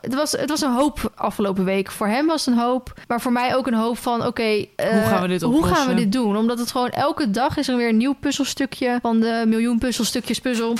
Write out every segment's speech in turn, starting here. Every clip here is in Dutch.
het was, het was een hoop afgelopen week. Voor hem was het een hoop, maar voor mij ook een hoop van... oké, eh, Hoe gaan we dit Hoe gaan we dit doen? Omdat het gewoon elke dag is er weer een nieuw puzzelstukje... van de miljoen puzzelstukjes puzzel.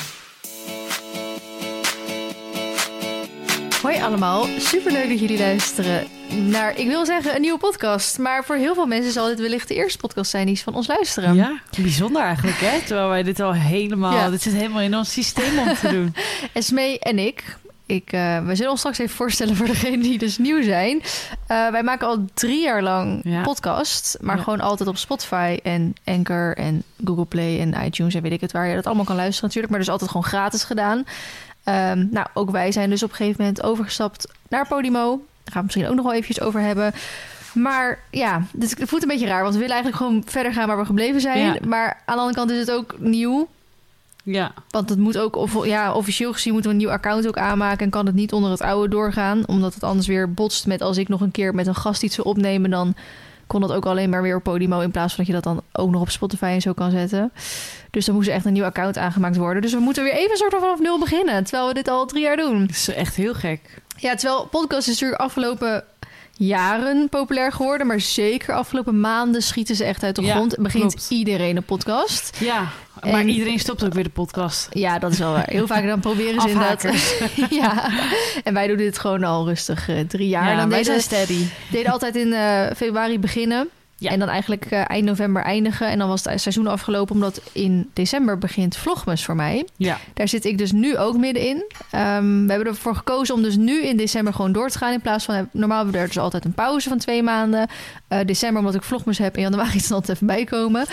Hoi allemaal, superleuk dat jullie luisteren naar, ik wil zeggen, een nieuwe podcast. Maar voor heel veel mensen zal dit wellicht de eerste podcast zijn die ze van ons luisteren. Ja, bijzonder eigenlijk, hè? Terwijl wij dit al helemaal... Ja. Dit zit helemaal in ons systeem om te doen. Esmee en ik. Ik eh, we zullen ons straks even voorstellen voor degenen die dus nieuw zijn. Eh, wij maken al drie jaar lang Ja. podcast. Maar Ja. gewoon altijd op Spotify en Anchor en Google Play en iTunes en weet ik het waar je dat allemaal kan luisteren natuurlijk. Maar dus altijd gewoon gratis gedaan. Ehm, nou, ook wij zijn dus op een gegeven moment overgestapt naar Podimo. Daar gaan we misschien ook nog wel eventjes over hebben. Maar ja, dit voelt een beetje raar. Want we willen eigenlijk gewoon verder gaan waar we gebleven zijn. Ja. Maar aan de andere kant is het ook nieuw. Ja, Want het moet ook, of, ja, officieel gezien moeten we een nieuw account ook aanmaken. En kan het niet onder het oude doorgaan. Omdat het anders weer botst met als ik nog een keer met een gast iets wil opnemen. Dan kon dat ook alleen maar weer op Podimo. In plaats van dat je dat dan ook nog op Spotify en zo kan zetten. Dus dan moest er echt een nieuw account aangemaakt worden. Dus we moeten weer even soort van vanaf nul beginnen. Terwijl we dit al drie jaar doen. dat is echt heel gek. Ja, terwijl podcast is natuurlijk afgelopen jaren populair geworden. Maar zeker afgelopen maanden schieten ze echt uit de Ja, grond. Begint klopt. iedereen een podcast. Ja, maar En- iedereen stopt ook weer de podcast. Ja, dat is wel waar. Heel vaak dan proberen ze inderdaad... Ja, en wij doen dit gewoon al rustig eh, drie jaar. Ja, dan wij deden, zijn steady. deden altijd in eh, februari beginnen. Ja. En dan eigenlijk eh, eind november eindigen. En dan was het seizoen afgelopen, omdat in december begint Vlogmas voor mij. Ja, Daar zit ik dus nu ook middenin. Ehm, we hebben ervoor gekozen om dus nu in december gewoon door te gaan. In plaats van, normaal hebben we er dus altijd een pauze van twee maanden. Eh, december, omdat ik Vlogmas heb. In januari is er altijd even bijkomen.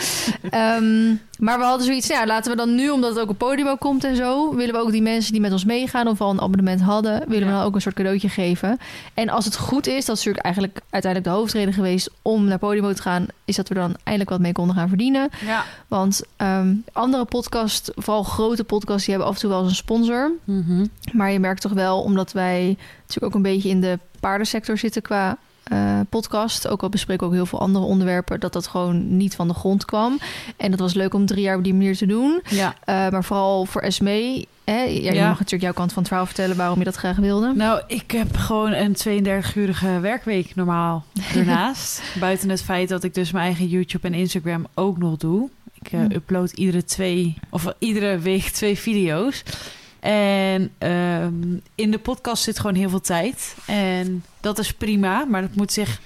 Ehm, maar we hadden zoiets, nou ja, laten we dan nu, omdat het ook op Podimo komt en zo... willen we ook die mensen die met ons meegaan of al een abonnement hadden... willen we dan ook een soort cadeautje geven. En als het goed is, dat is natuurlijk eigenlijk uiteindelijk de hoofdreden geweest... om naar Podimo gaan, is dat we dan eindelijk wat mee konden gaan verdienen. ja. Want ehm, andere podcasts, vooral grote podcasts, die hebben af en toe wel eens een sponsor. Mhm. Maar je merkt toch wel, omdat wij natuurlijk ook een beetje in de paardensector zitten qua eh, podcast. Ook al bespreken we ook heel veel andere onderwerpen, dat dat gewoon niet van de grond kwam. En dat was leuk om drie jaar op die manier te doen. ja. Eh, maar vooral voor Esmee. Hè, ja, je Ja. mag natuurlijk jouw kant van het verhaal vertellen waarom je dat graag wilde. Nou, ik heb gewoon een 32-urige werkweek normaal daarnaast. Buiten het feit dat ik dus mijn eigen YouTube en Instagram ook nog doe. Ik eh, Hm. upload iedere twee of iedere week twee video's. En ehm, in de podcast zit gewoon heel veel tijd. En dat is prima, maar dat moet zich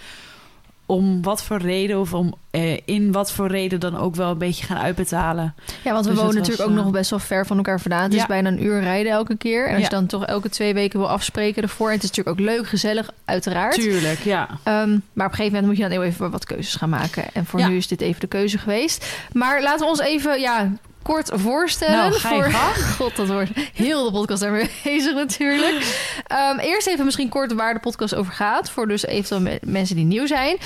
om wat voor reden of om eh, in wat voor reden dan ook wel een beetje gaan uitbetalen. Ja, want we Dus wonen was, natuurlijk ook eh, nog best wel ver van elkaar vandaan. Het is bijna een uur rijden elke keer. En als Ja. je dan toch elke twee weken wil afspreken ervoor. En het is natuurlijk ook leuk, gezellig, uiteraard. Tuurlijk, ja. Ehm, maar op een gegeven moment moet je dan heel even wat keuzes gaan maken. En voor Ja. nu is dit even de keuze geweest. Maar laten we ons even ja, kort voorstellen. Nou, voor... God, dat wordt heel de podcast daarmee bezig natuurlijk. Ehm, eerst even misschien kort waar de podcast over gaat. Voor dus eventueel me- mensen die nieuw zijn.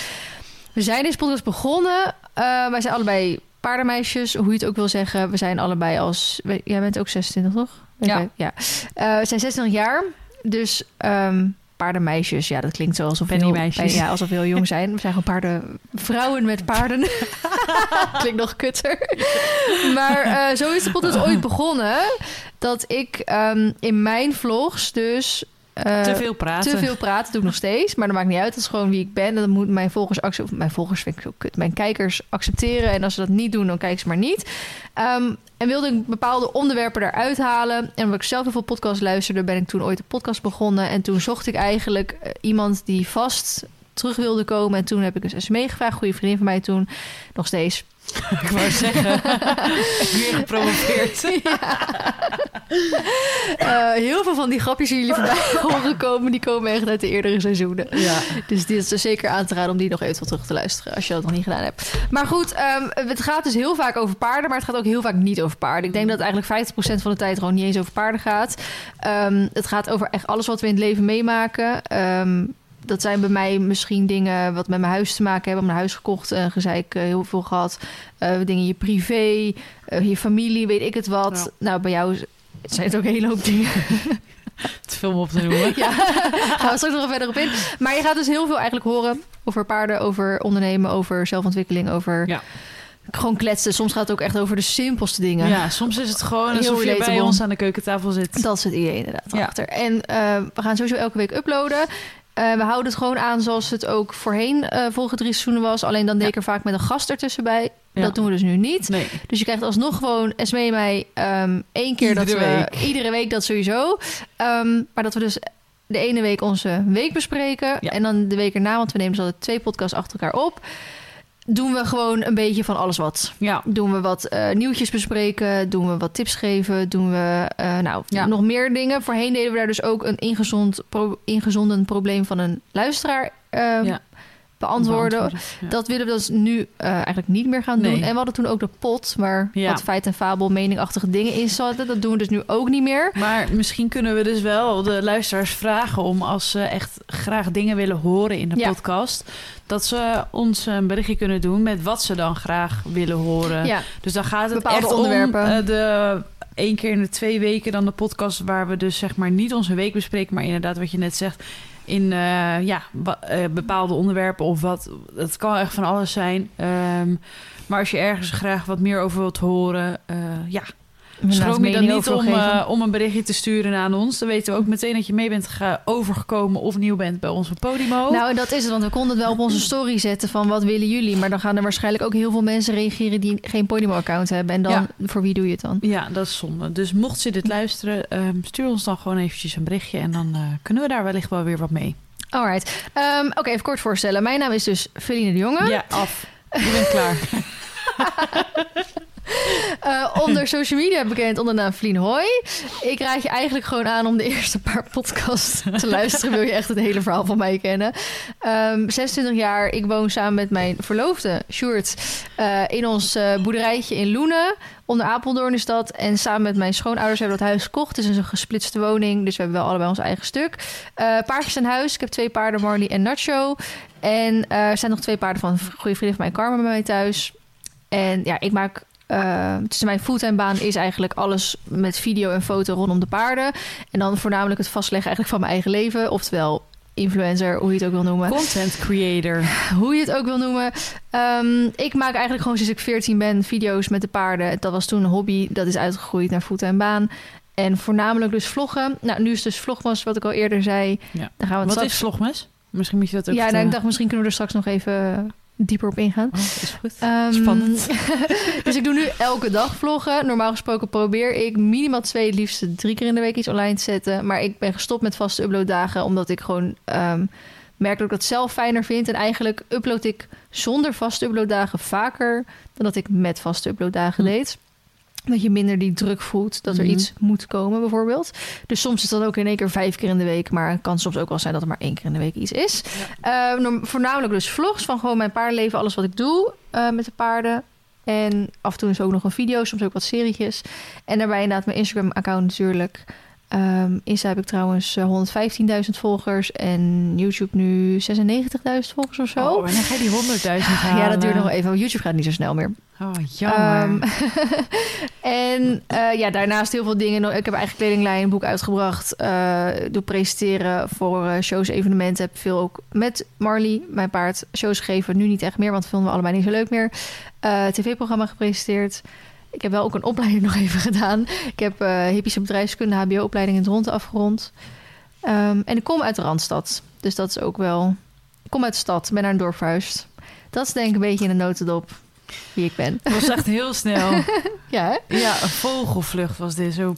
We zijn deze podcast begonnen. Eh, wij zijn allebei paardenmeisjes, hoe je het ook wil zeggen. We zijn allebei als... Jij bent ook 26, toch? Ja. Ja. Eh, we zijn 26 jaar. Dus ehm, paardenmeisjes, ja, dat klinkt zo alsof heel, ja, alsof we heel jong zijn. We zijn gewoon paarden, vrouwen met paarden. klinkt nog kutter. maar eh, zo is de podcast ooit begonnen. Dat ik ehm, in mijn vlogs dus... eh, Te veel praten. te veel praten doe ik nog steeds, maar dat maakt niet uit. Dat is gewoon wie ik ben. En dat moet mijn volgers accepteren. Mijn volgers vind ik zo kut. Mijn kijkers accepteren. En als ze dat niet doen, dan kijken ze maar niet. Ehm, en wilde ik bepaalde onderwerpen eruit halen. En omdat ik zelf heel veel podcasts luisterde, ben ik toen ooit een podcast begonnen. En toen zocht ik eigenlijk eh, iemand die vast terug wilde komen. En toen heb ik dus Esmee gevraagd, goede vriendin van mij toen. Nog steeds. Ik wou zeggen, weer gepromoveerd. Eh, heel veel van die grapjes die jullie voorbij horen komen, die komen echt uit de eerdere seizoenen. Ja. Dus dit is zeker aan te raden om die nog even terug te luisteren als je dat nog niet gedaan hebt. Maar goed, ehm, het gaat dus heel vaak over paarden, maar het gaat ook heel vaak niet over paarden. Ik denk dat eigenlijk 50% van de tijd gewoon niet eens over paarden gaat. Ehm, het gaat over echt alles wat we in het leven meemaken. Ehm, dat zijn bij mij misschien dingen wat met mijn huis te maken hebben. Mijn huis gekocht en gezeik eh, heel veel gehad. Eh, dingen in je privé, eh, je familie, weet ik het wat. Nou, bij jou zijn het ook een hele hoop dingen. Te veel om op te noemen. Ja, gaan we straks nog verder op in. Maar je gaat dus heel veel eigenlijk horen over paarden, over ondernemen, over zelfontwikkeling, over Ja. gewoon kletsen. Soms gaat het ook echt over de simpelste dingen. Ja, soms is het gewoon Heel alsof je bij ons aan de keukentafel zit. Dat is het idee inderdaad Ja. achter. En we gaan sowieso elke week uploaden. Eh, we houden het gewoon aan zoals het ook voorheen eh volgende drie seizoenen was. Alleen dan deed ik er vaak met een gast ertussen bij. Ja. Dat doen we dus nu niet. Nee. Dus je krijgt alsnog gewoon Esme en mij ehm één keer dat Iedere we... week. Iedere week dat sowieso. Ehm, maar dat we dus de ene week onze week bespreken. Ja. En dan de week erna, want we nemen dus altijd twee podcasts achter elkaar op... doen we gewoon een beetje van alles wat. Ja. Doen we wat eh, nieuwtjes bespreken, doen we wat tips geven, doen we eh, nou, Ja. nog meer dingen. Voorheen deden we daar dus ook een ingezond pro- ingezonden probleem van een luisteraar eh, Ja. Beantwoorden. Beantwoorden, ja. Dat willen we dus nu eh, eigenlijk niet meer gaan doen. Nee. En we hadden toen ook de pot, waar Ja. wat feit en fabel meningachtige dingen in zaten. Dat doen we dus nu ook niet meer. Maar misschien kunnen we dus wel de luisteraars vragen om als ze echt graag dingen willen horen in de Ja. podcast, dat ze ons een berichtje kunnen doen met wat ze dan graag willen horen. Ja, Dus dan gaat het Bepaalde echt onderwerpen. om eh, de één keer in de twee weken dan de podcast waar we dus zeg maar niet onze week bespreken, maar inderdaad wat je net zegt in eh, ja eh, bepaalde onderwerpen of wat. Het kan echt van alles zijn. Ehm, maar als je ergens graag wat meer over wilt horen, eh, ja, Schroom je dan niet om, eh, om een berichtje te sturen aan ons? Dan weten we ook meteen dat je mee bent ge- overgekomen of nieuw bent bij onze Podimo. Nou, en dat is het, want we konden het wel op onze story zetten van wat willen jullie. Maar dan gaan er waarschijnlijk ook heel veel mensen reageren die geen Podimo-account hebben. En dan, Ja. voor wie doe je het dan? ja, dat is zonde. Dus mocht ze dit luisteren, ehm, stuur ons dan gewoon eventjes een berichtje en dan eh, kunnen we daar wellicht wel weer wat mee. Alright. Ehm, Oké, even kort voorstellen. Mijn naam is dus Feline de Jonge. Ja, af. Je bent klaar. Eh, onder social media bekend onder de naam Vlien Hoi. Ik raad je eigenlijk gewoon aan om de eerste paar podcasts te luisteren. Wil je echt het hele verhaal van mij kennen. Ehm 26 jaar. Ik woon samen met mijn verloofde, Sjoerd, eh, in ons eh, boerderijtje in Loenen. Onder Apeldoorn is dat. En samen met mijn schoonouders hebben we dat huis gekocht. Het is een gesplitste woning, dus we hebben wel allebei ons eigen stuk. Paardjes aan huis. Ik heb twee paarden, Marley en Nacho. En er zijn nog twee paarden van goede vriendin van mij, Carmen, bij mij thuis. En ja, ik maak eh, tussen mijn fulltime baan is eigenlijk alles met video en foto rondom de paarden. En dan voornamelijk het vastleggen eigenlijk van mijn eigen leven. Oftewel influencer, hoe je het ook wil noemen. Content creator. Hoe je het ook wil noemen. Ehm, ik maak eigenlijk gewoon sinds ik 14 ben video's met de paarden. Dat was toen een hobby. Dat is uitgegroeid naar fulltime baan. En voornamelijk dus vloggen. Nou, nu is dus vlogmas, wat ik al eerder zei. Ja. Daar gaan we het Wat straks... is vlogmes? Misschien moet je dat ook Ja, nou, ik dacht misschien kunnen we er straks nog even dieper op ingaan. Oh, is goed. Ehm, Spannend. dus ik doe nu elke dag vloggen. Normaal gesproken probeer ik minimaal twee, het liefst drie keer in de week iets online te zetten. Maar ik ben gestopt met vaste uploaddagen, omdat ik gewoon ehm, merk dat ik dat zelf fijner vind. En eigenlijk upload ik zonder vaste uploaddagen vaker dan dat ik met vaste uploaddagen Hm. deed. Dat je minder die druk voelt dat er Mhm. iets moet komen, bijvoorbeeld. Dus soms is dat ook in één keer vijf keer in de week. Maar het kan soms ook wel zijn dat er maar één keer in de week iets is. Eh, norm- voornamelijk dus vlogs van gewoon mijn paardenleven, alles wat ik doe eh, met de paarden. En af en toe is ook nog een video, soms ook wat serietjes. En daarbij inderdaad mijn Instagram-account natuurlijk. Ehm Insta heb ik trouwens eh, 115.000 volgers en YouTube nu 96.000 volgers of zo. Oh, wanneer ga je die 100.000 halen? ja, dat duurt nog even. want YouTube gaat niet zo snel meer. Oh, jammer. Ehm, en eh, ja, daarnaast heel veel dingen. Ik heb eigen kledinglijn, boek uitgebracht. eh doe presenteren voor eh, shows, evenementen. Heb veel ook met Marley, mijn paard, shows gegeven. Nu niet echt meer, want dat vinden we allebei niet zo leuk meer. Eh, TV-programma gepresenteerd. Ik heb wel ook een opleiding nog even gedaan. Ik heb eh hippische bedrijfskunde, HBO-opleiding in het rond afgerond. Ehm, en ik kom uit de Randstad. Dus dat is ook wel... Ik kom uit de stad, ben naar een dorp verhuisd. Dat is denk ik een beetje in de notendop wie ik ben. Dat was echt heel snel. Ja, hè? Ja, een vogelvlucht was dit zo.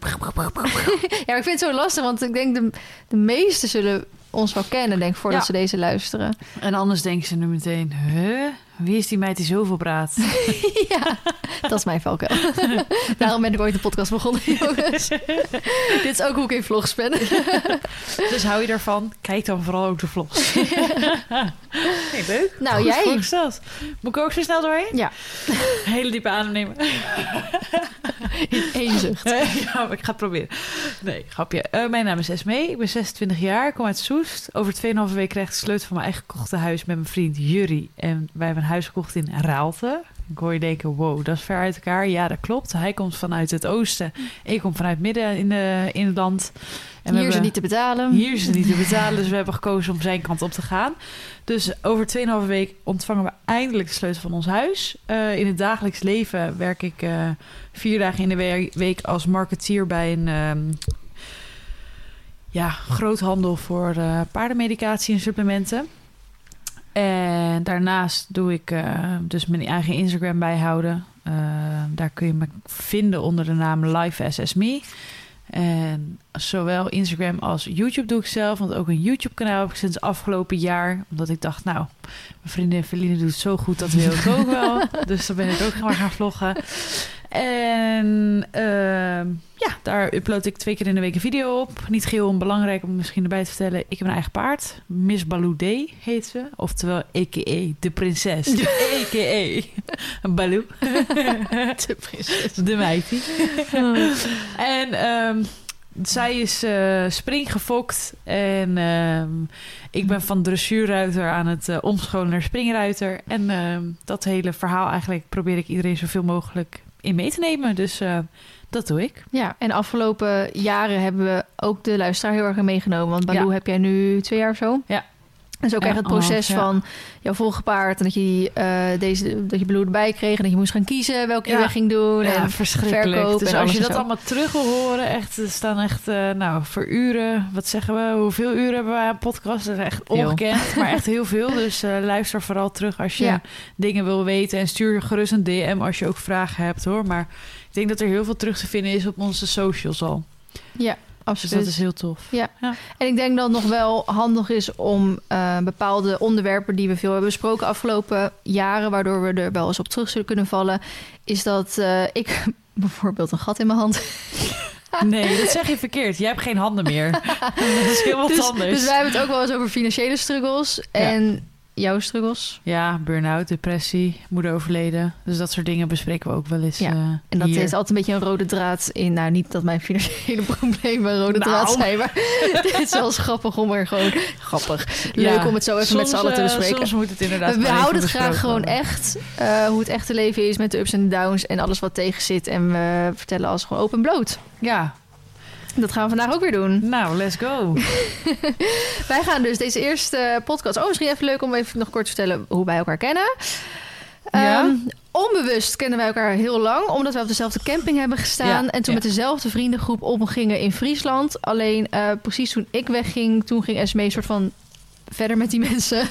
ja, ik vind het zo lastig, want ik denk de, de meesten zullen ons wel kennen, denk ik, voordat Ja. ze deze luisteren. En anders denken ze nu meteen, huh? Wie is die meid die zoveel praat? ja, dat is mijn valkuil. Daarom ben ik ooit een podcast begonnen, jongens. Dit is ook hoe ik in vlogs ben. dus hou je daarvan? Kijk dan vooral ook de vlogs. hey, leuk. Nou, Goed jij? voorgesteld. Moet ik ook zo snel doorheen? Ja, Hele diepe adem nemen. in één zucht. ja, maar ik ga het proberen. Nee, grapje. Eh, mijn naam is Esmee. Ik ben 26 jaar. Ik kom uit Soest. Over 2,5 week krijg ik de sleutel van mijn eigen gekochte huis met mijn vriend Jurrie. En wij hebben huis gekocht in Raalte. Ik hoor je denken, wow, dat is ver uit elkaar. Ja, dat klopt. Hij komt vanuit het oosten. Ik kom vanuit midden in, de, in het land. En hier is het niet te betalen. Hier is het niet te betalen, dus we hebben gekozen om zijn kant op te gaan. Dus over 2,5 week ontvangen we eindelijk de sleutel van ons huis. Uh, in het dagelijks leven werk ik uh, vier dagen in de week als marketeer bij een um, ja, groothandel voor uh, paardenmedicatie en supplementen. En daarnaast doe ik dus mijn eigen Instagram bijhouden. daar kun je me vinden onder de naam Live SS Me. En zowel Instagram als YouTube doe ik zelf. Want ook een YouTube-kanaal heb ik sinds afgelopen jaar. Omdat ik dacht, nou, mijn vriendin Feline doet het zo goed, dat wil ik ook wel. Dus dan ben ik ook gewoon gaan vloggen. En uh, ja, daar upload ik twee keer in de week een video op. Niet geheel onbelangrijk om misschien erbij te vertellen. Ik heb een eigen paard. Miss Baloo heet ze. Oftewel, a.k.a. de prinses. a.k.a. Baloo. de prinses. De meidje. en um, zij is uh, springgefokt. En uh, ik ben van dressuurruiter aan het uh, omscholen naar springruiter. En dat hele verhaal eigenlijk probeer ik iedereen zoveel mogelijk in mee te nemen. Dus uh, dat doe ik. Ja, en de afgelopen jaren hebben we ook de luisteraar heel erg meegenomen. Want Baloo ja. heb jij nu twee jaar of zo? Ja. Is ook echt het proces oh, ja. van jouw volgepaard. En dat je, eh, deze, dat je Baloo erbij kreeg. En dat je moest gaan kiezen welke je weg ging doen. Ja, en verschrikkelijk. verkoop dus en als je dat zo. allemaal terug wil horen, echt, er staan echt, eh, nou, voor uren, wat zeggen we, hoeveel uren hebben wij aan podcast? Dat is echt ongekend, maar echt heel veel. Dus eh, luister vooral terug als je dingen wil weten en stuur gerust een DM als je ook vragen hebt, hoor. Maar ik denk dat er heel veel terug te vinden is op onze socials al. Ja, Dus absoluut. dat is heel tof. En ik denk dat het nog wel handig is om eh, bepaalde onderwerpen die we veel hebben besproken afgelopen jaren, waardoor we er wel eens op terug zullen kunnen vallen, is dat eh, ik bijvoorbeeld een gat in mijn hand. Nee, dat zeg je verkeerd. Jij hebt geen handen meer. dat is heel wat dus, anders. dus wij hebben het ook wel eens over financiële struggles en jouw struggles. Ja, burn-out, depressie, moeder overleden. Dus dat soort dingen bespreken we ook wel eens Ja, eh, En dat hier. is altijd een beetje een rode draad in. Nou, niet dat mijn financiële problemen een rode Nou. draad zijn, maar het is wel grappig om er gewoon grappig. Leuk Ja, om het zo even met z'n allen te eh, bespreken. Soms moet het inderdaad we houden het graag gewoon worden. echt eh, hoe het echte leven is met de ups en downs en alles wat tegen zit. En we vertellen alles gewoon open bloot. Ja, Dat gaan we vandaag ook weer doen. nou, let's go. Wij gaan dus deze eerste podcast. Oh, misschien even leuk om even nog kort te vertellen hoe wij elkaar kennen. Ja? Ehm, onbewust kennen wij elkaar heel lang, omdat we op dezelfde camping hebben gestaan. Ja, en toen ja. met dezelfde vriendengroep omgingen in Friesland. Alleen eh, precies toen ik wegging, toen ging Esmee een soort van verder met die mensen.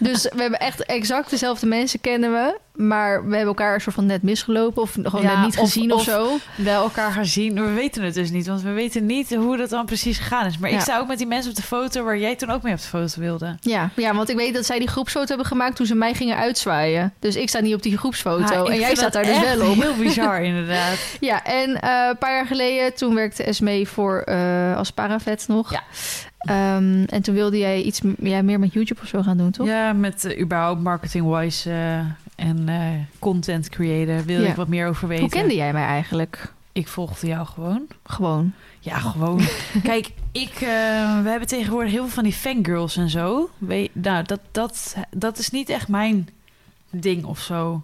dus we hebben echt exact dezelfde mensen kennen we. Maar we hebben elkaar een soort van net misgelopen of gewoon Ja, net niet gezien of, of- zo. Wel elkaar gaan zien. We weten het dus niet, want we weten niet hoe dat dan precies gegaan is. Maar Ja. ik sta ook met die mensen op de foto waar jij toen ook mee op de foto wilde. Ja, ja, want ik weet dat zij die groepsfoto hebben gemaakt toen ze mij gingen uitzwaaien. Dus ik sta niet op die groepsfoto. Ah, en jij staat daar dus wel op. Heel bizar, inderdaad. Ja, en eh, een paar jaar geleden, toen werkte Esmee voor eh, als paravet nog. Ja. Ehm, en toen wilde jij iets ja, meer met YouTube of zo gaan doen, toch? Ja, met eh, überhaupt marketing-wise en eh, content creëren wil Ja. ik wat meer over weten. Hoe kende jij mij eigenlijk? Ik volgde jou gewoon. Gewoon. Ja, gewoon. Kijk, ik, eh, we hebben tegenwoordig heel veel van die fangirls en zo. Weet, nou, dat, dat, dat is niet echt mijn ding of zo.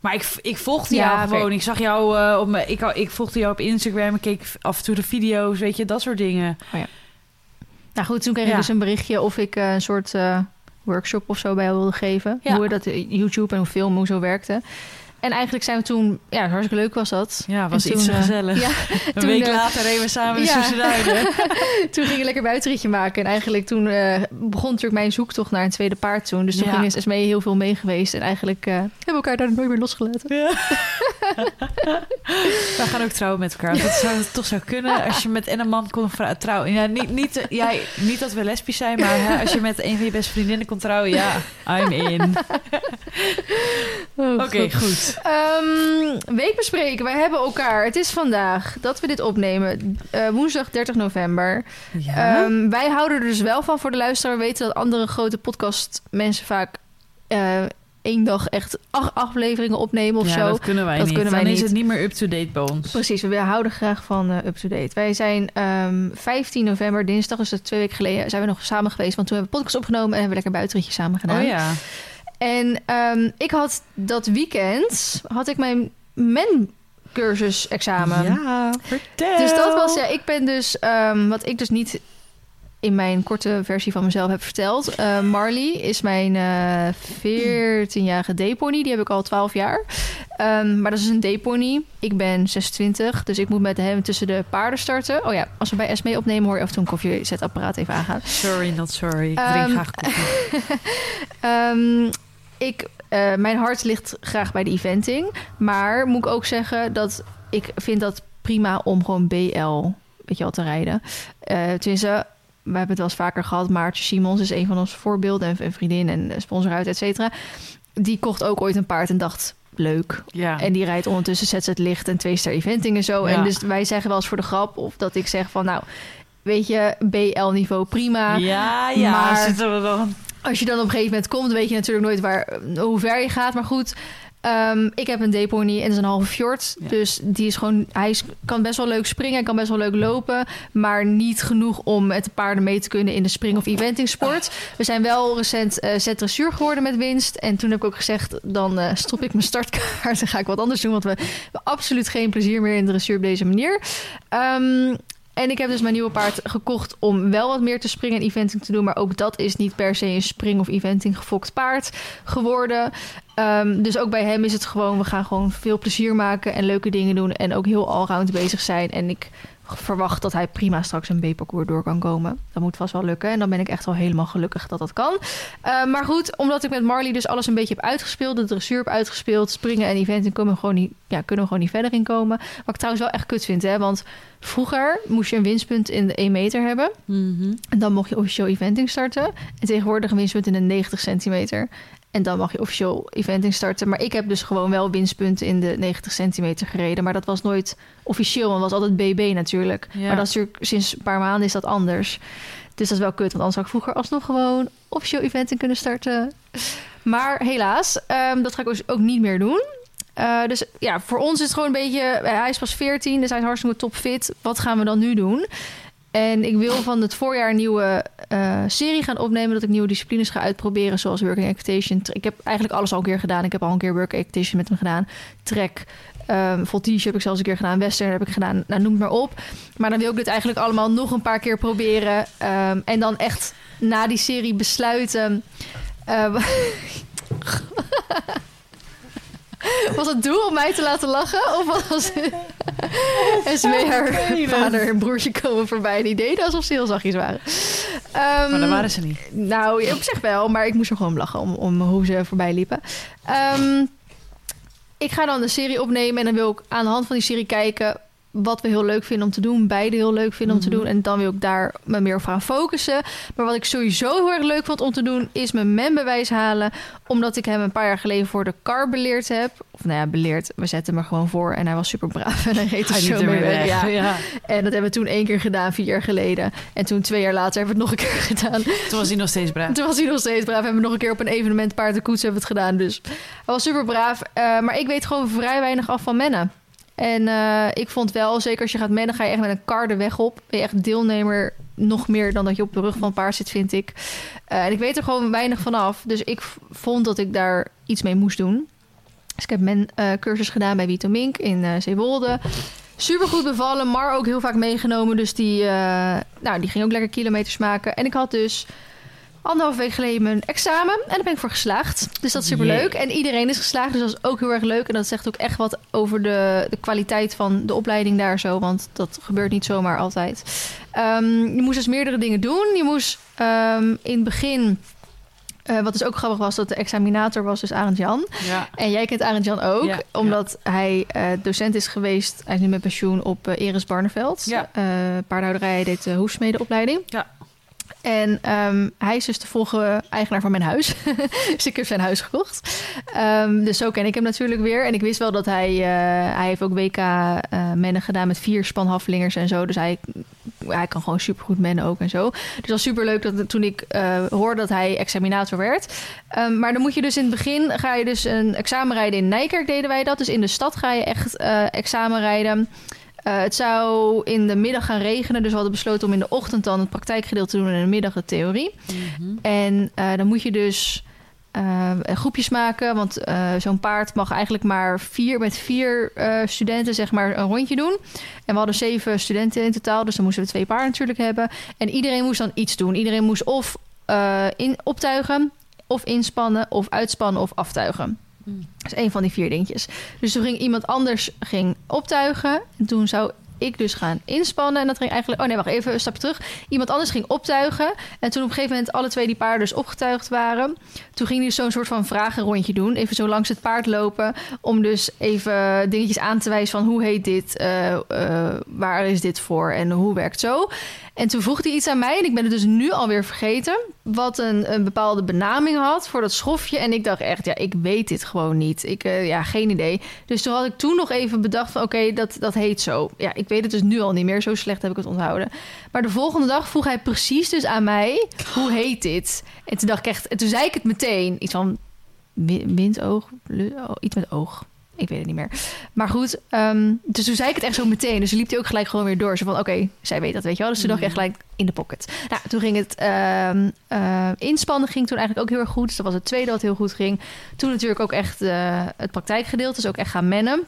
Maar ik, ik volgde Ja, jou gewoon. Ik zag jou eh, op mijn, ik, ik volgde jou op Instagram. Ik keek af en toe de video's, weet je, dat soort dingen. Nou goed, toen kreeg ik Ja. dus een berichtje of ik een soort workshop of zo bij jou wilde geven. Ja. Hoe dat eh, YouTube en hoe film, hoe zo werkte. En eigenlijk zijn we toen... Ja, hartstikke leuk was dat. Ja, was iets eh, gezellig. Ja, een toen, week eh, later reden we samen in ja. Toen ging ik lekker buitenritje maken. En eigenlijk toen eh, begon natuurlijk mijn zoektocht naar een tweede paard toen. Dus toen Ja. ging is Esmee heel veel mee geweest. En eigenlijk hebben we elkaar daar nooit meer losgelaten. Ja. We gaan ook trouwen met elkaar. Dat zou toch zou kunnen als je met en een man kon trouwen. Ja, niet, niet, ja, niet dat we lesbisch zijn, maar hè, als je met een van je beste vriendinnen kon trouwen, ja, I'm in. Oh, Oké, goed. Week bespreken. Wij hebben elkaar. Het is vandaag dat we dit opnemen. eh, woensdag 30 november. Ja. Ehm, wij houden er dus wel van voor de luisteraar. We weten dat andere grote podcast mensen vaak eh, één dag echt acht afleveringen opnemen of ja, zo. dat kunnen wij Dat niet. kunnen wij Dan is het niet meer up-to-date bij ons. Precies, we houden graag van eh, up-to-date. Wij zijn ehm 15 november, dinsdag, dus dat twee weken geleden, zijn we nog samen geweest. Want toen hebben we podcast opgenomen en hebben we lekker buitenritje samen gedaan. Oh ja. En ehm, ik had dat weekend had ik mijn men cursus examen. Ja, vertel. Dus dat was ja, ik ben dus ehm, wat ik dus niet in mijn korte versie van mezelf heb verteld. Eh, Marley is mijn eh 14-jarige D-pony. Die heb ik al 12 jaar. Ehm, maar dat is een D-pony. Ik ben 26, dus ik moet met hem tussen de paarden starten. Oh ja, als we bij Esme opnemen hoor je af en toe een koffiezetapparaat even aangaan. Sorry, not sorry. Ik drink graag koffie. Ehm, ik, eh, mijn hart ligt graag bij de eventing. Maar moet ik ook zeggen dat ik vind dat prima om gewoon BL weet je wel, te rijden. Eh tenminste, we hebben het wel eens vaker gehad. Maartje Simons is een van onze voorbeelden. En vriendin en sponsor uit, et cetera. Die kocht ook ooit een paard en dacht... Leuk. Ja. En die rijdt ondertussen zet het licht en twee ster eventing en zo. Ja. En dus wij zeggen wel eens voor de grap... of dat ik zeg van nou, weet je, BL-niveau prima. ja, ja, maar- zitten we dan. Als je dan op een gegeven moment komt, weet je natuurlijk nooit waar, hoe ver je gaat. Maar goed, ehm, ik heb een D-pony en dat is een halve fjord. Ja. Dus die is gewoon, hij is, kan best wel leuk springen, kan best wel leuk lopen. Maar niet genoeg om met de paarden mee te kunnen in de spring- of eventingsport. We zijn wel recent eh zet dressuur geworden met winst. En toen heb ik ook gezegd, dan eh, stop ik mijn startkaart en ga ik wat anders doen. Want we hebben absoluut geen plezier meer in dressuur op deze manier. Ehm, en ik heb dus mijn nieuwe paard gekocht om wel wat meer te springen en eventing te doen. Maar ook dat is niet per se een spring- of eventing gefokt paard geworden. Ehm, dus ook bij hem is het gewoon, we gaan gewoon veel plezier maken en leuke dingen doen. En ook heel allround bezig zijn. En ik verwacht dat hij prima straks een B-parcours door kan komen. Dat moet vast wel lukken. En dan ben ik echt wel helemaal gelukkig dat dat kan. Eh, maar goed, omdat ik met Marley dus alles een beetje heb uitgespeeld, de dressuur heb uitgespeeld, springen en eventing kunnen we gewoon niet, ja, kunnen we gewoon niet verder in komen. Wat ik trouwens wel echt kut vind, hè? Want vroeger moest je een winstpunt in de 1 meter hebben. Mhm. En dan mocht je officieel eventing starten. En tegenwoordig een winstpunt in de 90 centimeter. En dan mag je officieel eventing starten. Maar ik heb dus gewoon wel winstpunten in de 90 centimeter gereden. Maar dat was nooit officieel. Want het was altijd BB natuurlijk. Ja. Maar dat is natuurlijk sinds een paar maanden is dat anders. Dus dat is wel kut. Want anders had ik vroeger alsnog gewoon officieel eventing kunnen starten. Maar helaas, ehm, dat ga ik dus ook niet meer doen. Eh, dus ja, voor ons is het gewoon een beetje... eh, Hij is pas 14, dus hij is hartstikke topfit. Wat gaan we dan nu doen? En ik wil van het voorjaar een nieuwe eh, serie gaan opnemen. Dat ik nieuwe disciplines ga uitproberen. Zoals working equitation. Ik heb eigenlijk alles al een keer gedaan. Ik heb al een keer working equitation met hem gedaan. Trek. Um, voltige heb ik zelfs een keer gedaan. Western heb ik gedaan. Nou, noem het maar op. Maar dan wil ik dit eigenlijk allemaal nog een paar keer proberen. Ehm, en dan echt na die serie besluiten. eh, was het doel om mij te laten lachen? Of was het... Esmee, haar vader en broertje komen voorbij. Die deden alsof ze heel zachtjes waren. Ehm, Maar dat waren ze niet. nou, op zich wel, maar ik moest er gewoon lachen om, om hoe ze voorbij liepen. Ehm, ik ga dan de serie opnemen en dan wil ik aan de hand van die serie kijken wat we heel leuk vinden om te doen. Beide heel leuk vinden om te Mhm. doen. En dan wil ik daar me meer op gaan focussen. Maar wat ik sowieso heel erg leuk vond om te doen, is mijn membewijs halen. Omdat ik hem een paar jaar geleden voor de car beleerd heb. Of nou ja, beleerd. We zetten hem er gewoon voor. En hij was super braaf. En hij reed er Hij zo mee weg. Ja. Ja. En dat hebben we toen één keer gedaan, vier jaar geleden. En toen twee jaar later hebben we het nog een keer gedaan. Toen was hij nog steeds braaf. Toen was hij nog steeds braaf. Hebben we nog een keer op een evenement paard en koets hebben het gedaan. Dus hij was super braaf. Eh, maar ik weet gewoon vrij weinig af van mennen. En eh, ik vond wel, zeker als je gaat mennen, ga je echt met een kar de weg op. Ben je echt deelnemer nog meer dan dat je op de rug van een paard zit, vind ik. Eh, en ik weet er gewoon weinig van af. Dus ik vond dat ik daar iets mee moest doen. Dus ik heb mijn eh, cursus gedaan bij Vito Mink in eh Zeewolde. Super goed bevallen, maar ook heel vaak meegenomen. Dus die, nou, die ging ook lekker kilometers maken. En ik had dus anderhalf week geleden mijn examen. En daar ben ik voor geslaagd. Dus dat is super leuk. En iedereen is geslaagd. Dus dat is ook heel erg leuk. En dat zegt ook echt wat over de, de kwaliteit van de opleiding daar zo. Want dat gebeurt niet zomaar altijd. Ehm, je moest dus meerdere dingen doen. Je moest ehm, in het begin... eh, wat dus ook grappig was, dat de examinator was dus Arend Jan. Ja. En jij kent Arend Jan ook, Ja, omdat hij eh, docent is geweest. Hij is nu met pensioen op eh, Eres Barneveld. Ja. Paardenhouderij, hij deed de hoefsmedeopleiding. Ja. En ehm, hij is dus de volgende eigenaar van mijn huis. dus ik heb zijn huis gekocht. Ehm, dus zo ken ik hem natuurlijk weer. En ik wist wel dat hij... eh, hij heeft ook WK eh mennen gedaan met vier spanhaffelingers en zo. Dus hij, hij kan gewoon supergoed mennen ook en zo. Dus het was superleuk dat toen ik eh, hoorde dat hij examinator werd. Ehm, maar dan moet je dus in het begin... ga je dus een examen rijden in Nijkerk, deden wij dat. Dus in de stad ga je echt examen rijden... Eh, het zou in de middag gaan regenen, dus we hadden besloten om in de ochtend dan het praktijkgedeelte te doen en in de middag de theorie. Mhm. En eh, dan moet je dus eh, groepjes maken. Want zo'n paard mag eigenlijk maar vier met vier studenten zeg maar een rondje doen. En we hadden zeven studenten in totaal, dus dan moesten we twee paarden natuurlijk hebben. En iedereen moest dan iets doen. Iedereen moest of in, optuigen, of inspannen, of uitspannen, of aftuigen. Dat is één van die vier dingetjes. Dus toen ging iemand anders ging optuigen. En toen zou ik dus gaan inspannen. En dat ging eigenlijk... Oh nee, wacht even, een stapje terug. Iemand anders ging optuigen. En toen op een gegeven moment alle twee die paarden dus opgetuigd waren... toen ging hij dus zo'n soort van vragenrondje doen. Even zo langs het paard lopen. Om dus even dingetjes aan te wijzen van... hoe heet dit? Eh, eh, waar is dit voor? En hoe werkt zo? En toen vroeg hij iets aan mij. En ik ben het dus nu alweer vergeten. Wat een, een bepaalde benaming had voor dat schofje. En ik dacht echt, ja, ik weet dit gewoon niet. Ik, eh, ja, geen idee. Dus toen had ik toen nog even bedacht van... oké, dat, dat heet zo. Ja, ik weet het dus nu al niet meer. Zo slecht heb ik het onthouden. Maar de volgende dag vroeg hij precies dus aan mij... hoe heet dit? En toen dacht ik echt... En toen zei ik het meteen. Iets van wi- windoog? oh, iets met oog. Ik weet het niet meer. Maar goed, ehm, dus toen zei ik het echt zo meteen. Dus liep hij ook gelijk gewoon weer door. Zo van, oké, zij weet dat, weet je wel. Dus toen dacht ik echt gelijk in de pocket. Nou, toen ging het ehm, eh, inspannen ging toen eigenlijk ook heel erg goed. Dus dat was het tweede wat heel goed ging. Toen natuurlijk ook echt eh, het praktijkgedeelte. Dus ook echt gaan mennen.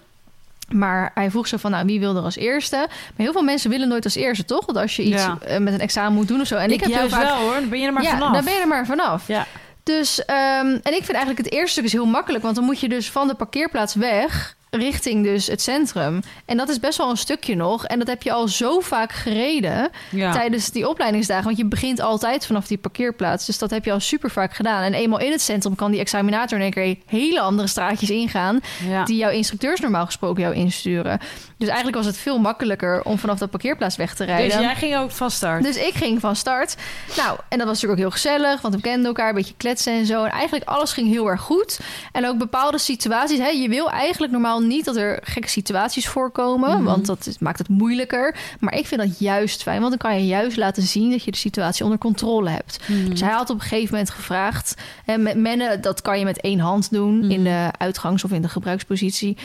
Maar hij vroeg zo van, nou, wie wil er als eerste? Maar heel veel mensen willen nooit als eerste, toch? Want als je iets Ja. eh, met een examen moet doen of zo. En ik, heb heel vaak... wel hoor, dan ben je er maar ja, vanaf. dan ben je er maar vanaf. Ja. Dus, ehm, en ik vind eigenlijk het eerste stuk is heel makkelijk. Want dan moet je dus van de parkeerplaats weg richting dus het centrum. En dat is best wel een stukje nog. En dat heb je al zo vaak gereden Ja. tijdens die opleidingsdagen. Want je begint altijd vanaf die parkeerplaats. Dus dat heb je al super vaak gedaan. En eenmaal in het centrum kan die examinator in één keer hele andere straatjes ingaan. Ja. Die jouw instructeurs normaal gesproken jou insturen. Dus eigenlijk was het veel makkelijker om vanaf de parkeerplaats weg te rijden. Dus jij ging ook van start. Dus ik ging van start. Nou, en dat was natuurlijk ook heel gezellig, want we kenden elkaar, een beetje kletsen en zo. En eigenlijk alles ging heel erg goed. En ook bepaalde situaties. Hè, je wil eigenlijk normaal niet dat er gekke situaties voorkomen, Mhm. want dat is- maakt het moeilijker. Maar ik vind dat juist fijn, want dan kan je juist laten zien dat je de situatie onder controle hebt. Mhm. Dus hij had op een gegeven moment gevraagd. Hè, met mennen, dat kan je met één hand doen in Mhm. de uitgangs- of in de gebruikspositie.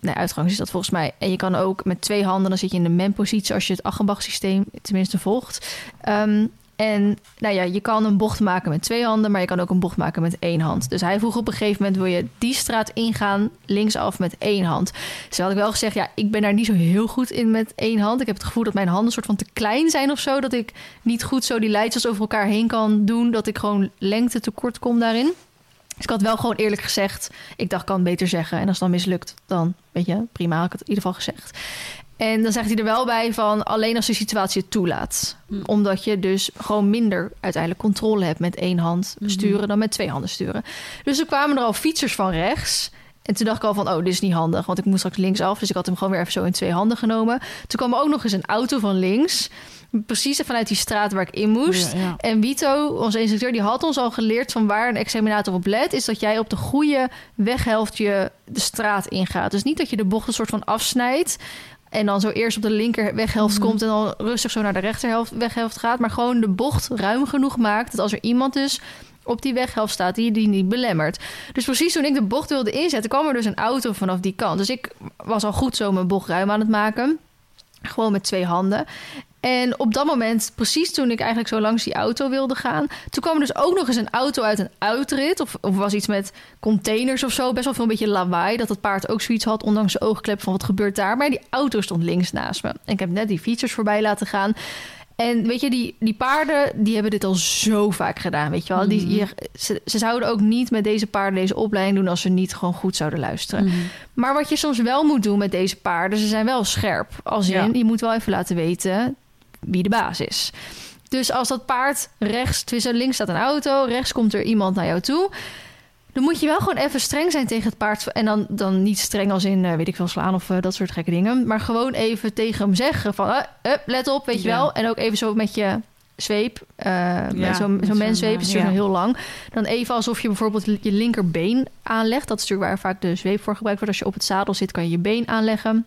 Nee, uitgangs is dat volgens mij. En je kan ook met twee handen, dan zit je in de men-positie als je het Achenbach-systeem tenminste volgt. Ehm, en nou ja, je kan een bocht maken met twee handen, maar je kan ook een bocht maken met één hand. Dus hij vroeg op een gegeven moment: wil je die straat ingaan, linksaf met één hand? Dus had ik wel gezegd: ja, ik ben daar niet zo heel goed in met één hand. Ik heb het gevoel dat mijn handen soort van te klein zijn of zo, dat ik niet goed zo die leiders over elkaar heen kan doen, dat ik gewoon lengte tekort kom daarin. Dus ik had wel gewoon eerlijk gezegd, ik dacht, kan het beter zeggen. En als het dan mislukt, dan weet je, prima, had ik het in ieder geval gezegd. En dan zegt hij er wel bij van alleen als de situatie het toelaat. Hm. Omdat je dus gewoon minder uiteindelijk controle hebt met één hand Mhm. sturen dan met twee handen sturen. Dus er kwamen er al fietsers van rechts. En toen dacht ik al van, oh, dit is niet handig. Want ik moest straks linksaf. Dus ik had hem gewoon weer even zo in twee handen genomen. Toen kwam er ook nog eens een auto van links. Precies vanuit die straat waar ik in moest. Ja, ja. En Vito, onze instructeur, die had ons al geleerd van waar een examinator op let, is dat jij op de goede weghelft je de straat ingaat. Dus niet dat je de bocht een soort van afsnijdt en dan zo eerst op de linker weghelft Mhm. komt en dan rustig zo naar de rechterhelft weghelft gaat, maar gewoon de bocht ruim genoeg maakt dat als er iemand dus op die weghelft staat die die niet belemmert. Dus precies toen ik de bocht wilde inzetten, kwam er dus een auto vanaf die kant. Dus ik was al goed zo mijn bocht ruim aan het maken. Gewoon met twee handen. En op dat moment, precies toen ik eigenlijk zo langs die auto wilde gaan, toen kwam er dus ook nog eens een auto uit een uitrit. Of, of was iets met containers of zo. Best wel veel een beetje lawaai. Dat het paard ook zoiets had, ondanks de oogklep van wat gebeurt daar. Maar die auto stond links naast me. En ik heb net die fietsers voorbij laten gaan. En weet je, die, die paarden, die hebben dit al zo vaak gedaan, weet je wel. Die, je- ze, ze zouden ook niet met deze paarden deze opleiding doen... als ze niet gewoon goed zouden luisteren. Mhm. Maar wat je soms wel moet doen met deze paarden, ze zijn wel scherp. Als in, Ja. je moet wel even laten weten wie de baas is. Dus als dat paard rechts, tussen links staat een auto, rechts komt er iemand naar jou toe. Dan moet je wel gewoon even streng zijn tegen het paard. En dan, dan niet streng als in, eh, weet ik veel, slaan of eh, dat soort gekke dingen. Maar gewoon even tegen hem zeggen van, eh, let op, weet je wel. En ook even zo met je zweep, Ja, zo'n menszweep, eh, is ja. zo heel lang. Dan even alsof je bijvoorbeeld je linkerbeen aanlegt. Dat is natuurlijk waar vaak de zweep voor gebruikt wordt. Als je op het zadel zit, kan je je been aanleggen.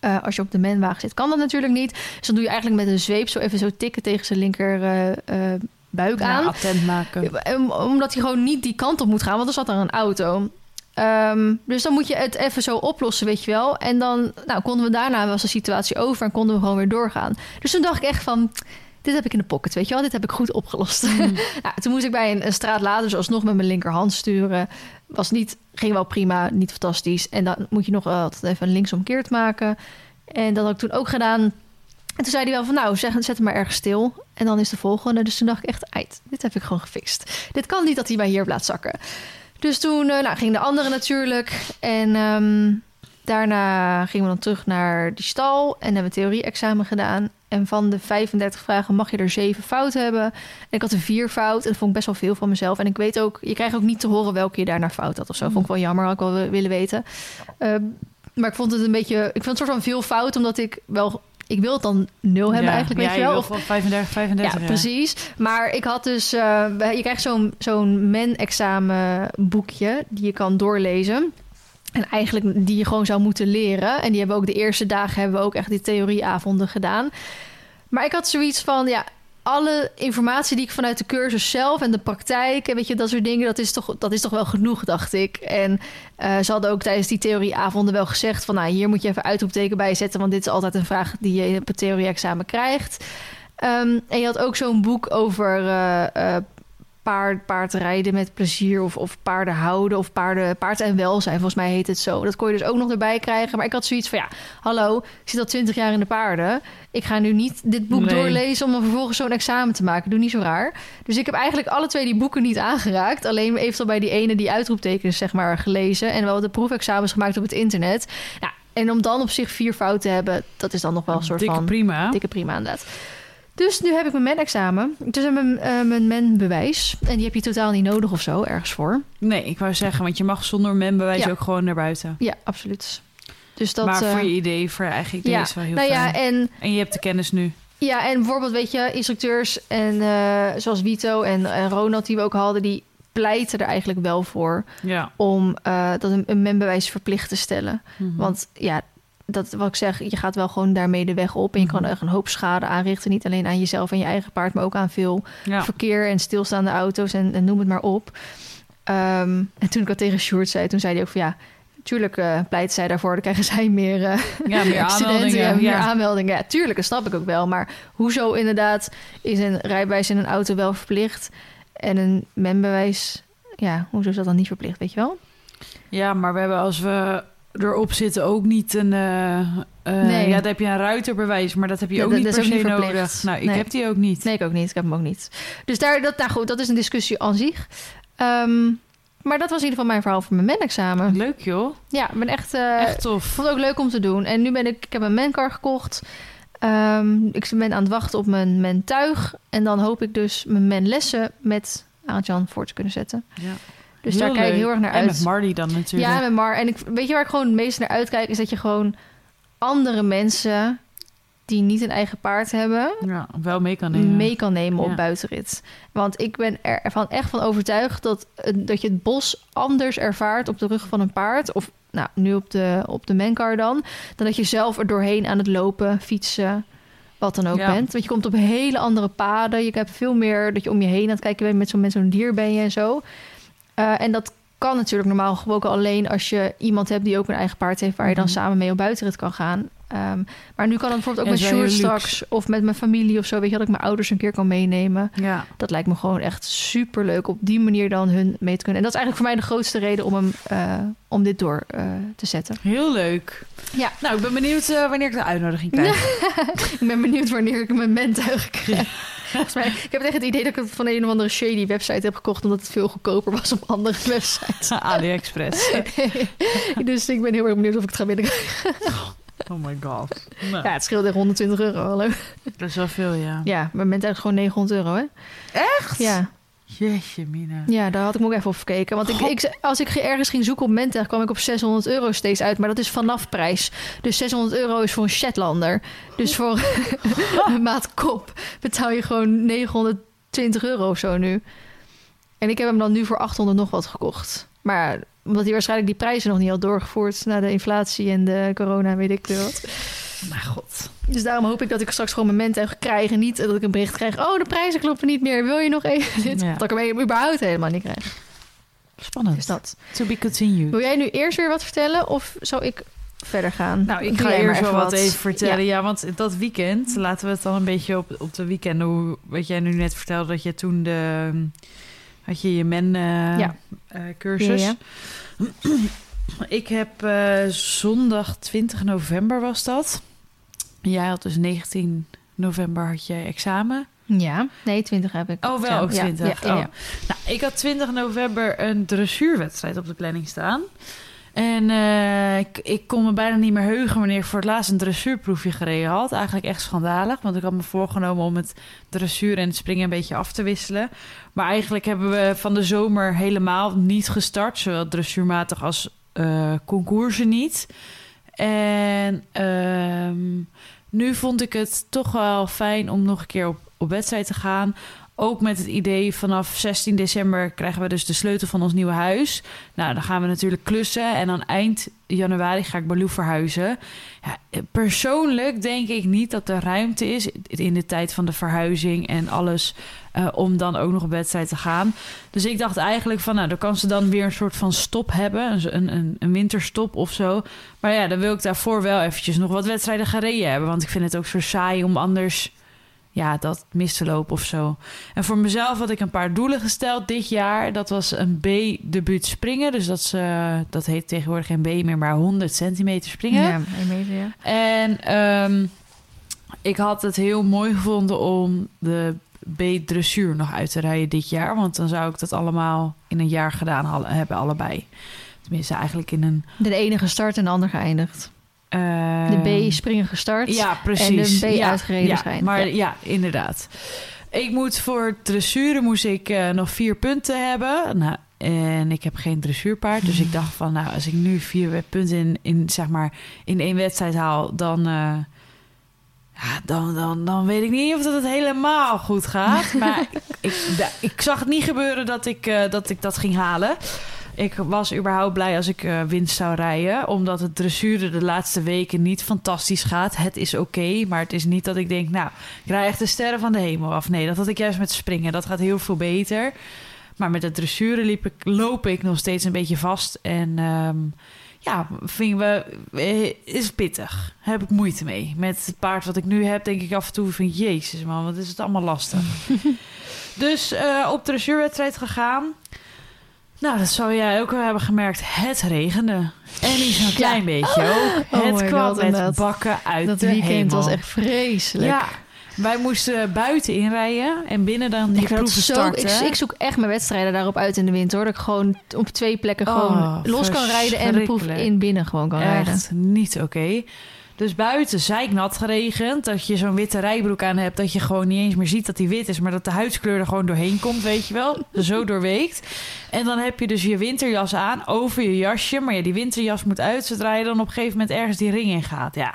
Eh, als je op de menwagen zit, kan dat natuurlijk niet. Dus dan doe je eigenlijk met een zweep zo even zo tikken tegen zijn linker eh, eh, buik Ja, aan. attent maken. Om- Omdat hij gewoon niet die kant op moet gaan, want er zat daar een auto. Ehm, dus dan moet je het even zo oplossen, weet je wel. En dan nou, konden we daarna, was de situatie over en konden we gewoon weer doorgaan. Dus toen dacht ik echt van, dit heb ik in de pocket, weet je wel. Dit heb ik goed opgelost. Mm. nou, toen moest ik bij een, een straat later dus alsnog met mijn linkerhand sturen. Was niet, ging wel prima, niet fantastisch. En dan moet je nog altijd even een linksomkeert maken. En dat had ik toen ook gedaan. En toen zei hij wel van, nou, zeg, zet hem maar ergens stil. En dan is de volgende. Dus toen dacht ik echt, dit heb ik gewoon gefixt. Dit kan niet dat hij mij hier laat zakken. Dus toen uh, nou, ging de andere natuurlijk. En um, daarna gingen we dan terug naar die stal en hebben theorie-examen gedaan. En van de 35 vragen mag je er zeven fout hebben. En ik had er vier fout. En dat vond ik best wel veel van mezelf. En ik weet ook, je krijgt ook niet te horen welke je daarna fout had of zo. Vond ik wel jammer, had ik wel willen weten. Uh, maar ik vond het een beetje, ik vond het soort van veel fout, omdat ik wel ik wil het dan nul hebben ja, eigenlijk, weet ja, je wel. Of 35, 35. Ja, precies. Maar ik had dus... Uh, je krijgt zo'n zo'n men-examen boekje die je kan doorlezen. En eigenlijk die je gewoon zou moeten leren. En die hebben we ook de eerste dagen hebben we ook echt die theorieavonden gedaan. Maar ik had zoiets van, ja, alle informatie die ik vanuit de cursus zelf en de praktijk en weet je dat soort dingen, dat is toch, dat is toch wel genoeg, dacht ik. En uh, ze hadden ook tijdens die theorieavonden wel gezegd van, nou, hier moet je even uitroepteken bij zetten, want dit is altijd een vraag die je op het theorie-examen krijgt. Um, en je had ook zo'n boek over uh, uh, paard, paardrijden met plezier of, of paarden houden of paarden, paard en welzijn. Volgens mij heet het zo. Dat kon je dus ook nog erbij krijgen. Maar ik had zoiets van ja, hallo, ik zit al twintig jaar in de paarden. Ik ga nu niet dit boek Nee. doorlezen om dan vervolgens zo'n examen te maken. Doe niet zo raar. Dus ik heb eigenlijk alle twee die boeken niet aangeraakt. Alleen eventueel bij die ene die uitroeptekens zeg maar gelezen. En wel de proefexamens gemaakt op het internet. Nou, en om dan op zich vier fouten te hebben, dat is dan nog wel een soort Dikke van... prima. Dikke prima inderdaad. Dus nu heb ik mijn men-examen. Dus mijn, uh, mijn men-bewijs. En die heb je totaal niet nodig of zo, ergens voor. Nee, ik wou zeggen, want je mag zonder membewijs Ja. ook gewoon naar buiten. Ja, absoluut. Dus dat, maar voor eh, je idee, voor je eigen idee ja. is wel heel nou fijn. ja, en, En je hebt de kennis nu. ja, en bijvoorbeeld, weet je, instructeurs en eh, zoals Vito en, en Ronald die we ook hadden, die pleiten er eigenlijk wel voor Ja. om eh, dat een, een menbewijs verplicht te stellen. Mhm. Want ja, dat wat ik zeg, je gaat wel gewoon daarmee de weg op en je kan Mhm. echt een hoop schade aanrichten. Niet alleen aan jezelf en je eigen paard, maar ook aan veel ja. verkeer en stilstaande auto's en, en noem het maar op. Ehm, en toen ik dat tegen Sjoerd zei, toen zei hij ook van ja, tuurlijk eh pleit zij daarvoor, dan krijgen zij meer, eh, ja, meer aanmeldingen. ja, meer ja. aanmeldingen. Ja, tuurlijk, dat snap ik ook wel. Maar hoezo inderdaad is een rijbewijs in een auto wel verplicht en een menbewijs, ja, hoezo is dat dan niet verplicht, weet je wel? Ja, maar we hebben als we erop zitten ook niet een... eh, eh, Nee. Ja, dan heb je een ruiterbewijs, maar dat heb je Ja, ook dat- niet dat per se niet nodig. Nou, ik Nee. heb die ook niet. Nee, ik ook niet. Ik heb hem ook niet. Dus daar, dat, nou goed, dat is een discussie aan zich. Ehm, maar dat was in ieder geval mijn verhaal voor mijn men-examen. Leuk joh. Ja, ik ben echt... eh, Echt tof. Vond het ook leuk om te doen. En nu ben ik, ik heb een mencar gekocht. Ehm, ik ben aan het wachten op mijn mentuig. En dan hoop ik dus mijn menlessen met Arjan voor te kunnen zetten. Ja. Dus Heel daar kijk ik heel erg naar En uit. met Marty dan natuurlijk. ja, met Mar. En ik, weet je waar ik gewoon het meest naar uitkijk? Is dat je gewoon andere mensen die niet een eigen paard hebben... Ja, wel mee kan nemen. mee kan nemen op Ja. buitenrit. Want ik ben er ervan echt van overtuigd dat, dat je het bos anders ervaart op de rug van een paard. Of nou, nu op de, op de mencar dan. Dan dat je zelf er doorheen aan het lopen, fietsen, wat dan ook Ja. bent. Want je komt op hele andere paden. Je hebt veel meer dat je om je heen aan het kijken bent. Met zo'n met zo'n dier ben je en zo. Eh, en dat kan natuurlijk normaal gesproken alleen als je iemand hebt die ook een eigen paard heeft... waar je dan Mhm. samen mee op buitenrit kan gaan. Ehm, maar nu kan het bijvoorbeeld ook met Sjoerd straks... of met mijn familie of zo. Weet je, dat ik mijn ouders een keer kan meenemen. Ja. Dat lijkt me gewoon echt super leuk op die manier dan hun mee te kunnen. En dat is eigenlijk voor mij de grootste reden om, hem, eh, om dit door eh, te zetten. Heel leuk. Ja. Nou, ik ben benieuwd wanneer ik de uitnodiging krijg. ik ben benieuwd wanneer ik mijn mentuig krijg. Volgens mij, ik heb echt het idee dat ik het van een of andere shady website heb gekocht... omdat het veel goedkoper was op andere websites. AliExpress. dus ik ben heel erg benieuwd of ik het ga winnen. Oh my god. Nou, Ja, het scheelt echt 120 euro. Hallo. Dat is wel veel, ja. Ja, mijn mentuig is gewoon 900 euro, hè? Echt? Ja. Jeetje, Mina. Ja, daar had ik me ook even op gekeken. Want ik, ik, als ik ergens ging zoeken op Mentech, kwam ik op 600 euro steeds uit. Maar dat is vanaf prijs. Dus 600 euro is voor een Shetlander. Dus voor een maat kop betaal je gewoon 920 euro of zo nu. En ik heb hem dan nu voor 800 nog wat gekocht. Maar omdat hij waarschijnlijk die prijzen nog niet had doorgevoerd... na de inflatie en de corona, weet ik veel wat. Mijn god. Dus daarom hoop ik dat ik straks gewoon mijn Mentech krijg... en niet dat ik een bericht krijg... oh, de prijzen kloppen niet meer, wil je nog even dit? Ja. Dat ik hem überhaupt helemaal niet krijg. Spannend. Dus dat. To be continued. Wil jij nu eerst weer wat vertellen? Of zou ik verder gaan? Nou, ik ga maar eerst wel wat even vertellen. Ja. want dat weekend, laten we het dan een beetje op, op de weekenden... Hoe, wat jij nu net vertelde, dat je toen de... Had je je men eh, Ja. eh, cursus. Ja, Ik heb eh, zondag 20 november was dat. Jij had dus 19 november had je examen. Ja, nee, 20 heb ik. Oh, wel ook ja, 20. Ja, ja, ja. Oh. Nou, ik had 20 november een dressuurwedstrijd op de planning staan. En eh, ik, ik kon me bijna niet meer heugen wanneer ik voor het laatst een dressuurproefje gereden had. Eigenlijk echt schandalig, want ik had me voorgenomen om het dressuur en het springen een beetje af te wisselen. Maar eigenlijk hebben we van de zomer helemaal niet gestart, zowel dressuurmatig als eh concoursen niet. En ehm, nu vond ik het toch wel fijn om nog een keer op, op wedstrijd te gaan. Ook met het idee vanaf 16 december krijgen we dus de sleutel van ons nieuwe huis. Nou, dan gaan we natuurlijk klussen. En dan eind januari ga ik Baloo verhuizen. Ja, persoonlijk denk ik niet dat er ruimte is in de tijd van de verhuizing en alles. eh, om dan ook nog op wedstrijd te gaan. Dus ik dacht eigenlijk van, nou, dan kan ze dan weer een soort van stop hebben. Een, een, een winterstop of zo. Maar ja, dan wil ik daarvoor wel eventjes nog wat wedstrijden gereden hebben. Want ik vind het ook zo saai om anders ja, dat mis te lopen of zo. En voor mezelf had ik een paar doelen gesteld dit jaar. Dat was een B-debuut springen. Dus dat, is, eh, dat heet tegenwoordig geen B meer, maar 100 centimeter springen. Ja, meter, ja. En ehm, ik had het heel mooi gevonden om de B-dressuur nog uit te rijden dit jaar. Want dan zou ik dat allemaal in een jaar gedaan hebben, allebei. Tenminste, eigenlijk in een... De ene gestart en de ander geëindigd. Eh, De B springen gestart. Ja, precies. En de B ja, uitgereden ja, schijnt. Maar Ja. ja. inderdaad. Ik moet voor dressuren moest ik eh, nog vier punten hebben. Nou, en ik heb geen dressuurpaard. Dus ik dacht van, nou, als ik nu vier punten in, in, zeg maar, in één wedstrijd haal, dan, eh, ja, dan, dan, dan weet ik niet of dat het helemaal goed gaat. Maar ik, ik, ik zag het niet gebeuren dat ik, eh, dat ik dat ging halen. Ik was überhaupt blij als ik eh, winst zou rijden. Omdat het dressuren de laatste weken niet fantastisch gaat. Het is oké, maar het is niet dat ik denk... nou, ik rij echt de sterren van de hemel af. Nee, dat had ik juist met springen. Dat gaat heel veel beter. Maar met het dressuren liep ik, loop ik nog steeds een beetje vast. En ehm, ja, vinden we, eh, is pittig. Heb ik moeite mee. Met het paard wat ik nu heb, denk ik af en toe van... jezus man, wat is het allemaal lastig. dus eh, op dressuurwedstrijd gegaan... Nou, dat zou jij ook wel hebben gemerkt. Het regende. En niet zo'n klein beetje ook. Oh het kwam met bakken uit dat de weekend hemel. was echt vreselijk. Ja, wij moesten buiten inrijden en binnen dan die ik, proeven zo, starten. ik, ik zoek echt mijn wedstrijden daarop uit in de winter. Hoor. Dat ik gewoon op twee plekken gewoon Oh, los kan rijden en de proef in binnen gewoon kan rijden. Echt niet oké. Dus buiten zeiknat geregend. Dat je zo'n witte rijbroek aan hebt. Dat je gewoon niet eens meer ziet dat die wit is. Maar dat de huidskleur er gewoon doorheen komt, weet je wel. Zo doorweekt. En dan heb je dus je winterjas aan over je jasje. Maar ja, die winterjas moet uit zodra je dan op een gegeven moment ergens die ring in gaat. Ja,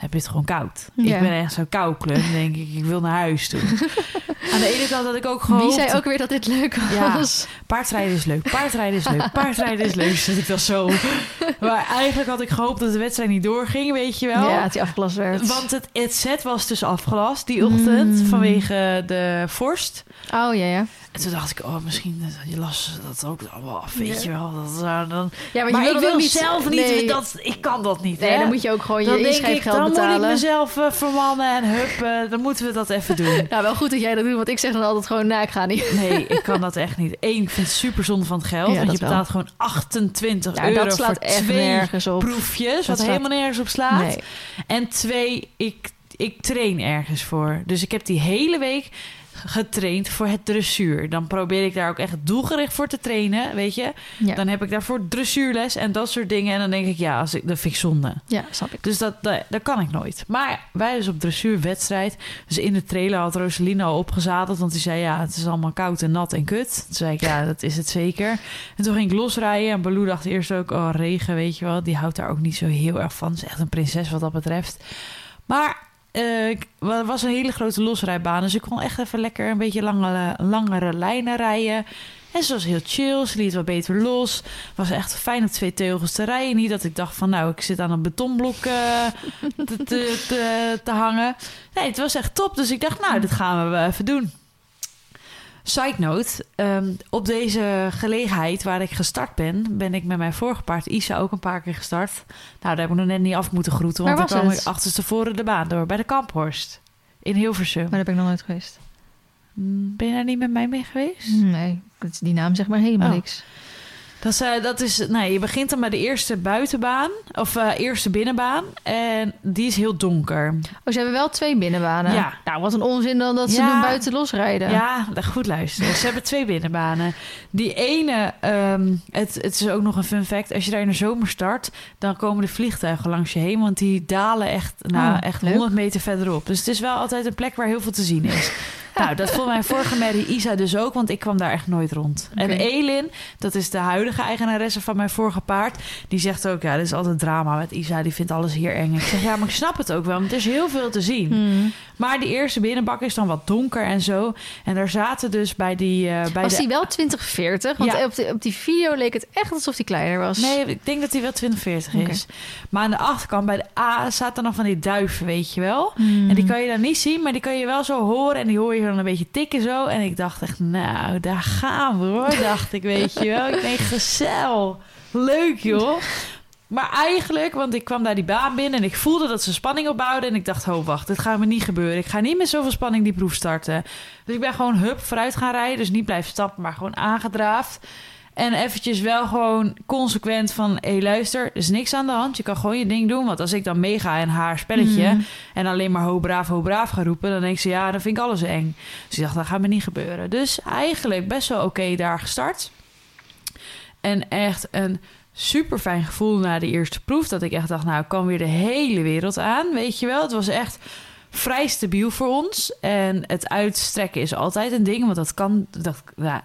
heb je het gewoon koud. Ja. Ik ben echt zo'n kouklen. Denk ik, ik wil naar huis toe. aan de ene kant had ik ook gewoon... Wie zei ook weer dat dit leuk Ja. was? Paardrijden is leuk, paardrijden is leuk, paardrijden is leuk. Zat ik dat zo. Maar eigenlijk had ik gehoopt dat de wedstrijd niet doorging, weet je wel. Ja, dat hij afgelast werd. Want het, het set was dus afgelast die ochtend Mm. vanwege de vorst. Oh ja, ja. En toen dacht ik, oh, misschien dat- je las dat ook allemaal af, weet Ja. je wel. Dat zou dan... Ja, Maar, je ik dat wil ook zelf niet, Nee, dat, ik kan dat niet. nee hè? dan moet je ook gewoon je ik, inschrijfgeld dan moet ik betalen. mezelf vermannen en hup, eh, dan moeten we dat even doen. Nou, wel goed dat jij dat doet, want ik zeg dan altijd gewoon, nou, ik ga niet. Nee, ik kan dat echt niet. Eén, ik vind het super zonde van het geld. Ja, want je wel. betaalt gewoon 28 Nou, euro dat slaat voor echt twee nergens op. proefjes. Dat Wat slaat- helemaal nergens op slaat. Nee. En twee, ik, ik train ergens voor. Dus ik heb die hele week getraind voor het dressuur. Dan probeer ik daar ook echt doelgericht voor te trainen, weet je. Ja, Dan heb ik daarvoor dressuurles en dat soort dingen. En dan denk ik, ja, als ik, dat vind ik zonde. ja snap ik. Dus dat, dat, dat kan ik nooit. Maar wij dus op dressuurwedstrijd. Dus in de trailer had Rosaline al opgezadeld. Want die zei, ja, het is allemaal koud en nat en kut. Toen zei ik, ja, dat is het zeker. En toen ging ik losrijden. En Baloo dacht eerst ook, oh, regen, weet je wel. Die houdt daar ook niet zo heel erg van. Ze is echt een prinses wat dat betreft. Maar eh, ik- er was een hele grote losrijbaan. Dus ik kon echt even lekker een beetje langere, langere lijnen rijden. En ze was heel chill, ze liet wat beter los. Was echt fijn op twee teugels te rijden. Niet dat ik dacht van nou, ik zit aan een betonblok eh, te, te, te, te hangen. Nee, het was echt top. Dus ik dacht nou, dit gaan we even doen. Side note, ehm, op deze gelegenheid waar ik gestart ben, ben ik met mijn vorige paard Isa ook een paar keer gestart. Nou, daar heb ik nog net niet af moeten groeten, want was kwam het? ik achterstevoren de baan door, bij de Kamphorst in Hilversum. Maar daar ben ik nog nooit geweest. Mm, Ben je daar niet met mij mee geweest? Nee, die naam zegt maar helemaal Oh. niks. Dat is, eh, dat is, nee, je begint dan bij de eerste buitenbaan, of eh, eerste binnenbaan. En die is heel donker. Oh, ze hebben wel twee binnenbanen. Ja. Nou, wat een onzin dan dat ze doen buiten losrijden. Ja, goed luisteren. Ze hebben twee binnenbanen. Die ene, ehm, het, het is ook nog een fun fact. Als je daar in de zomer start, dan komen de vliegtuigen langs je heen. Want die dalen echt, nou, Oh, echt leuk. 100 meter verderop. Dus het is wel altijd een plek waar heel veel te zien is. Nou, dat vond mijn vorige merrie Isa dus ook, want ik kwam daar echt nooit rond. En Elin, dat is de huidige eigenaresse van mijn vorige paard, die zegt ook, ja, dit is altijd drama met Isa. Die vindt alles hier eng. Ik zeg, ja, maar ik snap het ook wel, want er is heel veel te zien. Hmm. Maar die eerste binnenbak is dan wat donker en zo. En daar zaten dus bij die... eh, bij Was de... die wel 2040? Want Ja. op, de, op die video leek het echt alsof die kleiner was. Nee, ik denk dat die wel 2040 Oké. is. Maar aan de achterkant, bij de A, zaten nog van die duiven, weet je wel. Hmm. En die kan je dan niet zien, maar die kan je wel zo horen. En die hoor je dan een beetje tikken zo. En ik dacht echt, nou, daar gaan we hoor, dacht ik, weet je wel. Ik denk, gezel. Leuk, joh. Maar eigenlijk, want ik kwam daar die baan binnen en ik voelde dat ze spanning opbouwden. En ik dacht, oh wacht, dit gaat me niet gebeuren. Ik ga niet met zoveel spanning die proef starten. Dus ik ben gewoon hup vooruit gaan rijden. Dus niet blijven stappen, maar gewoon aangedraafd. En eventjes wel gewoon consequent van... hé, hey, luister, er is niks aan de hand. Je kan gewoon je ding doen. Want als ik dan meega in haar spelletje... Mhm. en alleen maar ho braaf, ho braaf ga roepen... dan denkt ze, ja, dan vind ik alles eng. Dus ik dacht, dat gaat me niet gebeuren. Dus eigenlijk best wel oké daar gestart. En echt een super fijn gevoel na de eerste proef. Dat ik echt dacht, nou, ik kan weer de hele wereld aan. Weet je wel, het was echt vrij stabiel voor ons. En het uitstrekken is altijd een ding. Want dat kan, dat, nou,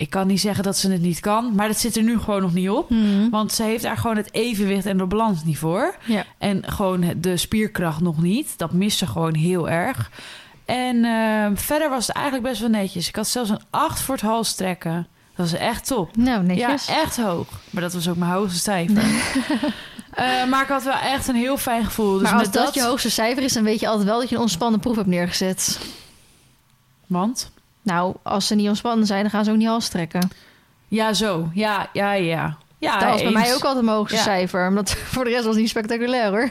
ik kan niet zeggen dat ze het niet kan. Maar dat zit er nu gewoon nog niet op. Hmm. Want ze heeft daar gewoon het evenwicht en de balans niet voor. Ja. En gewoon de spierkracht nog niet. Dat mist ze gewoon heel erg. En eh, verder was het eigenlijk best wel netjes. Ik had zelfs een 8 voor het halstrekken. Dat was echt top. Nou, netjes. Ja, echt hoog. Maar dat was ook mijn hoogste cijfer. Eh, maar ik had wel echt een heel fijn gevoel. Dus maar als met dat, je hoogste cijfer is, dan weet je altijd wel dat je een ontspannen proef hebt neergezet. Want? Nou, als ze niet ontspannen zijn, dan gaan ze ook niet hals trekken. Ja, zo. Ja, ja, ja. Ja, dat was bij eens. mij ook altijd mijn hoogste Ja. cijfer. Omdat voor de rest was het niet spectaculair hoor.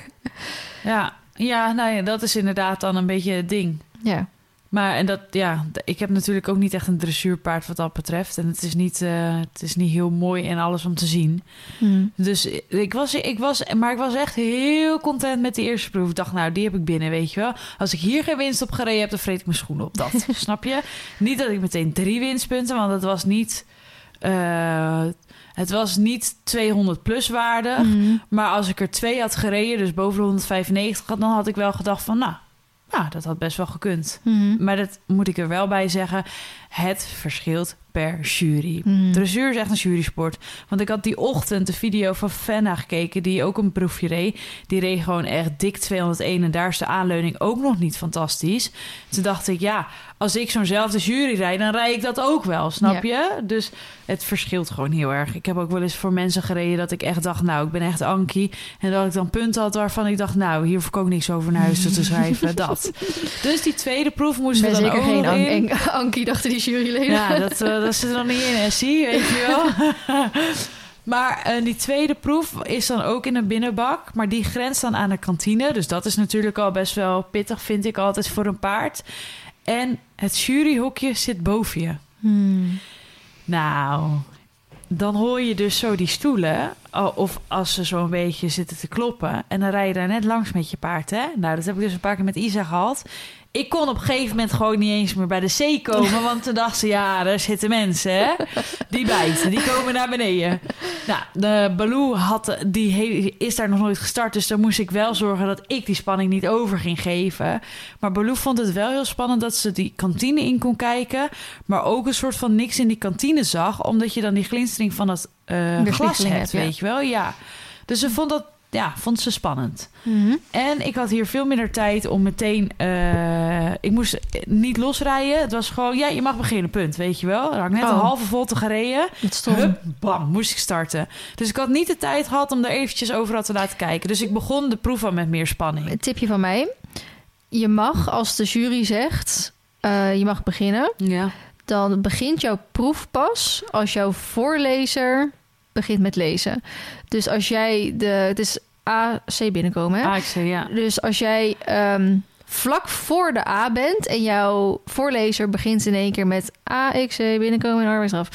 Ja, ja, nou ja, dat is inderdaad dan een beetje het ding. Ja. Maar en dat, ja, ik heb natuurlijk ook niet echt een dressuurpaard wat dat betreft. En het is niet, eh, het is niet heel mooi en alles om te zien. Hmm. Dus ik was, ik was, maar ik was echt heel content met die eerste proef. Ik dacht, nou, die heb ik binnen, weet je wel. Als ik hier geen winst op gereden heb, dan vreet ik mijn schoenen op. Dat, snap je? Niet dat ik meteen drie winstpunten, want het was niet, eh, het was niet 200 plus waardig. Hmm. Maar als ik er twee had gereden, dus boven de 195, had, dan had ik wel gedacht van, nou, nou, dat had best wel gekund. Hmm. Maar dat moet ik er wel bij zeggen. Het verschilt per jury. Dressuur is echt een jurysport. Want ik had die ochtend de video van Fenna gekeken... die ook een proefje reed. Die reed gewoon echt dik 201... en daar is de aanleuning ook nog niet fantastisch. Toen dacht ik, ja, als ik zo'nzelfde jury rijd... dan rijd ik dat ook wel, snap je? Dus het verschilt gewoon heel erg. Ik heb ook wel eens voor mensen gereden dat ik echt dacht... nou, ik ben echt Ankie. En dat ik dan punten had waarvan ik dacht... nou, hier hoef ik ook niks over naar huis te schrijven. dat. Dus die tweede proef moesten we dan zeker ook geen Ankie, dachten die juryleden. Ja, dat, eh, dat zit er nog niet in, Essie, weet je wel. maar eh, die tweede proef is dan ook in een binnenbak. Maar die grenst dan aan de kantine. Dus dat is natuurlijk al best wel pittig, vind ik altijd, voor een paard. En het juryhokje zit boven je. Hmm. Nou, dan hoor je dus zo die stoelen. oh, Of als ze zo een beetje zitten te kloppen. En dan rij je daar net langs met je paard, hè? Nou, dat heb ik dus een paar keer met Isa gehad. Ik kon op een gegeven moment gewoon niet eens meer bij de zee komen. Want toen dacht ze, ja, daar zitten mensen, hè? Die bijten, die komen naar beneden. Nou, de Baloo had, die he- is daar nog nooit gestart. Dus dan moest ik wel zorgen dat ik die spanning niet over ging geven. Maar Baloo vond het wel heel spannend dat ze die kantine in kon kijken. Maar ook een soort van niks in die kantine zag. Omdat je dan die glinstering van het eh, glas hebt, ja. weet je wel? Ja. Dus ze vond dat, ja, vond ze spannend. Mhm. En ik had hier veel minder tijd om meteen... eh, ik moest niet losrijden. Het was gewoon, ja, je mag beginnen, punt, weet je wel. Dan had ik net Oh. een halve volte gereden. Het stond. Hup, bam, moest ik starten. Dus ik had niet de tijd gehad om er eventjes overal te laten kijken. Dus ik begon de proef al met meer spanning. Een tipje van mij. Je mag, als de jury zegt, eh, je mag beginnen, Ja. dan begint jouw proef pas als jouw voorlezer begint met lezen. Dus als jij de, het is AC binnenkomen, hè? Zei ja. Dus als jij ehm, vlak voor de A bent en jouw voorlezer begint in één keer met AXC binnenkomen en arbeidsstraf,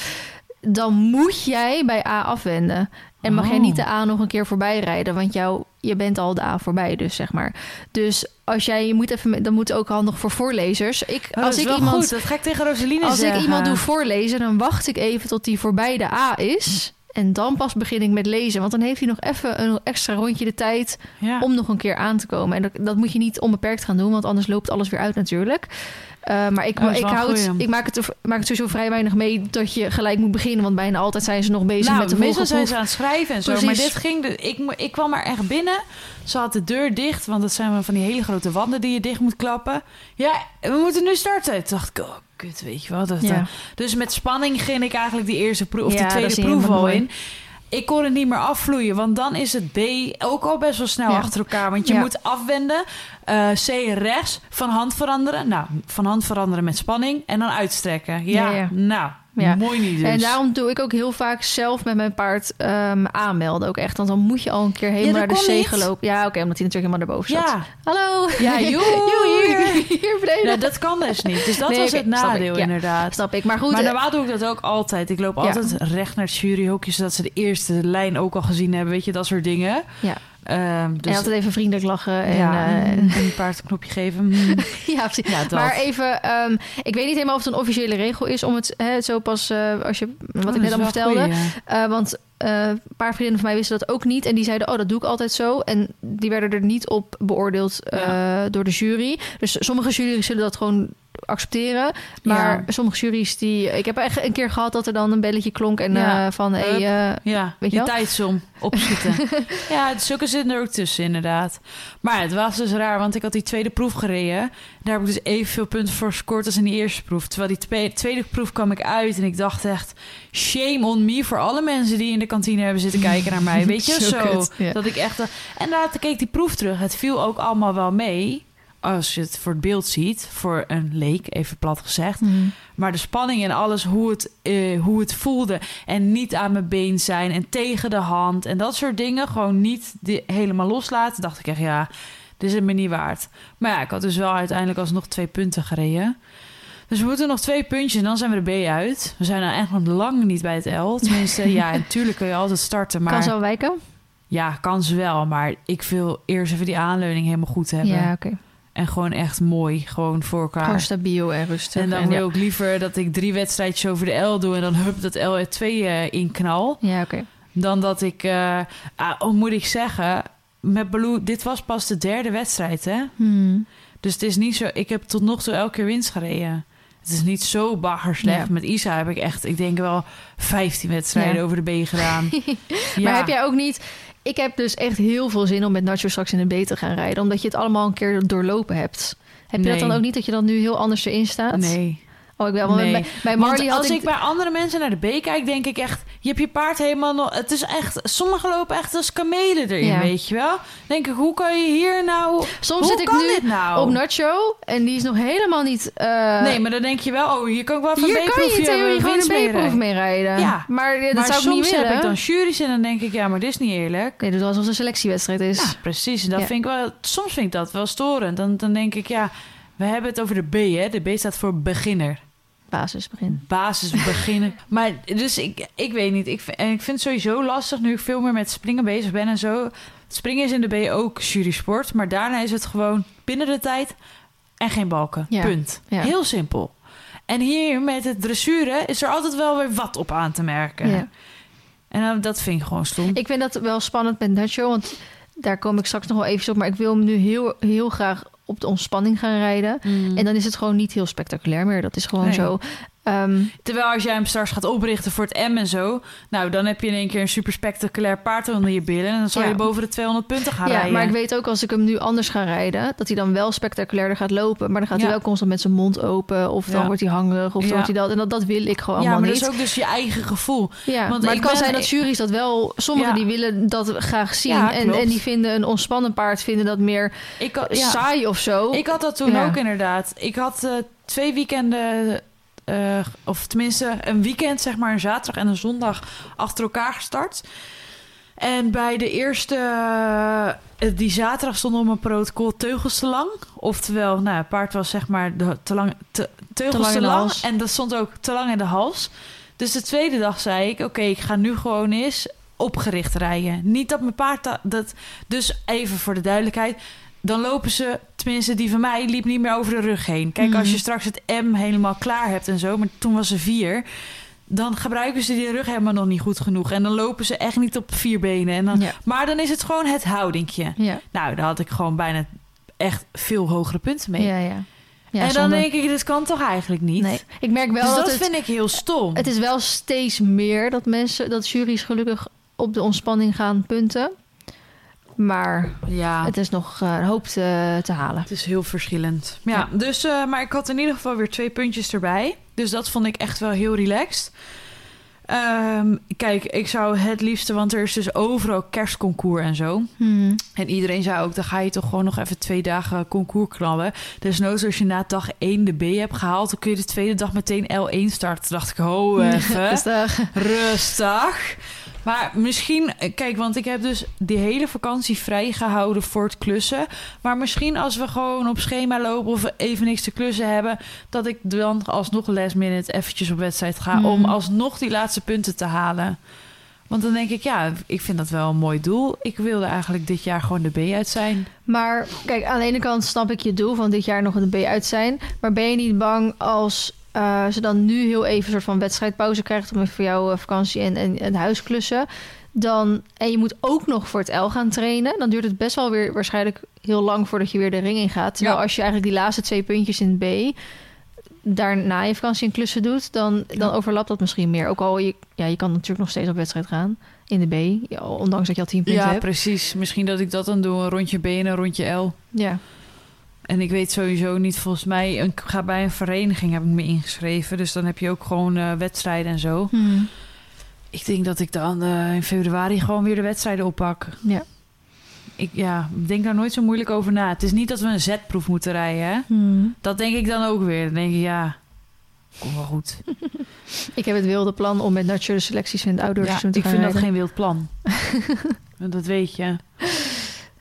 dan moet jij bij A afwenden. En mag jij Oh. niet de A nog een keer voorbij rijden, want jou, je bent al de A voorbij, dus zeg maar. Dus als jij, je moet even, dan moet ook handig voor voorlezers. Ik, Oh, als dat is ik wel iemand goed. Dat ga ik tegen Roseline als zeggen. ik iemand doe voorlezen, dan wacht ik even tot die voorbij de A is. En dan pas begin ik met lezen. Want dan heeft hij nog even een extra rondje de tijd Ja. om nog een keer aan te komen. En dat, dat moet je niet onbeperkt gaan doen, want anders loopt alles weer uit natuurlijk. Eh, maar ik, Oh, ik, wel een hou het, goeie. ik maak, het, maak het sowieso vrij weinig mee dat je gelijk moet beginnen. Want bijna altijd zijn ze nog bezig nou, met de meestal volgende zijn ze aan het schrijven en zo. Precies. Maar dit ging... De, ik, ik kwam er echt binnen. Ze had de deur dicht, want dat zijn van die hele grote wanden die je dicht moet klappen. Ja, we moeten nu starten. Toen dacht ik, oh, kut, weet je wel. Dat, Ja. eh, dus met spanning ging ik eigenlijk die eerste proef, of Ja, die tweede proef al in. Ik kon het niet meer afvloeien, want dan is het B ook al best wel snel Ja. achter elkaar. Want je moet afwenden, eh, C rechts, van hand veranderen. Nou, van hand veranderen met spanning en dan uitstrekken. Ja. nou, Ja. mooi niet dus. En daarom doe ik ook heel vaak zelf met mijn paard ehm, aanmelden ook echt. Want dan moet je al een keer helemaal Ja, naar de zee niet. gelopen. Ja, oké, omdat hij natuurlijk helemaal daarboven zat. ja, Hallo. Ja, joe, Joe, hier, hier. beneden. Nou, dat kan dus niet. Dus dat Nee, was het nadeel ja. inderdaad. Snap ik. Maar goed, maar eh, normaal doe ik dat ook altijd. Ik loop Ja. altijd recht naar het juryhokje... zodat ze de eerste lijn ook al gezien hebben. Weet je, dat soort dingen. Ja. Ehm, dus, en altijd even vriendelijk lachen. En, ja, eh, en een paard een knopje geven. Ja, precies. Ja. Maar even, ehm, ik weet niet helemaal of het een officiële regel is om het hè, zo pas, eh, als je, wat Oh, ik net dat al vertelde. goeie. Eh, want een paar vriendinnen van mij wisten dat ook niet. En die zeiden, oh, dat doe ik altijd zo. En die werden er niet op beoordeeld door de jury. Dus sommige jury's zullen dat gewoon accepteren. Maar Ja. sommige jury's die... Ik heb echt een keer gehad dat er dan een belletje klonk. En Ja. eh, van, hey, eh, Ja, Weet je die tijdsom opschieten. ja, zulke zitten er ook tussen inderdaad. Maar het was dus raar, want ik had die tweede proef gereden. Daar heb ik dus evenveel punten voor gescoord als in die eerste proef. Terwijl die twe- tweede proef kwam ik uit en ik dacht echt... Shame on me voor alle mensen die in de kantine hebben zitten kijken naar mij. Weet je, Zo zo. kut, ja. Dat ik echt... En later keek die proef terug. Het viel ook allemaal wel mee. Als je het voor het beeld ziet. Voor een leek, even plat gezegd. hmm. Maar de spanning en alles, hoe het, eh, hoe het voelde. En niet aan mijn been zijn en tegen de hand. En dat soort dingen. Gewoon niet die, helemaal loslaten. Dacht ik echt, ja, dit is het me niet waard. Maar ja, ik had dus wel uiteindelijk alsnog twee punten gereden. Dus we moeten nog twee puntjes en dan zijn we de B uit. We zijn nou echt nog lang niet bij het L. Tenminste, ja, natuurlijk kun je altijd starten. Maar Kan zo wijken? ja, kan ze wel. Maar ik wil eerst even die aanleuning helemaal goed hebben. Ja, oké. En gewoon echt mooi, gewoon voor elkaar. Gewoon stabiel en rustig. En dan wil ik liever dat ik drie wedstrijdjes over de L doe... en dan hup dat L er twee eh, in knal. Ja, oké. Dan dat ik... ah, oh, moet ik zeggen... Met Baloo, dit was pas de derde wedstrijd, hè? Hmm. Dus het is niet zo... Ik heb tot nog toe elke keer winst gereden. Het is niet zo bagger slecht. Ja. Met Isa heb ik echt, ik denk wel 15 wedstrijden Ja. over de B gedaan. Maar heb jij ook niet... Ik heb dus echt heel veel zin om met Nacho straks in een B te gaan rijden. Omdat je het allemaal een keer doorlopen hebt. Heb je dat dan ook niet, dat je dan nu heel anders erin staat? Nee. Oh, ik wel. Want Nee. bij, Marley als ik... ik bij andere mensen naar de B kijk, denk ik echt... Je hebt je paard helemaal nog... Het is echt... Sommigen lopen echt als kamelen erin, Ja. weet je wel? denk ik, hoe kan je hier nou... Soms hoe zit ik nu nou? op Nacho en die is nog helemaal niet... eh, nee, maar dan denk je wel... Oh, hier kan ik wel van hier kan je theorie gewoon een B-proef mee rijden. Ja. Maar dat maar zou ik niet willen. heb ik dan juries en dan denk ik... Ja, maar dit is niet eerlijk. Nee, dat was als een selectiewedstrijd is. Ja, precies. En dat Ja. vind ik wel... Soms vind ik dat wel storend. Dan, dan denk ik, ja... We hebben het over de B, hè? De B staat voor beginner. Basisbegin. basis beginnen. maar dus ik, ik weet niet. Ik, en ik vind het sowieso lastig nu ik veel meer met springen bezig ben en zo. Springen is in de B ook jury sport. Maar daarna is het gewoon binnen de tijd en geen balken. Ja. Punt. Ja. Heel simpel. En hier met het dressuren is er altijd wel weer wat op aan te merken. Ja. En dat vind ik gewoon stom. Ik vind dat wel spannend met Nacho, want daar kom ik straks nog wel even op. Maar ik wil hem nu heel, heel graag op de ontspanning gaan rijden. Mm. En dan is het gewoon niet heel spectaculair meer. Dat is gewoon Nee. zo. Ehm, Terwijl als jij hem straks gaat oprichten voor het M en zo... nou, dan heb je in één keer een super spectaculair paard onder je billen... en dan zal Ja. je boven de 200 punten gaan ja, rijden. maar ik weet ook als ik hem nu anders ga rijden, dat hij dan wel spectaculairder gaat lopen. Maar dan gaat hij Ja. wel constant met zijn mond open. Of dan Ja. wordt hij hangerig. Of dan Ja. wordt hij dat. En dat, dat wil ik gewoon ja, allemaal maar niet. dat is ook dus je eigen gevoel. Ja, Want maar ik het kan ben- zijn dat jury's dat wel... Sommigen Ja. die willen dat graag zien. Ja, en, en die vinden een ontspannen paard vinden dat meer Ik, ja. saai of zo. ik had dat toen Ja. ook inderdaad. Ik had eh, twee weekenden eh, of tenminste een weekend, zeg maar, een zaterdag en een zondag achter elkaar gestart. En bij de eerste, eh, die zaterdag stond op mijn protocol teugels te lang. Oftewel, nou, het paard was zeg maar de, te lang, te, teugels lang te lang. En dat stond ook te lang in de hals. Dus de tweede dag zei ik, oké, ik ga nu gewoon eens opgericht rijden. Niet dat mijn paard da- dat. Dus even voor de duidelijkheid. Dan lopen ze, tenminste die van mij, liep niet meer over de rug heen. Kijk, als Mhm. je straks het M helemaal klaar hebt en zo, maar toen was ze vier. Dan gebruiken ze die rug helemaal nog niet goed genoeg. En dan lopen ze echt niet op vier benen. En dan, Ja. Maar dan is het gewoon het houdingje. Ja, Nou, daar had ik gewoon bijna echt veel hogere punten mee. ja, ja. ja en dan denk ik, dit kan toch eigenlijk niet? Nee, ik merk wel dus dat, dat het, vind ik heel stom. het is wel steeds meer dat mensen, dat juries gelukkig op de ontspanning gaan punten. Maar ja. het is nog eh, een hoop te, te halen. Het is heel verschillend. Ja, Ja. dus, eh, maar ik had in ieder geval weer twee puntjes erbij. Dus dat vond ik echt wel heel relaxed. Ehm, kijk, ik zou het liefste, want er is dus overal kerstconcours en zo. Hmm. En iedereen zei ook, dan ga je toch gewoon nog even twee dagen concours knallen. Dus nooit als je na dag 1 de B hebt gehaald, dan kun je de tweede dag meteen L1 starten. Toen dacht ik, ho even. Rustig. Rustig. Maar misschien, kijk, want ik heb dus die hele vakantie vrijgehouden voor het klussen. Maar misschien als we gewoon op schema lopen of even niks te klussen hebben, dat ik dan alsnog last minute eventjes op wedstrijd ga Hmm. om alsnog die laatste punten te halen. Want dan denk ik, ja, ik vind dat wel een mooi doel. Ik wilde eigenlijk dit jaar gewoon de B uit zijn. Maar kijk, aan de ene kant snap ik je doel van dit jaar nog een B uit zijn. Maar ben je niet bang als eh, ze dan nu heel even een soort van wedstrijdpauze krijgt om even voor jou eh, vakantie en, en, en huisklussen? Dan, en je moet ook nog voor het L gaan trainen. Dan duurt het best wel weer waarschijnlijk heel lang voordat je weer de ring in gaat. Terwijl Ja. als je eigenlijk die laatste twee puntjes in B daarna je vakantie en klussen doet, dan, dan overlapt dat misschien meer. Ook al je, ja, je kan natuurlijk nog steeds op wedstrijd gaan in de B, ja, ondanks dat je al 10 punten Ja, hebt. precies. Misschien dat ik dat dan doe, een rondje B en een rondje L. Ja. En ik weet sowieso niet, volgens mij, ik ga bij een vereniging, heb ik me ingeschreven. Dus dan heb je ook gewoon eh, wedstrijden en zo. Hmm. Ik denk dat ik dan eh, in februari gewoon weer de wedstrijden oppak. Ja. Ik ja, denk daar nooit zo moeilijk over na. Het is niet dat we een zetproef moeten rijden, hè? Hmm. Dat denk ik dan ook weer. Dan denk ik, ja, kom wel goed. Ik heb het wilde plan om met Nature selecties in het outdoor Ja, seizoen te ik gaan vind dat geen wild plan. dat weet je.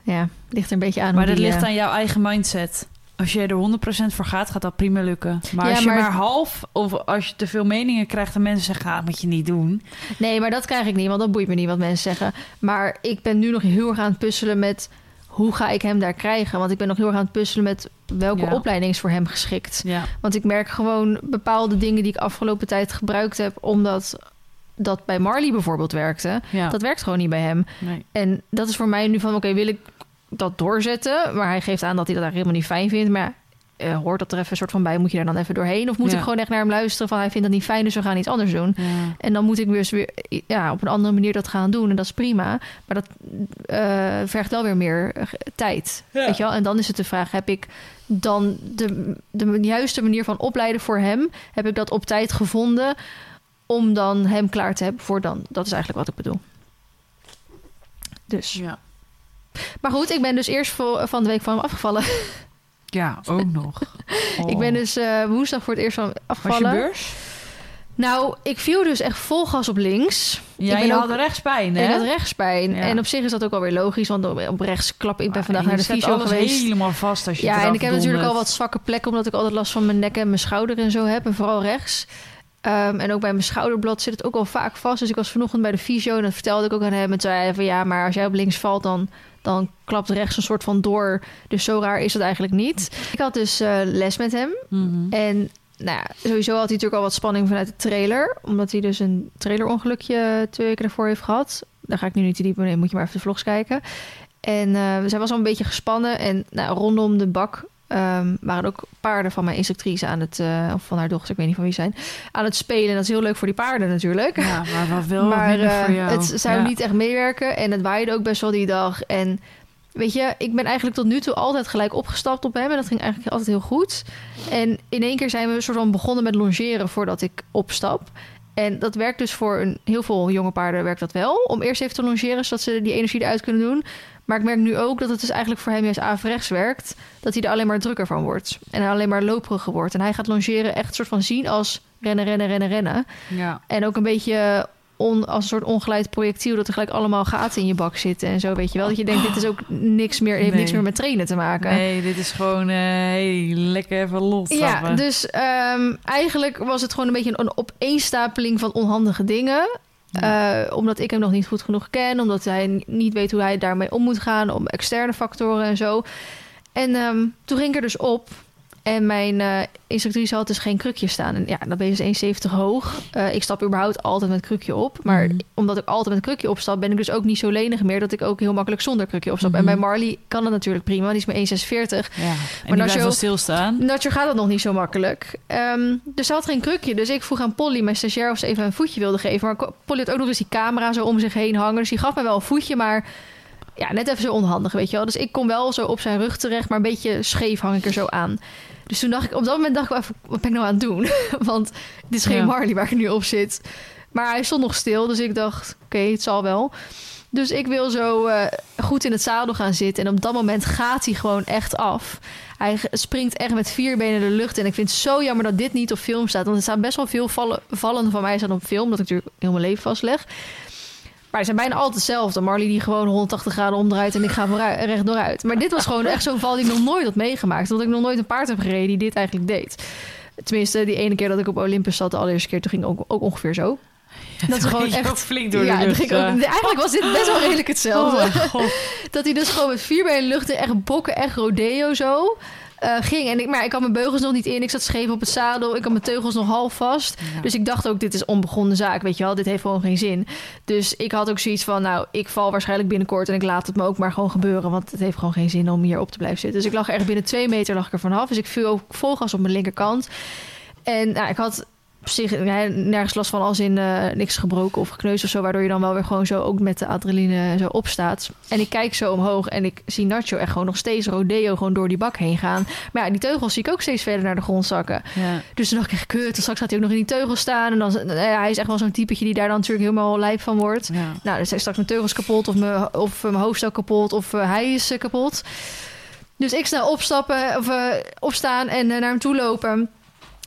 Ja, ligt er een beetje aan Maar dat die, ligt eh, aan jouw eigen mindset. Als je er 100% voor gaat, gaat dat prima lukken. Maar Ja, als je maar- maar half, of als je te veel meningen krijgt en mensen zeggen, ah, dat moet je niet doen. Nee, maar dat krijg ik niet, want dat boeit me niet wat mensen zeggen. Maar ik ben nu nog heel erg aan het puzzelen met... hoe ga ik hem daar krijgen? Want ik ben nog heel erg aan het puzzelen met... welke Ja. opleiding is voor hem geschikt. Ja, Want ik merk gewoon bepaalde dingen die ik afgelopen tijd gebruikt heb... omdat dat bij Marley bijvoorbeeld werkte. ja. Dat werkt gewoon niet bij hem. nee. En dat is voor mij nu van, oké, wil ik dat doorzetten? Maar hij geeft aan dat hij dat helemaal niet fijn vindt. Maar eh, hoort dat er even een soort van bij? Moet je daar dan even doorheen? Of moet Ja. ik gewoon echt naar hem luisteren van, hij vindt dat niet fijn, dus we gaan iets anders doen? Ja. En dan moet ik dus weer ja, op een andere manier dat gaan doen. En dat is prima. Maar dat eh, vergt wel weer meer eh, tijd. Ja. Weet je wel? En dan is het de vraag, heb ik dan de, de juiste manier van opleiden voor hem? Heb ik dat op tijd gevonden om dan hem klaar te hebben voor dan? Dat is eigenlijk wat ik bedoel. Dus. Ja. Maar goed, ik ben dus eerst van de week van hem afgevallen. ja, ook nog. Ik ben dus eh, woensdag voor het eerst van hem Was je afgevallen. beurs? Nou, ik viel dus echt vol gas op links. Ja, ik je ook- had rechtspijn, hè? Ik had rechtspijn. Ja. En op zich is dat ook alweer logisch, want op rechts klap. Ik ben vandaag naar de fysio geweest. helemaal vast als je Ja, en ik heb natuurlijk al wat zwakke plekken, omdat ik altijd last van mijn nek en mijn schouder en zo heb. En vooral rechts. Ehm, en ook bij mijn schouderblad zit het ook al vaak vast. Dus ik was vanochtend bij de fysio en dat vertelde ik ook aan hem. En zei hij van ja, maar als jij op links valt, dan, dan klapt rechts een soort van door. Dus zo raar is dat eigenlijk niet. Ik had dus eh, les met hem. Mhm. En nou ja, sowieso had hij natuurlijk al wat spanning vanuit de trailer. Omdat hij dus een trailerongelukje twee weken daarvoor heeft gehad. Daar ga ik nu niet te diep in, moet je maar even de vlogs kijken. En eh zij was al een beetje gespannen. En nou, rondom de bak ehm, waren ook paarden van mijn instructrice aan het... eh, of van haar dochter, ik weet niet van wie zijn. Aan het spelen. Dat is heel leuk voor die paarden natuurlijk. Ja, maar wat wel maar eh, voor jou. het zou Ja. niet echt meewerken. En het waaide ook best wel die dag. En weet je, ik ben eigenlijk tot nu toe altijd gelijk opgestapt op hem. En dat ging eigenlijk altijd heel goed. En in één keer zijn we een soort van begonnen met longeren voordat ik opstap. En dat werkt dus voor een, heel veel jonge paarden werkt dat wel. Om eerst even te longeren, zodat ze die energie eruit kunnen doen. Maar ik merk nu ook dat het dus eigenlijk voor hem juist averechts werkt. Dat hij er alleen maar drukker van wordt. En alleen maar loperiger wordt. En hij gaat longeren echt soort van zien als rennen, rennen, rennen, rennen. Ja. En ook een beetje on, als een soort ongeleid projectiel... dat er gelijk allemaal gaten in je bak zitten en zo, weet je wel. Dat je denkt, dit is ook niks meer, heeft Nee. niks meer met trainen te maken. Nee, dit is gewoon eh hey, lekker even los. Ja, dus ehm, eigenlijk was het gewoon een beetje een opeenstapeling van onhandige dingen. Eh, omdat ik hem nog niet goed genoeg ken. Omdat hij niet weet hoe hij daarmee om moet gaan. Om externe factoren en zo. En ehm, toen ging ik er dus op. En mijn eh, instructrice had dus geen krukje staan. En ja, dan ben je dus 1,70 hoog. Eh, ik stap überhaupt altijd met krukje op. Maar Mhm. omdat ik altijd met krukje opstap... ben ik dus ook niet zo lenig meer... dat ik ook heel makkelijk zonder krukje opstap. Mhm. En bij Marley kan dat natuurlijk prima. Die is maar 1,46. Ja. Maar je wel stilstaan. Nacho gaat dat nog niet zo makkelijk. Ehm, dus ze had geen krukje. Dus ik vroeg aan Polly, mijn stagiair, of ze even een voetje wilde geven. Maar Polly had ook nog eens die camera zo om zich heen hangen. Dus die gaf me wel een voetje, maar ja, net even zo onhandig, weet je wel. Dus ik kom wel zo op zijn rug terecht, maar een beetje scheef hang ik er zo aan. Dus toen dacht ik, op dat moment dacht ik even, wat ben ik nou aan het doen? Want dit is geen Ja. Marley waar ik nu op zit. Maar hij stond nog stil, dus ik dacht, oké, het zal wel. Dus ik wil zo eh, goed in het zadel gaan zitten. En op dat moment gaat hij gewoon echt af. Hij springt echt met vier benen de lucht. En ik vind het zo jammer dat dit niet op film staat. Want er staan best wel veel vallen, vallen van mij staan op film. Dat ik natuurlijk heel mijn leven vastleg. Maar ze zijn bijna altijd hetzelfde. Marley die gewoon 180 graden omdraait en ik ga vooruit, rechtdooruit. Maar dit was gewoon echt zo'n val die ik nog nooit had meegemaakt. Omdat ik nog nooit een paard heb gereden die dit eigenlijk deed. Tenminste, die ene keer dat ik op Olympus zat, de allereerste keer, toen ging ook, ook ongeveer zo. Dat is gewoon echt... flink door ja, lucht. ook- eigenlijk was dit best wel redelijk hetzelfde. Oh, god. Dat hij dus gewoon met vier in de lucht, echt bokken, echt rodeo zo, eh, ging. En ik, maar ik had mijn beugels nog niet in, ik zat scheef op het zadel, ik had mijn teugels nog half vast. Ja. Dus ik dacht ook, dit is onbegonnen zaak, weet je wel, dit heeft gewoon geen zin. Dus ik had ook zoiets van, nou, ik val waarschijnlijk binnenkort en ik laat het me ook maar gewoon gebeuren, want het heeft gewoon geen zin om hier op te blijven zitten. Dus ik lag echt binnen twee meter lag ik er vanaf, dus ik viel ook vol gas op mijn linkerkant. En nou, ik had zich ja, nergens last van als in eh, niks gebroken of gekneusd of zo, waardoor je dan wel weer gewoon zo ook met de adrenaline zo opstaat. En ik kijk zo omhoog en ik zie Nacho echt gewoon nog steeds rodeo gewoon door die bak heen gaan. Maar ja, die teugels zie ik ook steeds verder naar de grond zakken. Ja. Dus toen dacht ik echt kut, straks gaat hij ook nog in die teugels staan. En dan, eh, hij is echt wel zo'n typetje die daar dan natuurlijk helemaal lijp van wordt. Ja. Nou, dan zijn straks mijn teugels kapot of mijn, of mijn hoofdstel kapot of eh, hij is kapot. Dus ik snel opstappen of opstaan en naar hem toe lopen.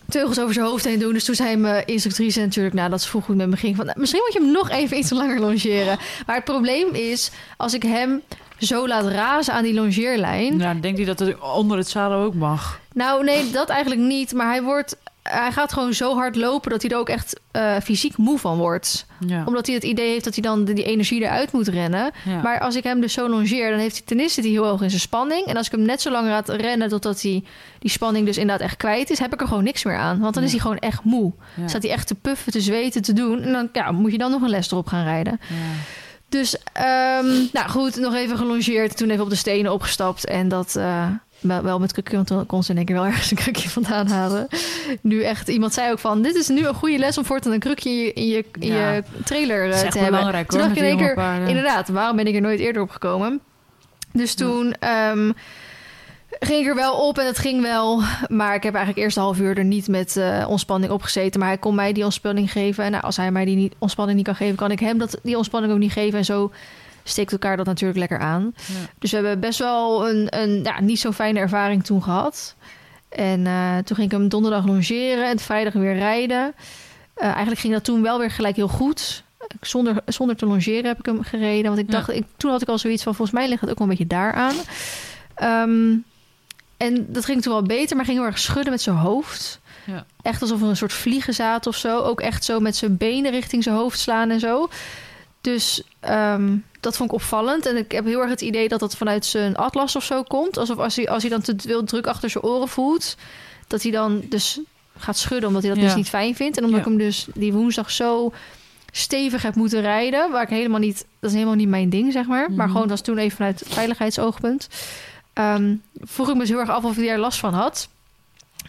Teugels over zijn hoofd heen doen. Dus toen zei mijn instructrice natuurlijk, nou dat is vroeg goed met me ging. Van, nou, misschien moet je hem nog even iets langer longeren. Maar het probleem is, als ik hem zo laat razen aan die longeerlijn. Nou, denkt hij dat het onder het zadel ook mag. Nou, nee, dat eigenlijk niet. Maar hij wordt. Hij gaat gewoon zo hard lopen dat hij er ook echt eh, fysiek moe van wordt. Ja. Omdat hij het idee heeft dat hij dan die energie eruit moet rennen. Ja. Maar als ik hem dus zo longeer, dan heeft hij ten eerste die heel hoog in zijn spanning. En als ik hem net zo lang laat rennen totdat hij die spanning dus inderdaad echt kwijt is, heb ik er gewoon niks meer aan. Want dan is hij gewoon echt moe. Staat hij echt te puffen, te zweten, te doen. En dan ja, moet je dan nog een les erop gaan rijden. Ja. Dus, ehm, nou goed, nog even gelongeerd. Toen even op de stenen opgestapt. En dat eh, wel, wel met krukje, want dan kon ze in één keer wel ergens een krukje vandaan halen. Nu echt, iemand zei ook van... dit is nu een goede les om voortaan een krukje in je, in je, in Ja. je trailer eh, Dat is echt te hebben. belangrijk Toen hoor. dacht ik in één keer, paarden. inderdaad, waarom ben ik er nooit eerder op gekomen? Dus toen ehm, ging ik er wel op en het ging wel. Maar ik heb eigenlijk eerst een half uur er niet met eh, ontspanning opgezeten. Maar hij kon mij die ontspanning geven. En nou, als hij mij die niet, ontspanning niet kan geven, kan ik hem dat, die ontspanning ook niet geven. En zo steekt elkaar dat natuurlijk lekker aan. Ja. Dus we hebben best wel een, een ja, niet zo fijne ervaring toen gehad. En eh, toen ging ik hem donderdag longeren en vrijdag weer rijden. Eh, eigenlijk ging dat toen wel weer gelijk heel goed. Zonder, zonder te longeren heb ik hem gereden. Want ik Ja. dacht, ik, toen had ik al zoiets van... volgens mij ligt het ook wel een beetje daaraan. Ehm en dat ging toen wel beter, maar ging heel erg schudden met zijn hoofd. Ja. Echt alsof er een soort vliegen zaten of zo. Ook echt zo met zijn benen richting zijn hoofd slaan en zo. Dus ehm, dat vond ik opvallend. En ik heb heel erg het idee dat dat vanuit zijn atlas of zo komt. Alsof als hij, als hij dan te veel druk achter zijn oren voelt... dat hij dan dus gaat schudden omdat hij dat Ja. dus niet fijn vindt. En omdat Ja. ik hem dus die woensdag zo stevig heb moeten rijden... waar ik helemaal niet... dat is helemaal niet mijn ding, zeg maar. Maar Mhm. gewoon, dat was toen even vanuit veiligheidsoogpunt. Ehm, vroeg ik me dus heel erg af of hij er last van had.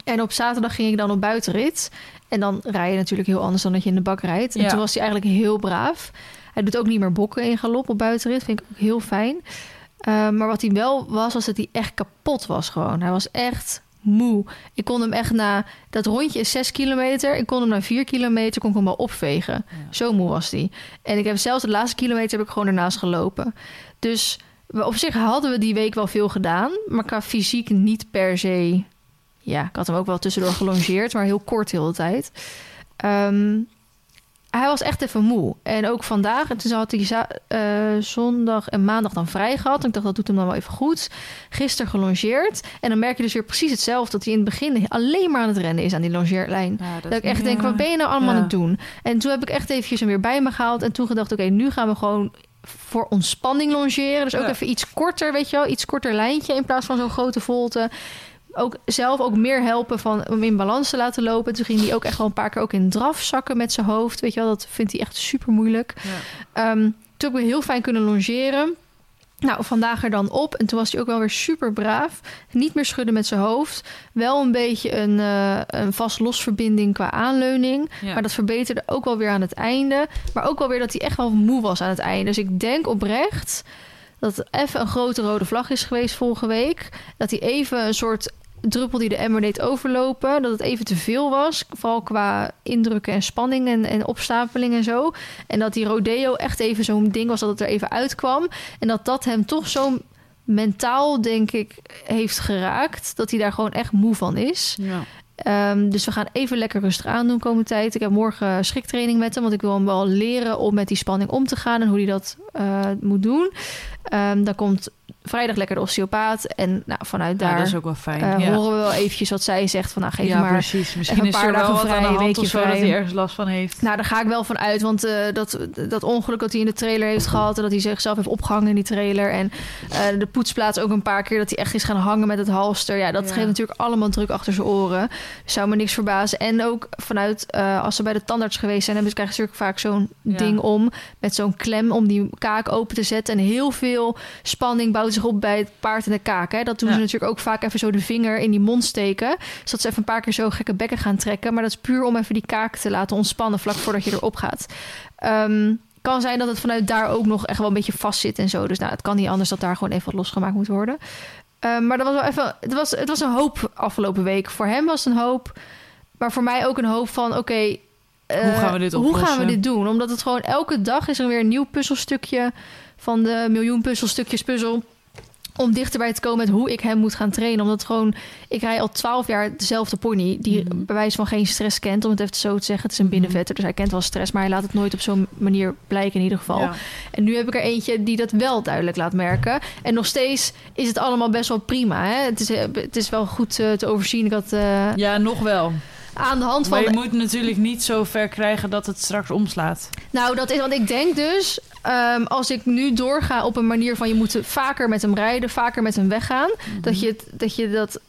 En op zaterdag ging ik dan op buitenrit. En dan rij je natuurlijk heel anders dan dat je in de bak rijdt. En Ja. toen was hij eigenlijk heel braaf. Hij doet ook niet meer bokken in galop op buitenrit. Vind ik ook heel fijn. Ehm, maar wat hij wel was, was dat hij echt kapot was gewoon. Hij was echt moe. Ik kon hem echt na... Dat rondje is 6 kilometer. Ik kon hem na 4 kilometer kon ik hem wel opvegen. Ja. Zo moe was hij. En ik heb zelfs de laatste kilometer heb ik gewoon ernaast gelopen. Dus op zich hadden we die week wel veel gedaan. Maar qua fysiek niet per se... Ja, ik had hem ook wel tussendoor gelongeerd. Maar heel kort heel de tijd. Ehm, hij was echt even moe. En ook vandaag. En toen had hij eh, zondag en maandag dan vrij gehad. En ik dacht, dat doet hem dan wel even goed. Gisteren gelongeerd. En dan merk je dus weer precies hetzelfde. Dat hij in het begin alleen maar aan het rennen is aan die longeerlijn. Ja, Dat ik echt denk, wat ben je nou allemaal Ja. aan het doen? En toen heb ik echt eventjes hem weer bij me gehaald. En toen gedacht, oké, nu gaan we gewoon voor ontspanning longeren. Dus ook even iets korter, weet je wel. Iets korter lijntje in plaats van zo'n grote volte. Ook zelf ook meer helpen van om in balans te laten lopen. Toen ging hij ook echt wel een paar keer ook in draf zakken met zijn hoofd. Weet je wel, dat vindt hij echt super moeilijk. Ja. Ehm, toen hebben we heel fijn kunnen longeren. Nou, vandaag er dan op. En toen was hij ook wel weer super braaf. Niet meer schudden met zijn hoofd. Wel een beetje een, eh een vast-losverbinding qua aanleuning. Ja. Maar dat verbeterde ook wel weer aan het einde. Maar ook wel weer dat hij echt wel moe was aan het einde. Dus ik denk oprecht dat het even een grote rode vlag is geweest vorige week. Dat hij even een soort druppel die de emmer deed overlopen. Dat het even te veel was. Vooral qua indrukken en spanning en, en opstapeling en zo. En dat die rodeo echt even zo'n ding was dat het er even uitkwam. En dat dat hem toch zo mentaal, denk ik, heeft geraakt. Dat hij daar gewoon echt moe van is. Ja. Ehm, dus we gaan even lekker rustig aandoen komende tijd. Ik heb morgen schriktraining met hem, want ik wil hem wel leren om met die spanning om te gaan en hoe hij dat eh, moet doen. Dan komt vrijdag lekker de osteopaat en nou, vanuit Ja, daar dat is ook wel fijn. eh, ja. horen we wel eventjes wat zij zegt van nou geef ja, maar. precies. Misschien een is paar er wel dagen aan vrij, hand weekje of zo dat vrij. hij ergens last van heeft. Nou, daar ga ik wel van uit, want eh, dat, dat ongeluk dat hij in de trailer heeft gehad... en dat hij zichzelf heeft opgehangen in die trailer... en eh, de poetsplaats ook een paar keer dat hij echt is gaan hangen met het halster... ja, dat geeft natuurlijk allemaal druk achter zijn oren. Zou me niks verbazen. En ook vanuit, als ze bij de tandarts geweest zijn... hebben ze krijgen natuurlijk vaak zo'n ding om... met zo'n klem om die kaak open te zetten. En heel veel spanning bouwt zich op bij het paard en de kaak. Hè. Dat doen Ja. ze natuurlijk ook vaak even zo de vinger in die mond steken... zodat ze even een paar keer zo gekke bekken gaan trekken. Maar dat is puur om even die kaak te laten ontspannen... vlak voordat je erop gaat. Ehm, kan zijn dat het vanuit daar ook nog echt wel een beetje vast zit en zo. Dus nou, het kan niet anders dat daar gewoon even wat losgemaakt moet worden. Ehm, maar dat was wel even. Het was, het was een hoop afgelopen week. Voor hem was het een hoop. Maar voor mij ook een hoop van: oké. eh, Hoe gaan we dit Hoe gaan we dit doen? Omdat het gewoon elke dag is er weer een nieuw puzzelstukje van de miljoen puzzelstukjes puzzel. Om dichterbij te komen met hoe ik hem moet gaan trainen. Omdat gewoon, ik rij al twaalf jaar dezelfde pony. Die Mhm. bij wijze van geen stress kent, om het even zo te zeggen. Het is een Mhm. binnenvetter, dus hij kent wel stress. Maar hij laat het nooit op zo'n manier blijken in ieder geval. Ja. En nu heb ik er eentje die dat wel duidelijk laat merken. En nog steeds is het allemaal best wel prima. Hè? Het, is, het is wel goed eh, te overzien. Ik had eh, ja, nog wel. aan de hand Maar van... je moet natuurlijk niet zo ver krijgen dat het straks omslaat. Nou, dat is... Want ik denk dus... ehm, als ik nu doorga op een manier van... je moet vaker met hem rijden, vaker met hem weggaan... dat, je het, dat je dat...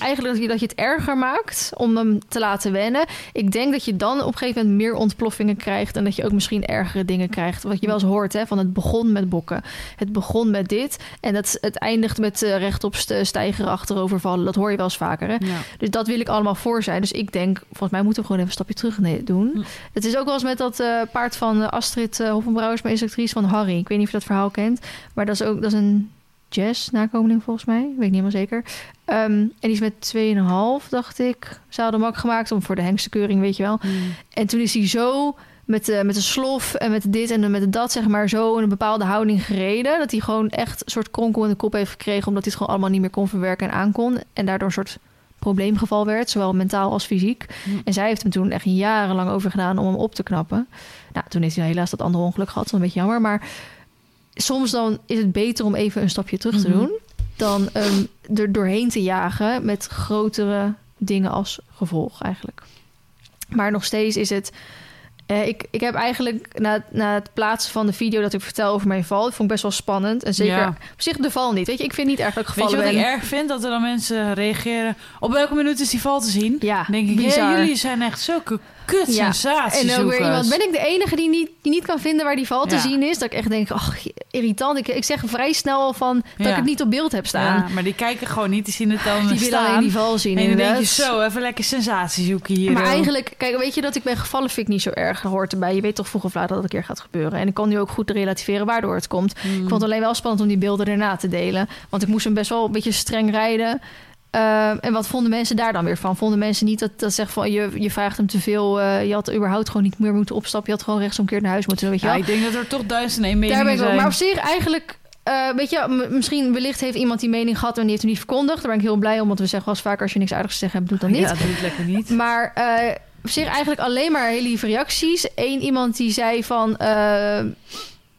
Eigenlijk dat je, dat je het erger maakt om hem te laten wennen. Ik denk dat je dan op een gegeven moment meer ontploffingen krijgt. En dat je ook misschien ergere dingen krijgt. Wat je wel eens hoort, hè, van het begon met bokken. Het begon met dit. En het, het eindigt met eh, rechtop st- stijgeren, achterover vallen. Dat hoor je wel eens vaker. Hè? Ja. Dus dat wil ik allemaal voor zijn. Dus ik denk, volgens mij moeten we gewoon even een stapje terug doen. Het is ook wel eens met dat eh, paard van eh, Astrid uh, Hofenbrouwers, mijn instructrice van Harry. Ik weet niet of je dat verhaal kent. Maar dat is ook dat is een jazz-nakomeling volgens mij. Weet ik niet helemaal zeker. Ehm, en die is met 2,5, dacht ik, zadelmak gemaakt. Om voor de hengstekeuring, weet je wel. Mm. En toen is hij zo met, eh met de slof en met dit en met dat, zeg maar, zo in een bepaalde houding gereden. Dat hij gewoon echt een soort kronkel in de kop heeft gekregen. Omdat hij het gewoon allemaal niet meer kon verwerken en aankon. En daardoor een soort probleemgeval werd, zowel mentaal als fysiek. Hm. En zij heeft hem toen echt jarenlang over gedaan om hem op te knappen. Nou, toen heeft hij helaas dat andere ongeluk gehad. Dat is een beetje jammer. Maar soms dan is het beter om even een stapje terug te Mhm. doen. Dan um, er doorheen te jagen met grotere dingen als gevolg eigenlijk. Maar nog steeds is het... Uh, ik, ik heb eigenlijk na, na het plaatsen van de video dat ik vertel over mijn val, vond ik best wel spannend. En zeker Ja. op zich de val niet. Weet je, ik vind niet erg dat ik Weet gevallen je wat ben. ik erg vind? Dat er dan mensen reageren. Op welke minuut is die val te zien? Ja, denk ik, bizar. ja, jullie zijn echt zulke kut Ja. sensaties. En ook weer iemand, ben ik de enige die niet, die niet kan vinden waar die val te zien is? Dat ik echt denk, ach, irritant. Ik, ik zeg vrij snel al van dat Ja. ik het niet op beeld heb staan. Ja, maar die kijken gewoon niet, die zien het dan die willen staan. alleen die val zien en dan denk je zo, even lekker sensatie zoeken hier. Maar eigenlijk, kijk, weet je dat ik ben gevallen vind ik niet zo erg. Hoort erbij. Je weet toch vroeg of laat dat het een keer gaat gebeuren. En ik kan nu ook goed relativeren waardoor het komt. Mm. Ik vond het alleen wel spannend om die beelden erna te delen. Want ik moest hem best wel een beetje streng rijden. Ehm, en wat vonden mensen daar dan weer van? Vonden mensen niet dat dat zegt van je, je vraagt hem te veel. eh, je had überhaupt gewoon niet meer moeten opstappen. Je had gewoon rechtsomkeerd naar huis moeten. Weet je Ja, wel? ik denk dat er toch duizend en één Daar meningen ben ik zijn. Maar op zich eigenlijk. eh, weet je, misschien wellicht heeft iemand die mening gehad en die heeft hem niet verkondigd. Daar ben ik heel blij om, want we zeggen wel eens vaak als je niks aardigs te zeggen hebt, doe dan niet. Ja, doe het lekker niet. Maar eh, op zich eigenlijk alleen maar hele lieve reacties. Eén iemand die zei van...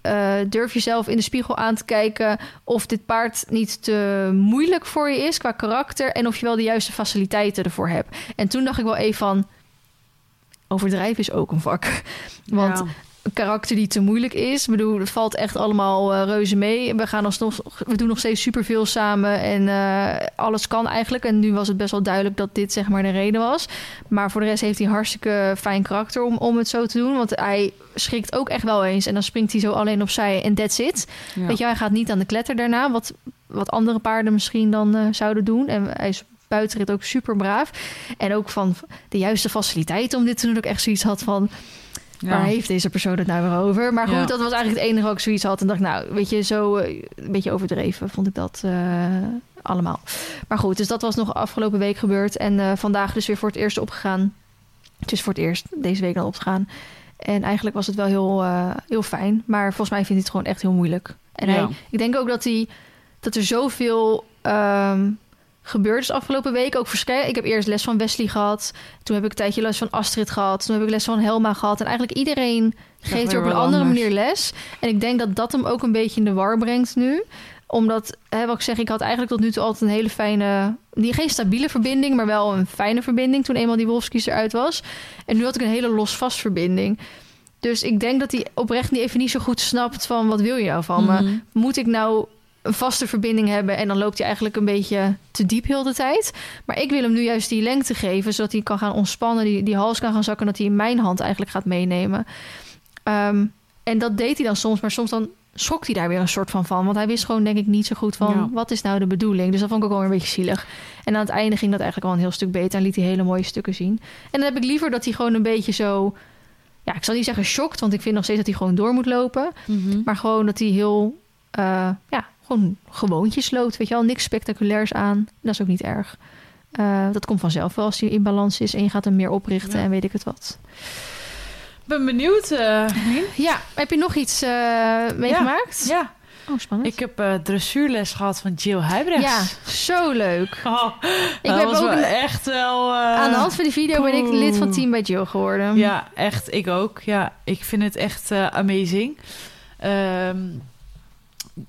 eh, durf jezelf in de spiegel aan te kijken... of dit paard niet te moeilijk voor je is qua karakter... en of je wel de juiste faciliteiten ervoor hebt. En toen dacht ik wel even van... overdrijven is ook een vak. Want Ja. een karakter die te moeilijk is. Ik bedoel, het valt echt allemaal eh, reuze mee. We, gaan alsnog, we doen nog steeds superveel samen en eh, alles kan eigenlijk. En nu was het best wel duidelijk dat dit zeg maar de reden was. Maar voor de rest heeft hij hartstikke fijn karakter om, om het zo te doen. Want hij schrikt ook echt wel eens en dan springt hij zo alleen opzij en that's it. Ja. Weet je, hij gaat niet aan de kletter daarna, wat, wat andere paarden misschien dan eh, zouden doen. En hij is buitenrit ook super braaf. En ook van de juiste faciliteiten om dit te doen. Ik echt zoiets had van, Ja. Waar heeft deze persoon het nou weer over? Maar goed, Ja. dat was eigenlijk het enige wat ik zoiets had. En dacht, nou, weet je, zo eh, een beetje overdreven vond ik dat eh, allemaal. Maar goed, dus dat was nog afgelopen week gebeurd. En vandaag dus weer voor het eerst opgegaan. Het is voor het eerst deze week dan opgegaan. En eigenlijk was het wel heel, eh, heel fijn. Maar volgens mij vindt hij het gewoon echt heel moeilijk. En Ja. hij, ik denk ook dat, hij, dat er zoveel ehm gebeurd is afgelopen week. Ook verschil. Ik heb eerst les van Wesley gehad. Toen heb ik een tijdje les van Astrid gehad. Toen heb ik les van Helma gehad. En eigenlijk iedereen geeft er op een andere anders. manier les. En ik denk dat dat hem ook een beetje in de war brengt nu. Omdat, hè, wat ik zeg, ik had eigenlijk tot nu toe altijd een hele fijne... Niet, geen stabiele verbinding, maar wel een fijne verbinding... toen eenmaal die Wolfskies eruit was. En nu had ik een hele los-vast verbinding. Dus ik denk dat hij oprecht niet even niet zo goed snapt van... wat wil je nou van me? Mhm. moet ik nou een vaste verbinding hebben en dan loopt hij eigenlijk een beetje te diep heel de tijd. Maar ik wil hem nu juist die lengte geven, zodat hij kan gaan ontspannen, die, die hals kan gaan zakken, dat hij in mijn hand eigenlijk gaat meenemen. Ehm, en dat deed hij dan soms, maar soms dan schrok hij daar weer een soort van van. Want hij wist gewoon denk ik niet zo goed van Ja. wat is nou de bedoeling. Dus dat vond ik ook wel een beetje zielig. En aan het einde ging dat eigenlijk wel een heel stuk beter en liet hij hele mooie stukken zien. En dan heb ik liever dat hij gewoon een beetje zo... Ja, ik zal niet zeggen shocked, want ik vind nog steeds dat hij gewoon door moet lopen. Mhm. Maar gewoon dat hij heel, eh, ja, gewoon gewoontjes loopt. Weet je wel, niks spectaculairs aan. Dat is ook niet erg. Eh, dat komt vanzelf wel als hij in balans is en je gaat hem meer oprichten Ja. en weet ik het wat. Ben benieuwd. eh. Ja, heb je nog iets eh, meegemaakt? ja, Oh, spannend. ik heb eh, dressuurles gehad van Jill Huibrechts. ja, zo leuk. Oh, Ik was ook wel een- echt wel... eh, Aan de hand van die video ben ik lid van. Team bij Jill geworden. Ja, echt. Ik ook. Ja, ik vind het echt amazing. Ehm,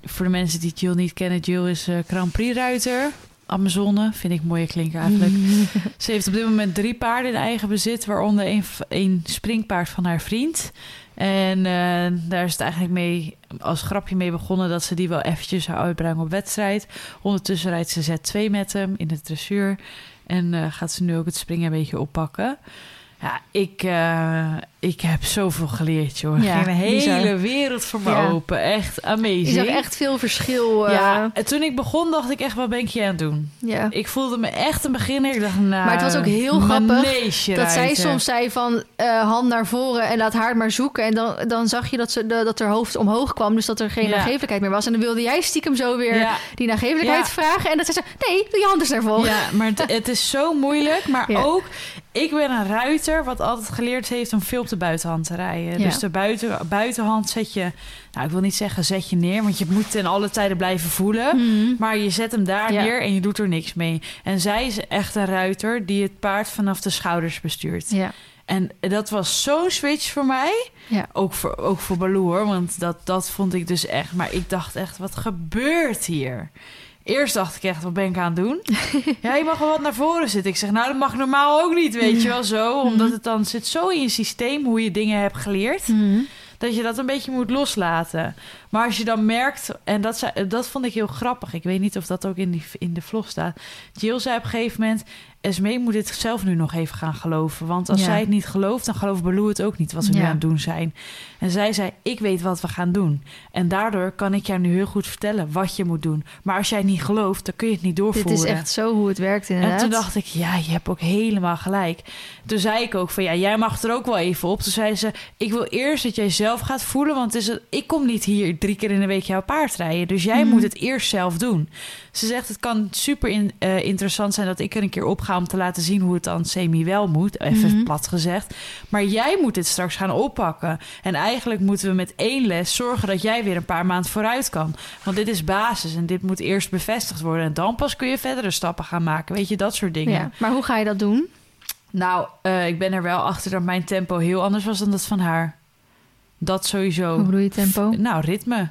voor de mensen die Jill niet kennen, Jill is eh, Grand Prix ruiter. Amazone, vind ik mooie klinken eigenlijk. Ze heeft op dit moment drie paarden in eigen bezit, waaronder een, een springpaard van haar vriend. En eh, daar is het eigenlijk mee als grapje mee begonnen dat ze die wel eventjes zou uitbrengen op wedstrijd. Ondertussen rijdt ze Z2 met hem in de dressuur. En eh, gaat ze nu ook het springen een beetje oppakken. Ja, ik, eh, ik heb zoveel geleerd, joh. Ja, ging een bizar. hele wereld voor me Ja. open. Echt amazing. Je zag echt veel verschil. eh, Ja, en toen ik begon dacht ik echt, wat ben ik je aan het doen? ja. Ik voelde me echt een beginner. Ik dacht, nou... Maar het was ook heel grappig Dat zij soms zei van eh, hand naar voren en laat haar maar zoeken. En dan, dan zag je dat, ze, de, dat haar hoofd omhoog kwam. Dus dat er geen Ja. nagevelijkheid meer was. En dan wilde jij stiekem zo weer die nagevelijkheid vragen. En dat zei ze, nee, doe je hand eens naar voren. ja, maar het, het is zo moeilijk. Maar ook, ik ben een ruiter wat altijd geleerd heeft om veel op de buitenhand te rijden. Ja. Dus de buiten, buitenhand zet je, nou ik wil niet zeggen zet je neer, want je moet ten alle tijden blijven voelen. Mhm. Maar je zet hem daar Ja. neer en je doet er niks mee. En zij is echt een ruiter die het paard vanaf de schouders bestuurt. Ja. En dat was zo'n switch voor mij. Ja. Ook voor, ook voor Baloo hoor, want dat, dat vond ik dus echt. Maar ik dacht echt, wat gebeurt hier? Eerst dacht ik echt, wat ben ik aan het doen? ja, je mag wel wat naar voren zitten. Ik zeg, nou, dat mag normaal ook niet, weet je wel zo. Omdat het dan zit zo in je systeem hoe je dingen hebt geleerd Mhm. dat je dat een beetje moet loslaten. Maar als je dan merkt, en dat, zei, dat vond ik heel grappig. Ik weet niet of dat ook in, die, in de vlog staat. Jill zei op een gegeven moment... Esmee moet dit zelf nu nog even gaan geloven. Want als Ja. zij het niet gelooft, dan gelooft Baloo het ook niet... wat ze nu aan het doen zijn. En zij zei, ik weet wat we gaan doen. En daardoor kan ik jou nu heel goed vertellen wat je moet doen. Maar als jij het niet gelooft, dan kun je het niet Dit doorvoeren. is echt zo hoe het werkt inderdaad. En toen dacht ik, ja, je hebt ook helemaal gelijk. Toen zei ik ook van, ja, jij mag er ook wel even op. Toen zei ze, ik wil eerst dat jij zelf gaat voelen... want het is een- ik kom niet hier drie keer in de week jouw paard rijden. Dus jij Mhm. moet het eerst zelf doen. Ze zegt, het kan super in- eh, interessant zijn dat ik er een keer op ga... om te laten zien hoe het dan semi wel moet, even Mhm. plat gezegd. Maar jij moet dit straks gaan oppakken. En eigenlijk moeten we met één les zorgen dat jij weer een paar maanden vooruit kan. Want dit is basis en dit moet eerst bevestigd worden. En dan pas kun je verdere stappen gaan maken. Weet je, dat soort dingen. ja. Maar hoe ga je dat doen? Nou, eh, ik ben er wel achter dat mijn tempo heel anders was dan dat van haar. Dat sowieso. Hoe bedoel je tempo? Nou, ritme.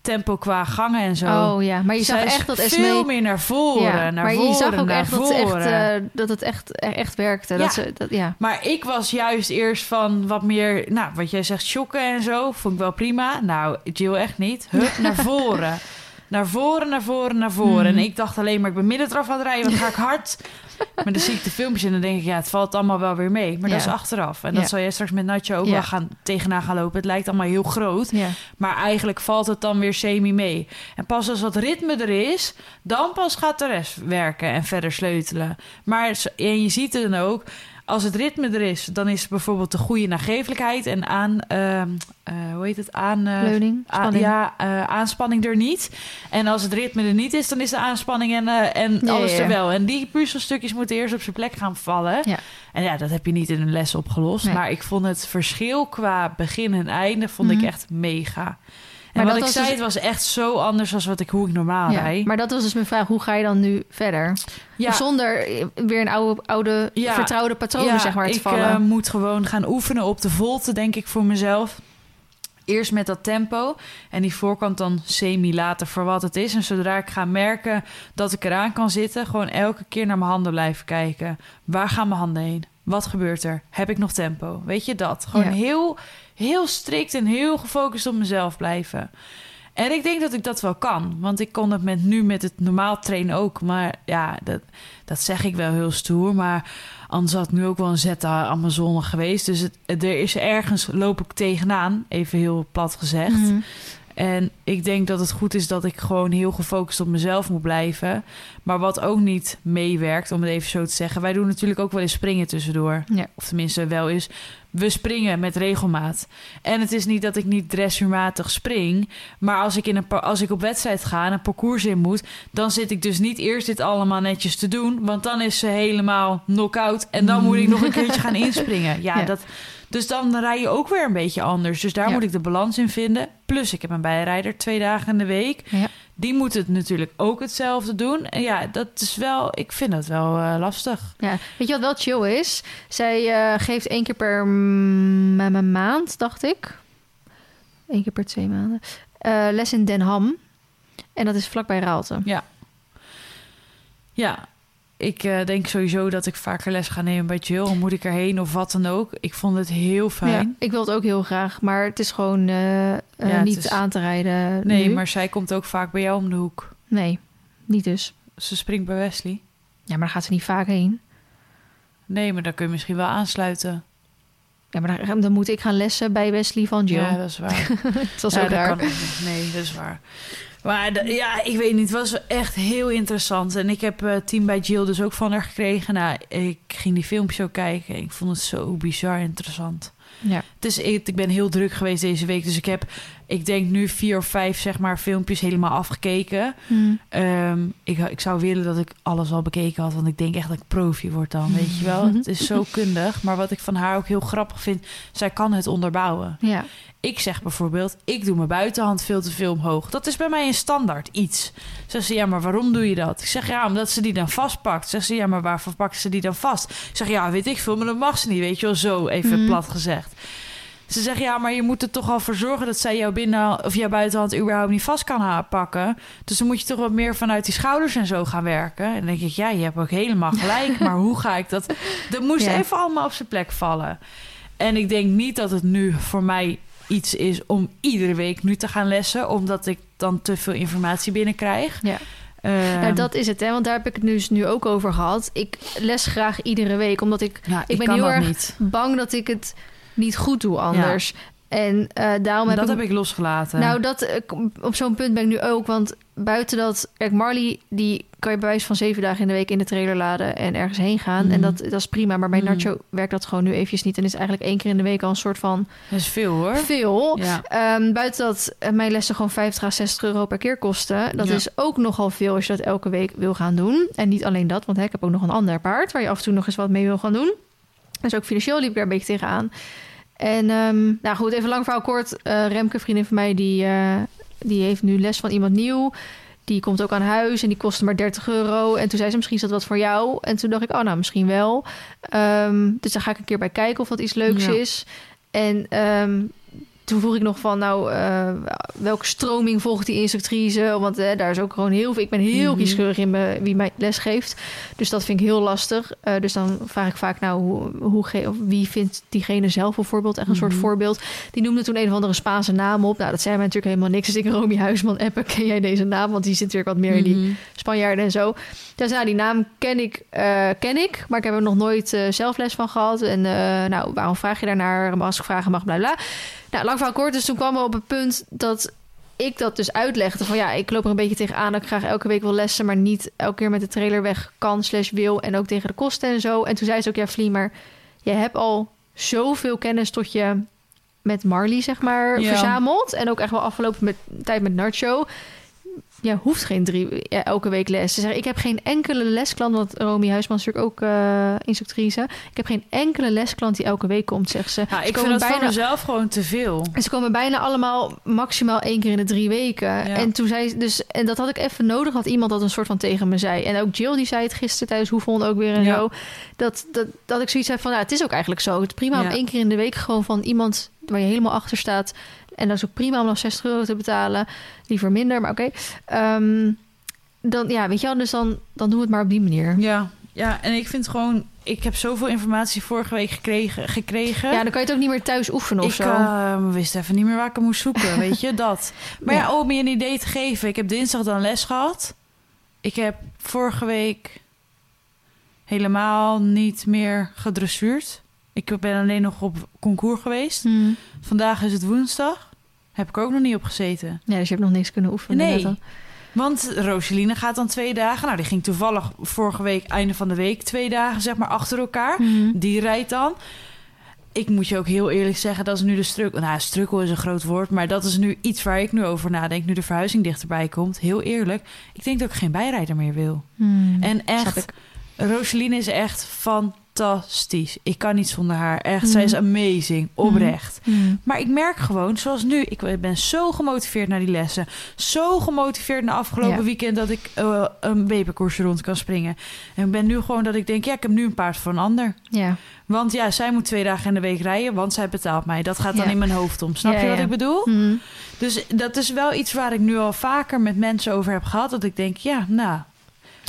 Tempo qua gangen en zo. Oh ja, maar je zag echt dat veel Esmee... meer naar voren, Ja, naar maar voren, je zag ook naar echt dat, echt, eh, dat het echt, echt werkte. Ja. Dat ze, dat, ja. Maar ik was juist eerst van wat meer, nou, wat jij zegt, shocken en zo. Vond ik wel prima. Nou, Jill echt niet. Hup, naar voren. Naar voren, naar voren, naar voren. En ik dacht alleen maar, ik ben midden eraf aan het rijden, wat ga ik hard. Maar dan zie ik de filmpjes en dan denk ik, ja, het valt allemaal wel weer mee. Maar dat is achteraf. En dat zal jij straks met Nacho ook wel gaan, tegenaan gaan lopen. Het lijkt allemaal heel groot. Maar eigenlijk valt het dan weer semi mee. En pas als dat ritme er is, dan pas gaat de rest werken en verder sleutelen. Maar en je ziet het dan ook, als het ritme er is, dan is bijvoorbeeld de goede nagevelijkheid en aan, ehm, eh, hoe heet het, aan, eh, Leuning, aan- ja, eh, aanspanning er niet. En als het ritme er niet is, dan is de aanspanning en, en Ja, alles ja, ja. er wel. En die puzzelstukjes moeten eerst op zijn plek gaan vallen. En ja, dat heb je niet in een les opgelost. Nee. Maar ik vond het verschil qua begin en einde vond Mhm. ik echt mega. En Maar wat dat ik zei, dus- het was echt zo anders dan wat ik, hoe ik normaal Ja, rijd. maar dat was dus mijn vraag. Hoe ga je dan nu verder? ja, Zonder weer een oude, oude Ja. vertrouwde patronen zeg maar, te ik vallen. eh, moet gewoon gaan oefenen op de volte, denk ik, voor mezelf. Eerst met dat tempo en die voorkant dan semi laten voor wat het is. En zodra ik ga merken dat ik eraan kan zitten, gewoon elke keer naar mijn handen blijven kijken. Waar gaan mijn handen heen? Wat gebeurt er? Heb ik nog tempo? Weet je dat? Gewoon Ja. heel, heel strikt en heel gefocust op mezelf blijven. En ik denk dat ik dat wel kan. Want ik kon het met nu met het normaal trainen ook. Maar ja, dat, dat zeg ik wel heel stoer. Maar anders had ik nu ook wel een zeta Amazone geweest. Dus het, er is ergens, loop ik tegenaan. Even heel plat gezegd. Mhm. En ik denk dat het goed is dat ik gewoon heel gefocust op mezelf moet blijven. Maar wat ook niet meewerkt, om het even zo te zeggen. Wij doen natuurlijk ook wel eens springen tussendoor. Ja. Of tenminste wel eens. We springen met regelmaat. En het is niet dat ik niet dressuurmatig spring. Maar als ik, in een, als ik op wedstrijd ga en een parcours in moet... dan zit ik dus niet eerst dit allemaal netjes te doen. Want dan is ze helemaal knock-out. En dan moet ik nog een keertje gaan inspringen. Ja, Ja. Dat, dus dan rij je ook weer een beetje anders. Dus daar Ja. moet ik de balans in vinden. Plus ik heb een bijrijder twee dagen in de week. Ja. Die moet het natuurlijk ook hetzelfde doen. En ja, dat is wel... Ik vind dat wel eh, lastig. Ja, weet je wat wel chill is? Zij eh, geeft één keer per mm, ma- ma- maand, dacht ik. Eén keer per twee maanden. eh, les in Den Ham. En dat is vlakbij Raalte. Ja, ik eh, denk sowieso dat ik vaker les ga nemen bij Jill. Of moet ik erheen of wat dan ook. Ik vond het heel Ja, fijn. ik wil het ook heel graag, maar het is gewoon eh, eh, het niet is- aan te rijden. Nee, nu. maar zij komt ook vaak bij jou om de hoek. Nee, niet dus. Ze springt bij Wesley. Ja, maar daar gaat ze niet vaak heen. Nee, maar dan kun je misschien wel aansluiten. Ja, maar dan, dan moet ik gaan lessen bij Wesley van Jill. Ja, dat is waar. dat is Ja, ook kan niet. Nee, dat is waar. Maar de- ja, ik weet niet. Het was echt heel interessant. En ik heb eh team bij Jill dus ook van haar gekregen. Nou, ik ging die filmpjes ook kijken. Ik vond het zo bizar interessant. Ja. Dus ik, ik ben heel druk geweest deze week. Dus ik heb, ik denk nu vier of vijf zeg maar filmpjes helemaal afgekeken. Hm. Ehm, ik, ik zou willen dat ik alles al bekeken had. Want ik denk echt dat ik profi word dan, weet je wel. Het is zo kundig. Maar wat ik van haar ook heel grappig vind... zij kan het onderbouwen. Ja. Ik zeg bijvoorbeeld, ik doe mijn buitenhand veel te veel omhoog. Dat is bij mij een standaard iets. Zegt ze, ja, maar waarom doe je dat? Ik zeg, ja, omdat ze die dan vastpakt. Zegt ze, ja, maar waarvoor pakt ze die dan vast? Ik zeg, ja, weet ik veel, maar dat mag ze niet, weet je wel, zo even Mhm. plat gezegd. Ze zegt, ja, maar je moet er toch al voor zorgen dat zij jouw binnen of jouw buitenhand überhaupt niet vast kan pakken. Dus dan moet je toch wat meer vanuit die schouders en zo gaan werken. En dan denk ik, ja, je hebt ook helemaal gelijk. maar hoe ga ik dat? Dat moest Ja. even allemaal op zijn plek vallen. En ik denk niet dat het nu voor mij iets is om iedere week nu te gaan lessen, omdat ik dan te veel informatie binnenkrijg. Ja. Ehm, Nou, dat is het, hè? Want daar heb ik het dus nu ook over gehad. Ik les graag iedere week, omdat ik ja, ik ben heel erg niet. bang dat ik het niet goed doe anders. En eh, daarom heb Dat ik... heb ik losgelaten. Nou, dat, eh, op zo'n punt ben ik nu ook. Want buiten dat... Marley, die kan je bij wijze van zeven dagen in de week in de trailer laden en ergens heen gaan. Mhm. En dat, dat is prima. Maar bij Mhm. Nacho werkt dat gewoon nu eventjes niet. En is eigenlijk één keer in de week al een soort van dat is veel hoor. veel. Ja. Ehm, buiten dat eh, mijn lessen gewoon 50 à 60 euro per keer kosten. Dat Ja. is ook nogal veel als je dat elke week wil gaan doen. En niet alleen dat, want hè, ik heb ook nog een ander paard... waar je af en toe nog eens wat mee wil gaan doen. Dus ook financieel liep ik daar een beetje tegenaan. En ehm, nou goed, even lang verhaal kort. Eh, Remke, vriendin van mij, die, eh, die heeft nu les van iemand nieuw. Die komt ook aan huis en die kostte maar 30 euro. En toen zei ze, misschien is dat wat voor jou. En toen dacht ik, oh nou, misschien wel. Ehm, dus daar ga ik een keer bij kijken of dat iets leuks Ja. is. En ehm, toen vroeg ik nog van, nou, eh, welke stroming volgt die instructrice? Want eh, daar is ook gewoon heel veel... Ik ben heel Mhm. kieskeurig in me, wie mij les geeft. Dus dat vind ik heel lastig. Eh, dus dan vraag ik vaak, nou, hoe, hoe of wie vindt diegene zelf bijvoorbeeld? Echt een soort Mhm. voorbeeld. Die noemde toen een of andere Spaanse naam op. Nou, dat zei mij natuurlijk helemaal niks. Dus ik Romy Huisman appen, ken jij deze naam? Want die zit natuurlijk wat meer in die Mhm. Spanjaarden en zo. Dus nou, die naam ken ik, ken ik, maar ik heb er nog nooit zelf les van gehad. En nou, waarom vraag je daarnaar? Als ik vragen mag, bla bla. Nou, lang verhaal kort, dus toen kwam we op het punt dat ik dat dus uitlegde. Van ja, ik loop er een beetje tegenaan dat ik graag elke week wil lessen... maar niet elke keer met de trailer weg kan slash wil... en ook tegen de kosten en zo. En toen zei ze ook, ja Vlie, maar jij hebt al zoveel kennis tot je met Marley, zeg maar, Ja. verzameld. En ook echt wel afgelopen met, tijd met Nacho. Ja, hoeft geen drie elke week les. Ze zeggen, ik heb geen enkele lesklant, want Romy Huisman is natuurlijk ook eh, instructrice. Ik heb geen enkele lesklant die elke week komt, zegt ze. Ja, Ze ik vind komen dat voor bijna- mezelf gewoon te veel. en ze komen bijna allemaal maximaal één keer in de drie weken. En toen zei ze dus, en dat had ik even nodig, dat iemand dat een soort van tegen me zei. En ook Jill die zei het gisteren tijdens Hoevond ook weer en Ja. zo. Dat, dat, dat ik zoiets heb van, ja, het is ook eigenlijk zo. Het is prima om één keer in de week gewoon van iemand waar je helemaal achter staat. En dat is ook prima om nog 60 euro te betalen. Liever minder, maar oké. Ehm, dan, ja, weet je wel, dus dan, dan doen we het maar op die manier. Ja, ja, en ik vind gewoon... Ik heb zoveel informatie vorige week gekregen. gekregen. Ja, dan kan je het ook niet meer thuis oefenen of ik zo. eh, wist even niet meer waar ik hem moest zoeken, weet je, dat. Maar ja. Ja. om je een idee te geven. Ik heb dinsdag dan les gehad. Ik heb vorige week helemaal niet meer gedressuurd. Ik ben alleen nog op concours geweest. Hmm. Vandaag is het woensdag. Heb ik ook nog niet op gezeten. Ja, dus je hebt nog niks kunnen oefenen. Nee. Want Roseline gaat dan twee dagen. Nou, die ging toevallig vorige week, einde van de week, twee dagen zeg maar achter elkaar. Mhm. Die rijdt dan. Ik moet je ook heel eerlijk zeggen, dat is nu de strukkel. Nou, strukkel is een groot woord, maar dat is nu iets waar ik nu over nadenk. Nu de verhuizing dichterbij komt. Heel eerlijk, ik denk dat ik geen bijrijder meer wil. Hmm. En echt. Roseline is echt fantastisch. Ik kan niet zonder haar. Echt, zij is Mhm. amazing. Oprecht. Hmm. Maar ik merk gewoon, zoals nu, ik ben zo gemotiveerd naar die lessen. Zo gemotiveerd na afgelopen Ja. weekend dat ik eh, een babykoersje rond kan springen. En ik ben nu gewoon dat ik denk, ja, ik heb nu een paard voor een ander. Ja. Want ja, zij moet twee dagen in de week rijden, want zij betaalt mij. Dat gaat dan Ja. in mijn hoofd om. Snap Ja, je wat ik bedoel? Dus dat is wel iets waar ik nu al vaker met mensen over heb gehad. Dat ik denk, ja, nou,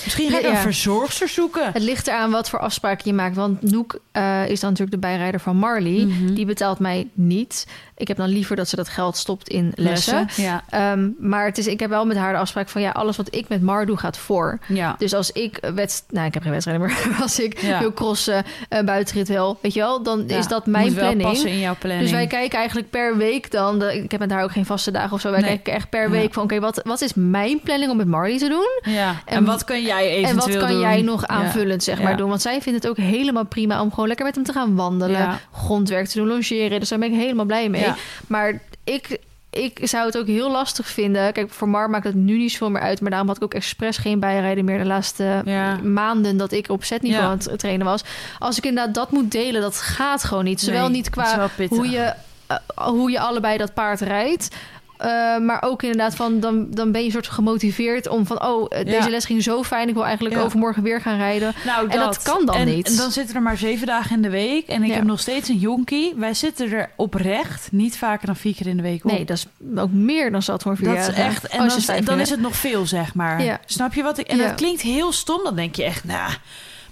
misschien ga Ja. een verzorgster zoeken. Het ligt eraan wat voor afspraken je maakt. Want Noek eh, is dan natuurlijk de bijrijder van Marley. Mhm. Die betaalt mij niet. Ik heb dan liever dat ze dat geld stopt in lessen. Ja. Ehm, maar het is, ik heb wel met haar de afspraak van... ja, alles wat ik met Mar doe gaat voor. ja. Dus als ik wedst, nou, ik heb geen wedstrijden, maar als ik Ja. wil crossen, uh, buitenrit wel, weet je wel, dan is dat mijn moet wel planning. passen in jouw planning. Dus wij kijken eigenlijk per week dan. De, ik heb met haar ook geen vaste dagen of zo. Wij Nee. kijken echt per week van: oké, wat, wat is mijn planning om met Marley te doen? ja. En, en- wat kan jij eventueel En wat kan doen? jij nog aanvullend zeg maar doen? Want zij vindt het ook helemaal prima om gewoon lekker met hem te gaan wandelen, grondwerk te doen, logeren. Dus daar ben ik helemaal blij mee. Ja. Maar ik, ik zou het ook heel lastig vinden. Kijk, voor Mar maakt het nu niet zoveel meer uit. Maar daarom had ik ook expres geen bijrijden meer de laatste Ja. maanden dat ik op zetniveau Ja. aan het trainen was. Als ik inderdaad dat moet delen, dat gaat gewoon niet. Zowel Nee, niet qua hoe je, eh, hoe je allebei dat paard rijdt. Eh, maar ook inderdaad van, dan, dan ben je soort gemotiveerd om van... oh, eh, deze Ja. les ging zo fijn, ik wil eigenlijk Ja. overmorgen weer gaan rijden. Nou, En dat kan dan en, niet. En dan zitten er maar zeven dagen in de week. En ik Ja. heb nog steeds een jonkie. Wij zitten er oprecht niet vaker dan vier keer in de week op. Nee, dat is ook meer dan zat voor vier dat jaar. is echt. En Oh, dan, is het nog veel, zeg maar. Snap je wat ik? En dat klinkt heel stom. Dan denk je echt, nou.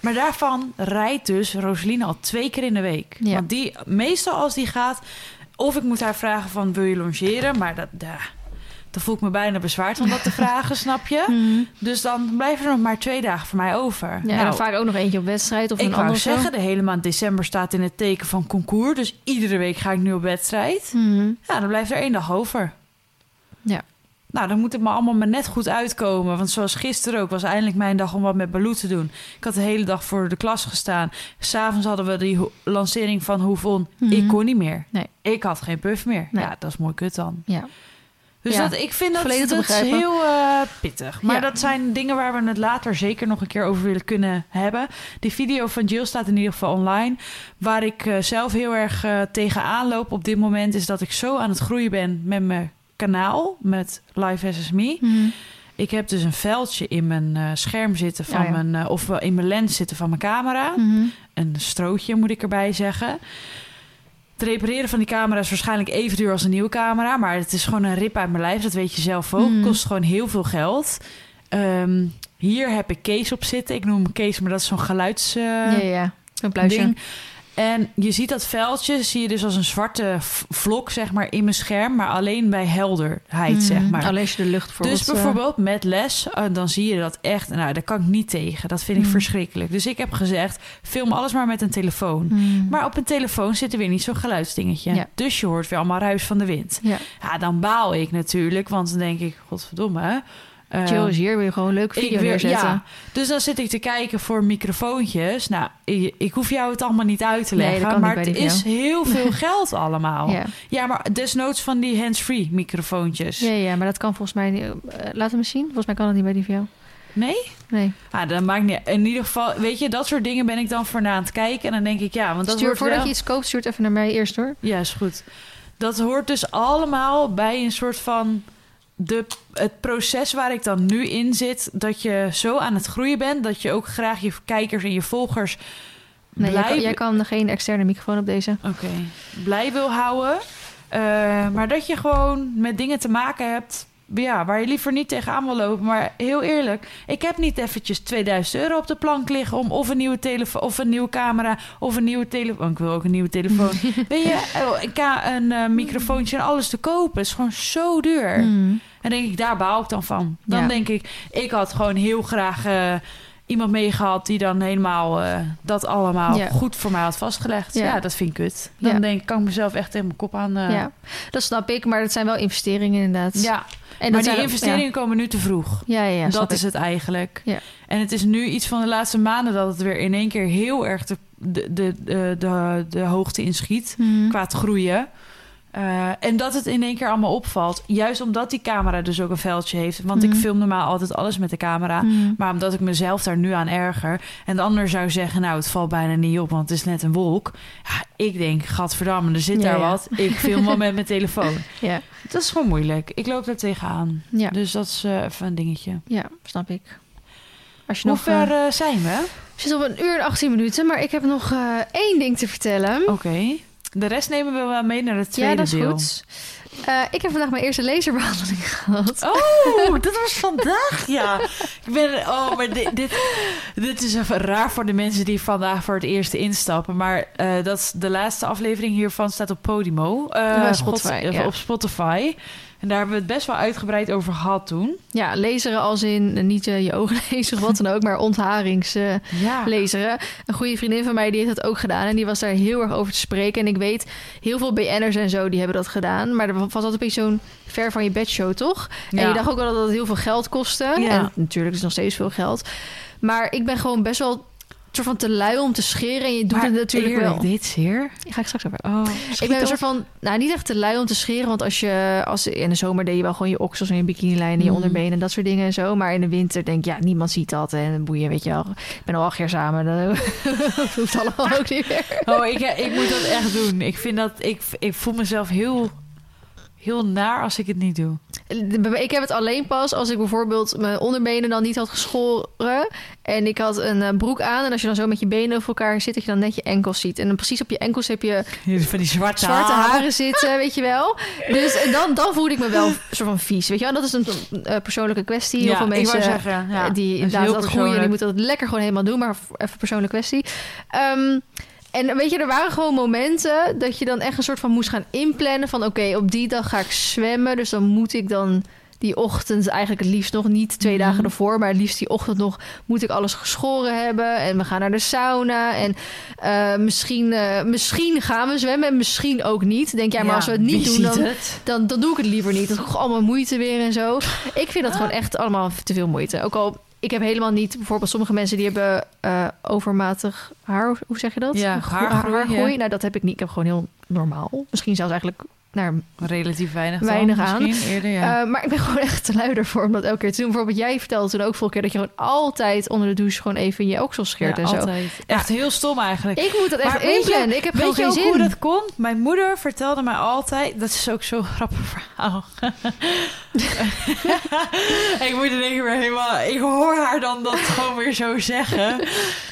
Maar daarvan rijdt dus Roseline al twee keer in de week. Ja. Want die, meestal als die gaat, of ik moet haar vragen van wil je longeren, maar dat, ja, dan voel ik me bijna bezwaard om dat te vragen, snap je? Mhm. Dus dan blijven er nog maar twee dagen voor mij over. Ja, en Nou, dan vaak ook nog eentje op wedstrijd of ik een ander zo. zeggen, de hele maand december staat in het teken van concours. Dus iedere week ga ik nu op wedstrijd. Mhm. Ja, dan blijft er één dag over. Ja. Nou, dan moet het me allemaal maar net goed uitkomen. Want zoals gisteren ook, was eindelijk mijn dag om wat met Baloo te doen. Ik had de hele dag voor de klas gestaan. S'avonds hadden we die lancering van Hoevon. Mhm. Ik kon niet meer. Nee. Ik had geen puff meer. Nee. Ja, dat is mooi kut dan. Ja. Dus Ja, dat, ik vind dat, dat is heel eh, pittig. Maar Ja. dat zijn dingen waar we het later zeker nog een keer over willen kunnen hebben. Die video van Jill staat in ieder geval online. Waar ik eh, zelf heel erg eh, tegenaan loop op dit moment... is dat ik zo aan het groeien ben met mijn kanaal, met Live As Me. Mhm. Ik heb dus een veldje in mijn eh, scherm zitten van ja. mijn... eh, of in mijn lens zitten van mijn camera. Mhm. Een strootje, moet ik erbij zeggen. Het repareren van die camera is waarschijnlijk even duur als een nieuwe camera. Maar het is gewoon een rip uit mijn lijf. Dat weet je zelf ook. Mhm. Kost gewoon heel veel geld. Ehm, hier heb ik Kees op zitten. Ik noem hem Kees, maar dat is zo'n geluids... eh, ja, ja. Pluisje. ding. En je ziet dat veldje, zie je dus als een zwarte vlok, zeg maar, in mijn scherm. Maar alleen bij helderheid, Mhm. zeg maar. Alleen als je de lucht bijvoorbeeld... Dus eh, bijvoorbeeld met les, eh, dan zie je dat echt. Nou, daar kan ik niet tegen. Dat vind ik Mm. verschrikkelijk. Dus ik heb gezegd, film alles maar met een telefoon. mhm. Maar op een telefoon zit er weer niet zo'n geluidsdingetje. Ja. Dus je hoort weer allemaal ruis van de wind. Ja. Ja, dan baal ik natuurlijk. Want dan denk ik, godverdomme. Eh, Chill is hier, wil je gewoon een leuke video wil- neerzetten. Ja, dus dan zit ik te kijken voor microfoontjes. Nou, ik, ik hoef jou het allemaal niet uit te leggen. maar het is heel veel geld allemaal. Ja. Ja. maar desnoods van die hands-free microfoontjes. Ja, ja, maar dat kan volgens mij niet. eh, laat hem eens zien. Volgens mij kan dat niet bij die van jou. Nee? Nee. Ah, dat maakt niet. In ieder geval, weet je, dat soort dingen ben ik dan voor na aan het kijken. En dan denk ik, ja, want dat Stuur, voordat wel... je iets koopt, stuur het even naar mij eerst hoor. Ja, is goed. Dat hoort dus allemaal bij een soort van de, het proces waar ik dan nu in zit. Dat je zo aan het groeien bent dat je ook graag je kijkers en je volgers Nee, jij, blij, kan, jij kan geen externe microfoon op deze. Oké, blij wil houden. Eh, maar dat je gewoon met dingen te maken hebt. Ja, waar je liever niet tegenaan wil lopen. Maar heel eerlijk, ik heb niet eventjes 2000 euro op de plank liggen om of een nieuwe telefoon, of een nieuwe camera, of een nieuwe telefoon. Ik wil ook een nieuwe telefoon. Weet je, oh, ik ga een eh, microfoontje en alles te kopen. Is gewoon zo duur. Mm. En denk ik, daar baal ik dan van. Dan Ja. denk ik, ik had gewoon heel graag eh, iemand meegehad die dan helemaal eh, dat allemaal Ja. goed voor mij had vastgelegd. Ja, Ja. dat vind ik kut. Dan Ja. denk ik, kan ik mezelf echt in mijn kop aan. eh, Ja, dat snap ik, maar dat zijn wel investeringen inderdaad. ja. en maar die investeringen komen nu te vroeg. Ja, ja, dat is ik. het eigenlijk. Ja. En het is nu iets van de laatste maanden dat het weer in één keer heel erg de, de, de, de, hoogte inschiet Mhm. qua het groeien. Eh, en dat het in één keer allemaal opvalt. Juist omdat die camera dus ook een veldje heeft. Want ik Mhm. film normaal altijd alles met de camera. Mhm. Maar omdat ik mezelf daar nu aan erger. En de ander zou zeggen, nou, het valt bijna niet op, want het is net een wolk. Ja, ik denk, gadverdamme, er zit Ja, daar ja. wat. Ik film wel met mijn telefoon. Ja, Dat is gewoon moeilijk. Ik loop daar tegenaan. ja, Dus dat is eh, even een dingetje. ja, snap ik. Als je Hoe nog... eh, ver zijn we? we zitten op een uur en 18 minuten, maar ik heb nog één ding te vertellen. Oké. De rest nemen we wel mee naar het tweede ja, dat is deel. goed. Eh, ik heb vandaag mijn eerste laserbehandeling gehad. Oh, dat was vandaag, ja. Ik ben, oh, maar dit, dit, dit is even raar voor de mensen die vandaag voor het eerst instappen. Maar eh, dat is de laatste aflevering hiervan staat op Podimo. Eh, Ja, Spotify, God, ja. Op Spotify. En daar hebben we het best wel uitgebreid over gehad toen. Ja, laseren als in eh, niet eh, je ogen lezen of wat dan ook, maar ontharings... Ja. laseren. Een goede vriendin van mij die heeft dat ook gedaan. En die was daar heel erg over te spreken. En ik weet, heel veel BN'ers en zo, die hebben dat gedaan. Maar er was altijd een beetje zo'n ver van je bedshow, toch? En je dacht ook wel dat het heel veel geld kostte. Ja. En natuurlijk is het nog steeds veel geld. Maar ik ben gewoon best wel soort van te lui om te scheren. En je doet Maar het natuurlijk eerlijk, wel. Dit zeer. Ik ga ik straks over. Oh, Ik ben een soort van, nou niet echt te lui om te scheren. Want als je, als in de zomer deed je wel gewoon je oksels en je bikinilijn en je Mhm. onderbenen en dat soort dingen en zo. Maar in de winter denk ik, ja, niemand ziet dat. En boeien, weet je wel. Ik ben al acht jaar samen. Dan hoeft allemaal ook niet meer. Oh, ik, ik moet dat echt doen. Ik vind dat ik, ik voel mezelf heel, heel naar als ik het niet doe. Ik heb het alleen pas als ik bijvoorbeeld mijn onderbenen dan niet had geschoren. En ik had een eh, broek aan. En als je dan zo met je benen over elkaar zit, dat je dan net je enkels ziet. En dan precies op je enkels heb je Van die zwarte, zwarte haren zitten, weet je wel. Dus en dan, dan voelde ik me wel een soort van vies. Weet je wel, dat is een eh, persoonlijke kwestie. Heel veel mensen zeggen, ja, eh, die inderdaad dat groeien, die moeten dat lekker gewoon helemaal doen. Maar even persoonlijke kwestie. Ehm, en weet je, er waren gewoon momenten dat je dan echt een soort van moest gaan inplannen van oké, op die dag ga ik zwemmen. Dus dan moet ik dan die ochtend, eigenlijk het liefst nog niet twee Mhm. dagen ervoor, maar het liefst die ochtend nog moet ik alles geschoren hebben. En we gaan naar de sauna. En eh, misschien, eh, misschien gaan we zwemmen en misschien ook niet. Denk jij, maar als we het niet doen, dan, dan, dan doe ik het liever niet. Dat is allemaal moeite weer en zo. Ik vind dat gewoon echt allemaal te veel moeite. Ook al, ik heb helemaal niet... Bijvoorbeeld sommige mensen die hebben eh, overmatig haar... Hoe zeg je dat? Ja, Gro- haargroei, haargroei. ja. Nou, dat heb ik niet. Ik heb gewoon heel normaal. Misschien zelfs eigenlijk nou, Relatief weinig Weinig aan. misschien eerder, ja. eh, maar ik ben gewoon echt te lui ervoor om dat elke keer te doen. Bijvoorbeeld jij vertelde toen ook vorige keer dat je gewoon altijd onder de douche gewoon even je oksels scheert Ja, en zo. altijd. Echt heel stom eigenlijk. Ik moet dat echt je- inplannen. Ik heb Weet je geen ook zin. hoe dat komt? Mijn moeder vertelde mij altijd... Dat is ook zo'n grappig verhaal. ik moet er één weer helemaal... Ik hoor haar dan dat gewoon weer zo zeggen.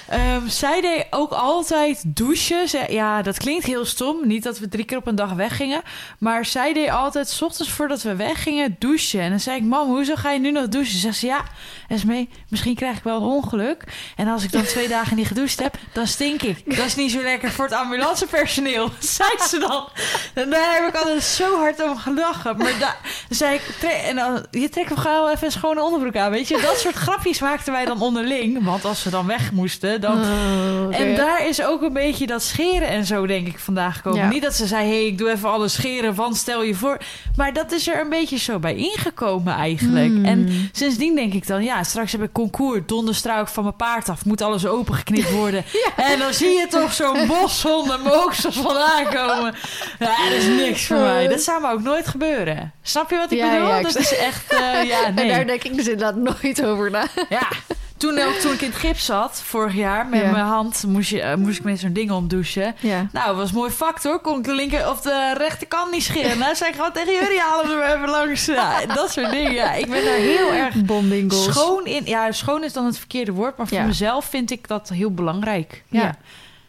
Ehm, zij deed ook altijd douchen. Ja, dat klinkt heel stom. Niet dat we drie keer op een dag weggingen. Maar zij deed altijd... 's ochtends voordat we weggingen douchen. En dan zei ik... Mam, hoezo ga je nu nog douchen? Ze zegt ze... Ja, Esmee, misschien krijg ik wel een ongeluk. En als ik dan twee dagen niet gedoucht heb... dan stink ik. Dat is niet zo lekker voor het ambulancepersoneel. Zei ze dan. En daar heb ik altijd zo hard om gelachen. Maar da- dan zei ik... en dan, je trekt hem gewoon even een schone onderbroek aan, weet je. Dat soort grapjes maakten wij dan onderling. Want als we dan weg moesten, dan... Oh. En daar is ook een beetje dat scheren en zo, denk ik, vandaag gekomen. Ja. Niet dat ze zei, hé, hey, ik doe even alles scheren, want stel je voor. Maar dat is er een beetje zo bij ingekomen eigenlijk. Hmm. En sindsdien denk ik dan, ja, straks heb ik concours, donderstruik van mijn paard af, moet alles opengeknipt worden. En dan zie je toch zo'n bos zonder mooksels vandaan komen. Ja, dat is niks voor mij. Dat zou me ook nooit gebeuren. Snap je wat ik Ja, bedoel? ja, ik dat is echt, eh, ja, En nee. daar denk ik dus inderdaad nooit over na. Ja, toen, ook, toen ik in het gips zat, vorig jaar, met Ja. mijn hand, moest, je, eh, moest ik met zo'n ding omdouchen. Ja. Nou, dat was een mooi fact hoor. Kon ik de linker of de rechterkant niet scheren. Nou, zei ik gewoon tegen jullie, halen we even langs. Ja, dat soort dingen. Ja, ik ben daar heel erg Bonding schoon in. Ja, schoon is dan het verkeerde woord, maar voor mezelf vind ik dat heel belangrijk. Ja.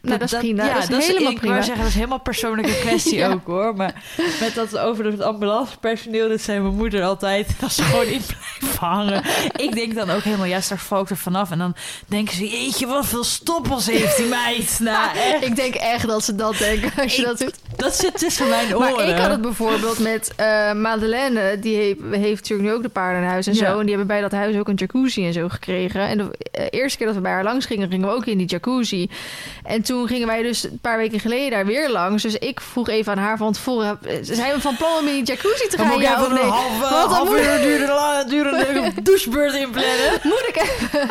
Nou, dat is prima. Ja, dat is helemaal ik prima. zeggen, dat is helemaal persoonlijke kwestie Ja. ook hoor. Maar met dat over het ambulancepersoneel, dat zei mijn moeder altijd, dat ze gewoon in blijven hangen. Ik denk dan ook helemaal, ja, straks val ik er vanaf. En dan denken ze, jeetje, wat veel stoppels heeft die meid. Nou, echt. Ik denk echt dat ze dat denken als je Ik- dat doet. Dat zit tussen mijn oren. Maar ik had het bijvoorbeeld met eh Madeleine. Die heeft, heeft natuurlijk nu ook de paardenhuis en Ja. zo. En die hebben bij dat huis ook een jacuzzi en zo gekregen. En de eh, eerste keer dat we bij haar langs gingen, gingen we ook in die jacuzzi. En toen gingen wij dus een paar weken geleden daar weer langs. Dus ik vroeg even aan haar van tevoren... eh, Zijn we van plan om in die jacuzzi te Dan gaan? moet Ja even nee? een half, dan half moet- uur durende, durende douchebeurt inplannen. Moet ik even...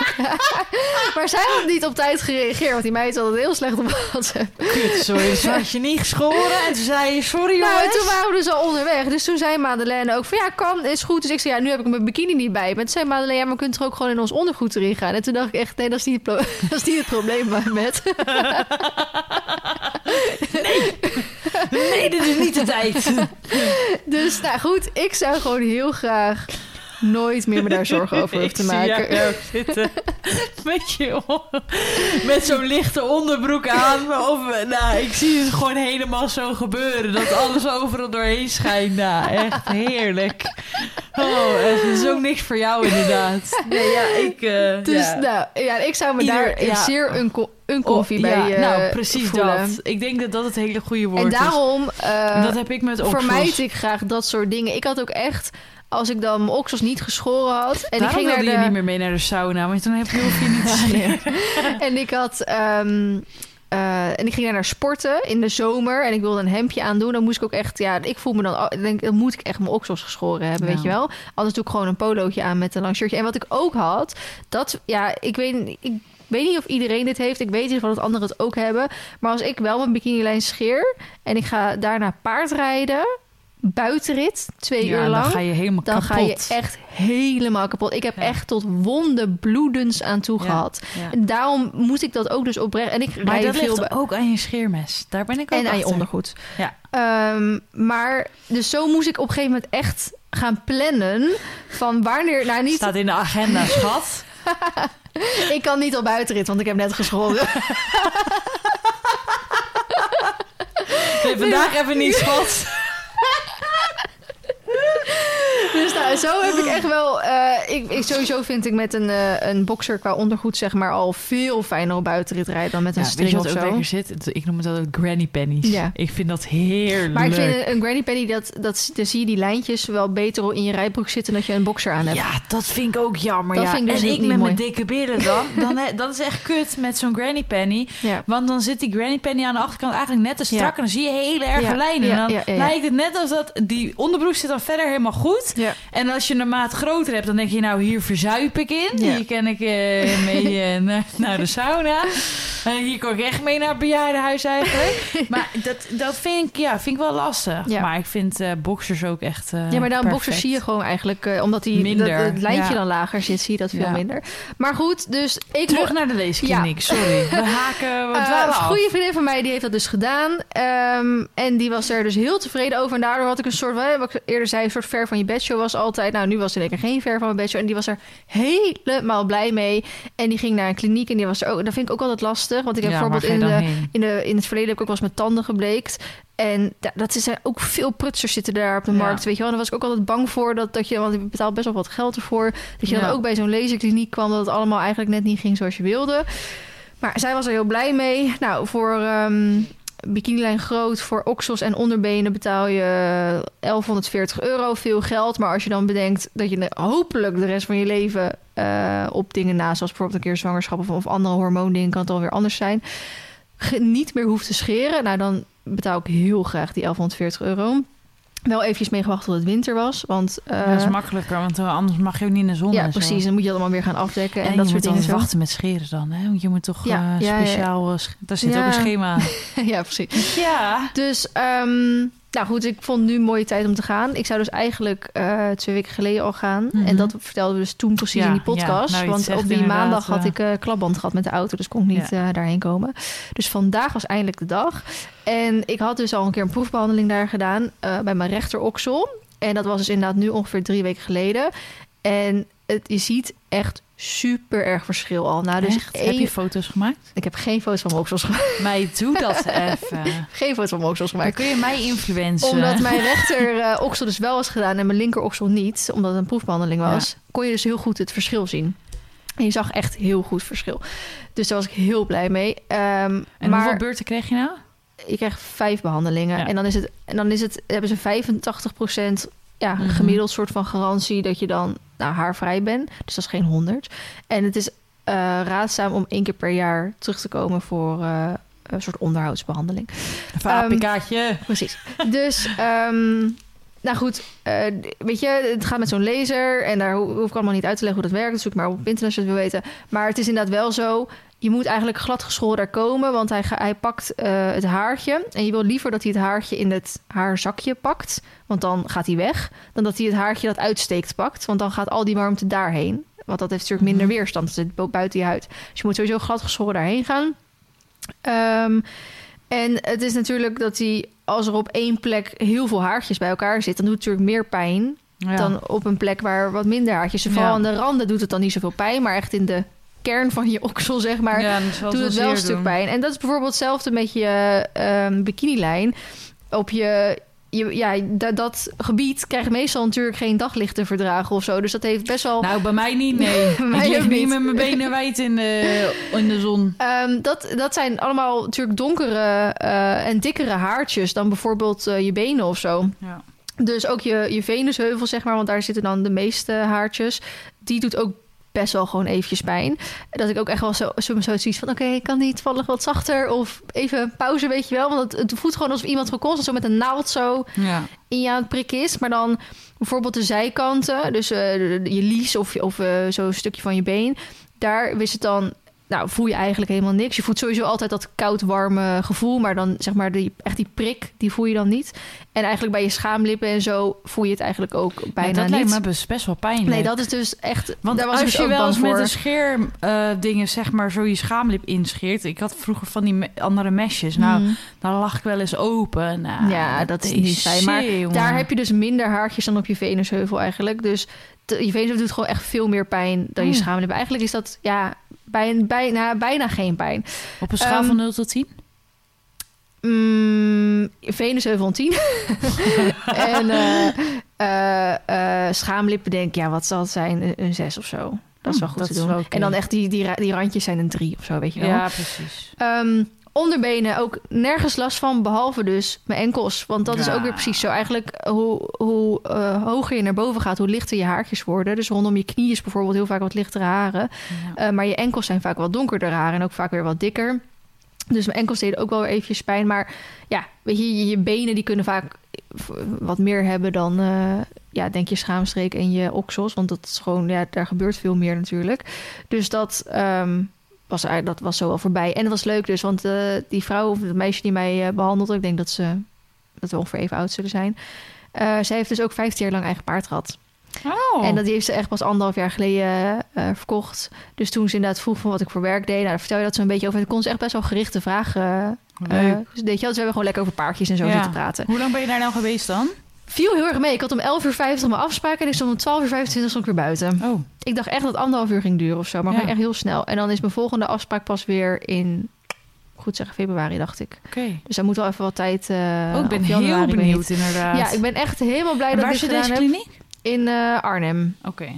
maar zij had niet op tijd gereageerd. Want die meid had het heel slecht op WhatsApp. Kut, sorry. Dus had je niet geschoren. En toen zei je, sorry Nou, en jongens. toen waren we dus al onderweg. Dus toen zei Madeleine ook van ja, kan, is goed. Dus ik zei ja, nu heb ik mijn bikini niet bij. Maar toen zei Madeleine, ja, maar we kunnen toch ook gewoon in ons ondergoed erin gaan. En toen dacht ik echt, nee, dat is niet dat is niet het probleem met. Nee, dit is niet de tijd. Dus nou goed, ik zou gewoon heel graag nooit meer me daar zorgen over hoeven te Ik zie maken. zitten met, je, met zo'n lichte onderbroek aan. Of, nou, ik zie het gewoon helemaal zo gebeuren. Dat alles overal doorheen schijnt. Nou, echt heerlijk. Oh, echt, het is ook niks voor jou inderdaad. Nee, ja, ik... eh, Dus ja. nou, ja, ik zou me Ieder- daar ja. zeer unco- uncomfy Oh, bij ja, eh, Nou, precies voelen. dat. Ik denk dat dat het hele goede woord En is. daarom eh, dat heb ik met vermijd ik graag dat soort dingen. Ik had ook echt, als ik dan mijn oksels niet geschoren had... en Daarom ik ging naar wilde de... je niet meer mee naar de sauna, want dan heb je, hoef je niet te en ik had. ehm, eh, en ik ging daar naar sporten in de zomer. En ik wilde een hemdje aandoen. Dan moest ik ook echt. Ja, ik voel me dan. denk, dan moet ik echt mijn oksels geschoren hebben. Ja. Weet je wel? Anders doe ik gewoon een polootje aan met een lang shirtje. En wat ik ook had. Dat. Ja, ik weet. Ik, weet niet of iedereen dit heeft. Ik weet niet of dat anderen het ook hebben. Maar als ik wel mijn bikinilijn scheer. en ik ga daarna paardrijden. Buitenrit. twee Ja, uur dan lang. ga je helemaal dan kapot. ga je echt helemaal kapot. Ik heb Ja. echt tot wonden bloedens aan toe Ja, gehad. En daarom moet ik dat ook dus oprecht. En ik Maar dat veel ligt ook aan je scheermes. Daar ben ik ook en aan je ondergoed. Ja. Ehm, maar dus zo moest ik op een gegeven moment echt gaan plannen van wanneer. Nou, niet. Staat in de agenda, schat. Ik kan niet al buitenrit, want ik heb net geschoren. Nee, vandaag even niet, schat. Dus nou, zo heb ik echt wel. eh, ik, ik, sowieso vind ik met een, eh, een boxer qua ondergoed, zeg maar, al veel fijner op buitenrit rijden dan met een Ja, string of zo. zit? Ik noem het altijd granny pennies. Ja. Ik vind dat heerlijk. Maar ik vind een, granny penny, dat, dat, dan zie je die lijntjes wel beter in je rijbroek zitten dan dat je een boxer aan hebt. Ja, dat vind ik ook jammer. Dat ja. vind ik dus en ik met mooi. mijn dikke billen dan. dan dat is echt kut met zo'n granny penny. Ja. Want dan zit die granny penny aan de achterkant eigenlijk net te strak. En dan zie je hele erge lijnen. en dan lijkt het net als dat die onderbroek zit dan verder helemaal goed. Ja. En als je een maat groter hebt, dan denk je nou hier verzuip ik in. Ja. Hier kan ik eh, mee eh, naar, de sauna. Eh, hier kon ik echt mee naar het bejaardenhuis eigenlijk. maar dat, dat vind, ik, ja, vind ik wel lastig. Ja. Maar ik vind boxers ook echt Ja, maar dan boxers zie je gewoon eigenlijk, omdat die, Minder, dat, het lijntje dan lager zit, zie je dat veel minder. Maar goed, dus ik Terug naar de leeskliniek, sorry. We haken, een goede vriendin van mij die heeft dat dus gedaan. Ehm, en die was er dus heel tevreden over. En daardoor had ik een soort, wat ik eerder zei, een soort ver van je bedshow was altijd. Nou, nu was er denk ik geen ver van mijn bedshow. En die was er helemaal blij mee. En die ging naar een kliniek en die was er ook. Dat vind ik ook altijd lastig. Want ik heb Ja, bijvoorbeeld in, de, in, de, in het verleden heb ik ook wel eens mijn tanden gebleekt. En da- dat is er ook veel prutsers zitten daar op de Ja. markt, weet je wel. En daar was ik ook altijd bang voor dat, dat je, want je betaalt best wel wat geld ervoor, dat je dan ook bij zo'n laserkliniek kwam dat het allemaal eigenlijk net niet ging zoals je wilde. Maar zij was er heel blij mee. Nou, voor ehm bikinilijn groot, voor oksels en onderbenen betaal je 1140 euro. Veel geld. Maar als je dan bedenkt dat je hopelijk de rest van je leven eh, op dingen na, zoals bijvoorbeeld een keer zwangerschap of, of andere hormoondingen, kan het alweer anders zijn. niet meer hoeft te scheren. Nou, dan betaal ik heel graag die 1140 euro. Wel eventjes meegewacht tot het winter was. Want eh, Ja, dat is makkelijker, want eh, anders mag je ook niet in de zon. ja, zo. precies. Dan moet je allemaal weer gaan afdekken en, En, dat je soort moet dingen. wachten met scheren dan, hè? Want je moet toch Ja, eh, ja, ja. speciaal... eh, sch- Daar zit Ja. ook een schema aan. ja, precies. Ja. Dus, ehm, nou goed, ik vond nu een mooie tijd om te gaan. Ik zou dus eigenlijk eh, twee weken geleden al gaan. Mhm. En dat vertelden we dus toen precies Ja, in die ja. podcast. Nou, want op die maandag had ik eh klapband gehad met de auto. Dus kon ik niet eh, daarheen komen. Dus vandaag was eindelijk de dag. En ik had dus al een keer een proefbehandeling daar gedaan. bij mijn rechteroksel. En dat was dus inderdaad nu ongeveer drie weken geleden. En het, je ziet echt super erg verschil al. Nou, dus? Heb je foto's gemaakt? ik heb geen foto's van mijn oksels gemaakt. Mij doe dat even. Geen foto's van mijn oksels Dan gemaakt. kun je mij influencen. Omdat mijn rechter eh, oksel dus wel was gedaan en mijn linker oksel niet, omdat het een proefbehandeling was, kon je dus heel goed het verschil zien. En je zag echt heel goed verschil. Dus daar was ik heel blij mee. Ehm, En maar hoeveel beurten kreeg je nou? ik kreeg vijf behandelingen. Ja. En dan is het, en dan is het, hebben ze 85% ja, Mhm. gemiddeld soort van garantie dat je dan nou, haarvrij bent. Dus dat is geen 100. En het is eh, raadzaam om één keer per jaar terug te komen voor eh, een soort onderhoudsbehandeling. Een APK'tje. Precies. Dus, ehm, nou goed, eh, weet je, het gaat met zo'n laser en daar ho- hoef ik allemaal niet uit te leggen hoe dat werkt. Dat zoek maar op internet als je het wil weten. Maar het is inderdaad wel zo. Je moet eigenlijk glad geschoren daar komen, want hij, hij pakt eh, het haartje. En je wil liever dat hij het haartje in het haarzakje pakt, want dan gaat hij weg. Dan dat hij het haartje dat uitsteekt pakt, want dan gaat al die warmte daarheen. Want dat heeft natuurlijk minder Mhm. weerstand, het zit bu- buiten je huid. Dus je moet sowieso glad geschoren daarheen gaan. Ehm, en het is natuurlijk dat hij, als er op één plek heel veel haartjes bij elkaar zitten, dan doet het natuurlijk meer pijn Ja. dan op een plek waar wat minder haartjes. Vooral Ja. aan de randen doet het dan niet zoveel pijn, maar echt in de kern van je oksel, zeg maar, ja, doet het wel een stuk doen. pijn. En dat is bijvoorbeeld hetzelfde met je ehm bikinilijn. Op je, je ja, dat, dat gebied krijgt meestal natuurlijk geen daglicht te verdragen of zo. Dus dat heeft best wel. Nou, bij mij niet, nee. Mij ik lig niet. met mijn benen wijd in de, in de zon. Ehm, dat, dat zijn allemaal natuurlijk donkere eh, en dikkere haartjes dan bijvoorbeeld eh, je benen of zo. Ja. Dus ook je, je venusheuvel, zeg maar, want daar zitten dan de meeste haartjes. Die doet ook best wel gewoon eventjes pijn. Dat ik ook echt wel zo, zo, zoiets van... oké, ik kan die toevallig wat zachter of even pauze, weet je wel. Want het, het voelt gewoon alsof iemand gekost zo met een naald zo Ja. in je aan het prikken is. Maar dan bijvoorbeeld de zijkanten, dus eh, je lies of, of eh, zo'n stukje van je been... daar is het dan... Nou, voel je eigenlijk helemaal niks. Je voelt sowieso altijd dat koud-warme gevoel. Maar dan zeg maar, die, echt die prik, die voel je dan niet. En eigenlijk bij je schaamlippen en zo voel je het eigenlijk ook bijna Ja, dat niet. lijkt me best, wel pijnlijk. Nee, dat is dus echt... Want daar was als je wel eens met een scheer eh, dingen, zeg maar, zo je schaamlip inscheert. Ik had vroeger van die me- andere mesjes. Nou, Mm. dan lag ik wel eens open. Nou, Ja, dat is niet fijn. Maar. Daar heb je dus minder haartjes dan op je venusheuvel eigenlijk. Dus je venusheuvel doet gewoon echt veel meer pijn dan je Oh. schaamlip. Eigenlijk is dat ja, bij, bijna, bijna geen pijn. Op een schaal Ehm, van 0 tot 10? Mm, venusheuvel een 10. en eh, eh, eh, schaamlippen denk ik, ja, wat zal het zijn? Een, een 6 of zo. Dat is wel Hm, goed dat te doen. wel oké. En dan echt die, die, die randjes zijn een 3 of zo, weet je wel. Ja, precies. Ehm, onderbenen ook nergens last van, behalve dus mijn enkels. Want dat is ook weer precies zo. Eigenlijk hoe, hoe eh, hoger je naar boven gaat, hoe lichter je haartjes worden. Dus rondom je knie is bijvoorbeeld heel vaak wat lichtere haren. Ja. Eh, maar je enkels zijn vaak wat donkerder haren en ook vaak weer wat dikker. Dus mijn enkels deden ook wel weer eventjes pijn. Maar ja, weet je, je, je benen die kunnen vaak wat meer hebben dan, eh, ja, denk je schaamstreek en je oksels. Want dat is gewoon, ja, daar gebeurt veel meer natuurlijk. Dus dat, ehm, was er, dat was zo wel voorbij. En het was leuk dus, want eh, die vrouw of het meisje die mij eh, behandelde... ik denk dat ze dat we ongeveer even oud zullen zijn... eh zij heeft dus ook 15 jaar lang eigen paard gehad. Oh. En dat heeft ze echt pas anderhalf jaar geleden verkocht. Dus toen ze inderdaad vroeg van wat ik voor werk deed... nou, daar vertel je dat een beetje over. En kon ze echt best wel gerichte vragen... dus weet je wel, dus we hebben gewoon lekker over paardjes en zo Ja. zitten praten. Hoe lang ben je daar nou geweest dan? Viel heel erg mee. Ik had om 11 uur 50 mijn afspraak... en ik stond om 12 uur 25 stond ik weer buiten. Oh, Ik dacht echt dat het anderhalf uur ging duren of zo. Maar Ja. gewoon echt heel snel. En dan is mijn volgende afspraak pas weer in... Goed zeggen, februari dacht ik. oké. Dus daar moet wel even wat tijd... eh Oh, ik ben heel benieuwd inderdaad. Ja, ik ben echt helemaal blij En dat waar ik dit gedaan deze heb. kliniek? In eh, Arnhem. Oké,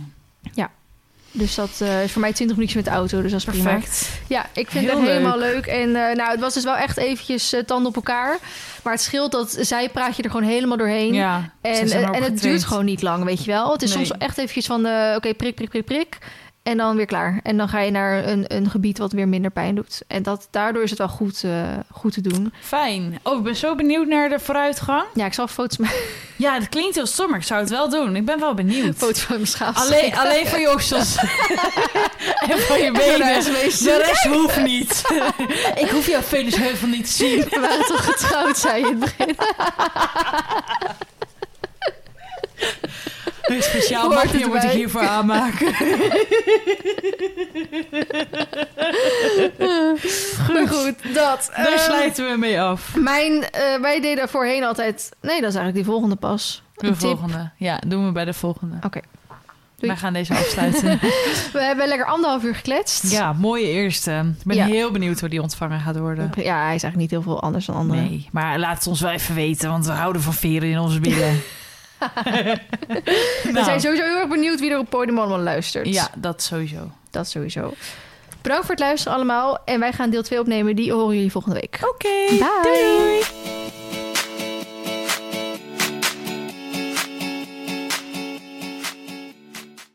Dus dat eh, is voor mij 20 minuutjes met de auto. Dus dat is prima. perfect. Ja, ik vind Heel het helemaal leuk. En eh, nou, het was dus wel echt eventjes eh, tanden op elkaar. Maar het scheelt dat zij praat je er gewoon helemaal doorheen. Ja, En, en het duurt gewoon niet lang, weet je wel. Het is Nee. soms echt eventjes van, oké, prik, prik, prik, prik. En dan weer klaar. En dan ga je naar een, een gebied wat weer minder pijn doet. En dat, daardoor is het wel goed, eh, goed te doen. Fijn. Oh, ik ben zo benieuwd naar de vooruitgang. Ja, ik zal foto's, maken. Ja, dat klinkt heel stom, maar ik zou het wel doen. Ik ben wel benieuwd. foto's van mijn schaaf. Alleen, alleen van je oksels. en van je de benen. rest De rest hoeft niet. ik hoef jouw Venusheuvel niet te zien. We waren toch getrouwd, zei je in het begin. Een speciaal mapje moet ik hiervoor aanmaken. Maar goed, dat. Daar Ehm, sluiten we mee af. Mijn, eh, wij deden voorheen altijd... Nee, dat is eigenlijk die volgende pas. De Een tip. volgende. Ja, doen we bij de volgende. Oké. Doei. Wij gaan deze afsluiten. We hebben lekker anderhalf uur gekletst. ja, mooie eerste. Ik ben Ja. heel benieuwd hoe die ontvangen gaat worden. Ja, hij is eigenlijk niet heel veel anders dan anderen. Nee, maar laat het ons wel even weten, want we houden van veren in onze billen. We zijn sowieso heel erg benieuwd wie er op Podium allemaal luistert. Ja, dat sowieso. Dat sowieso. Bedankt voor het luisteren allemaal. En wij gaan deel 2 opnemen. Die horen jullie volgende week. Oké, doei.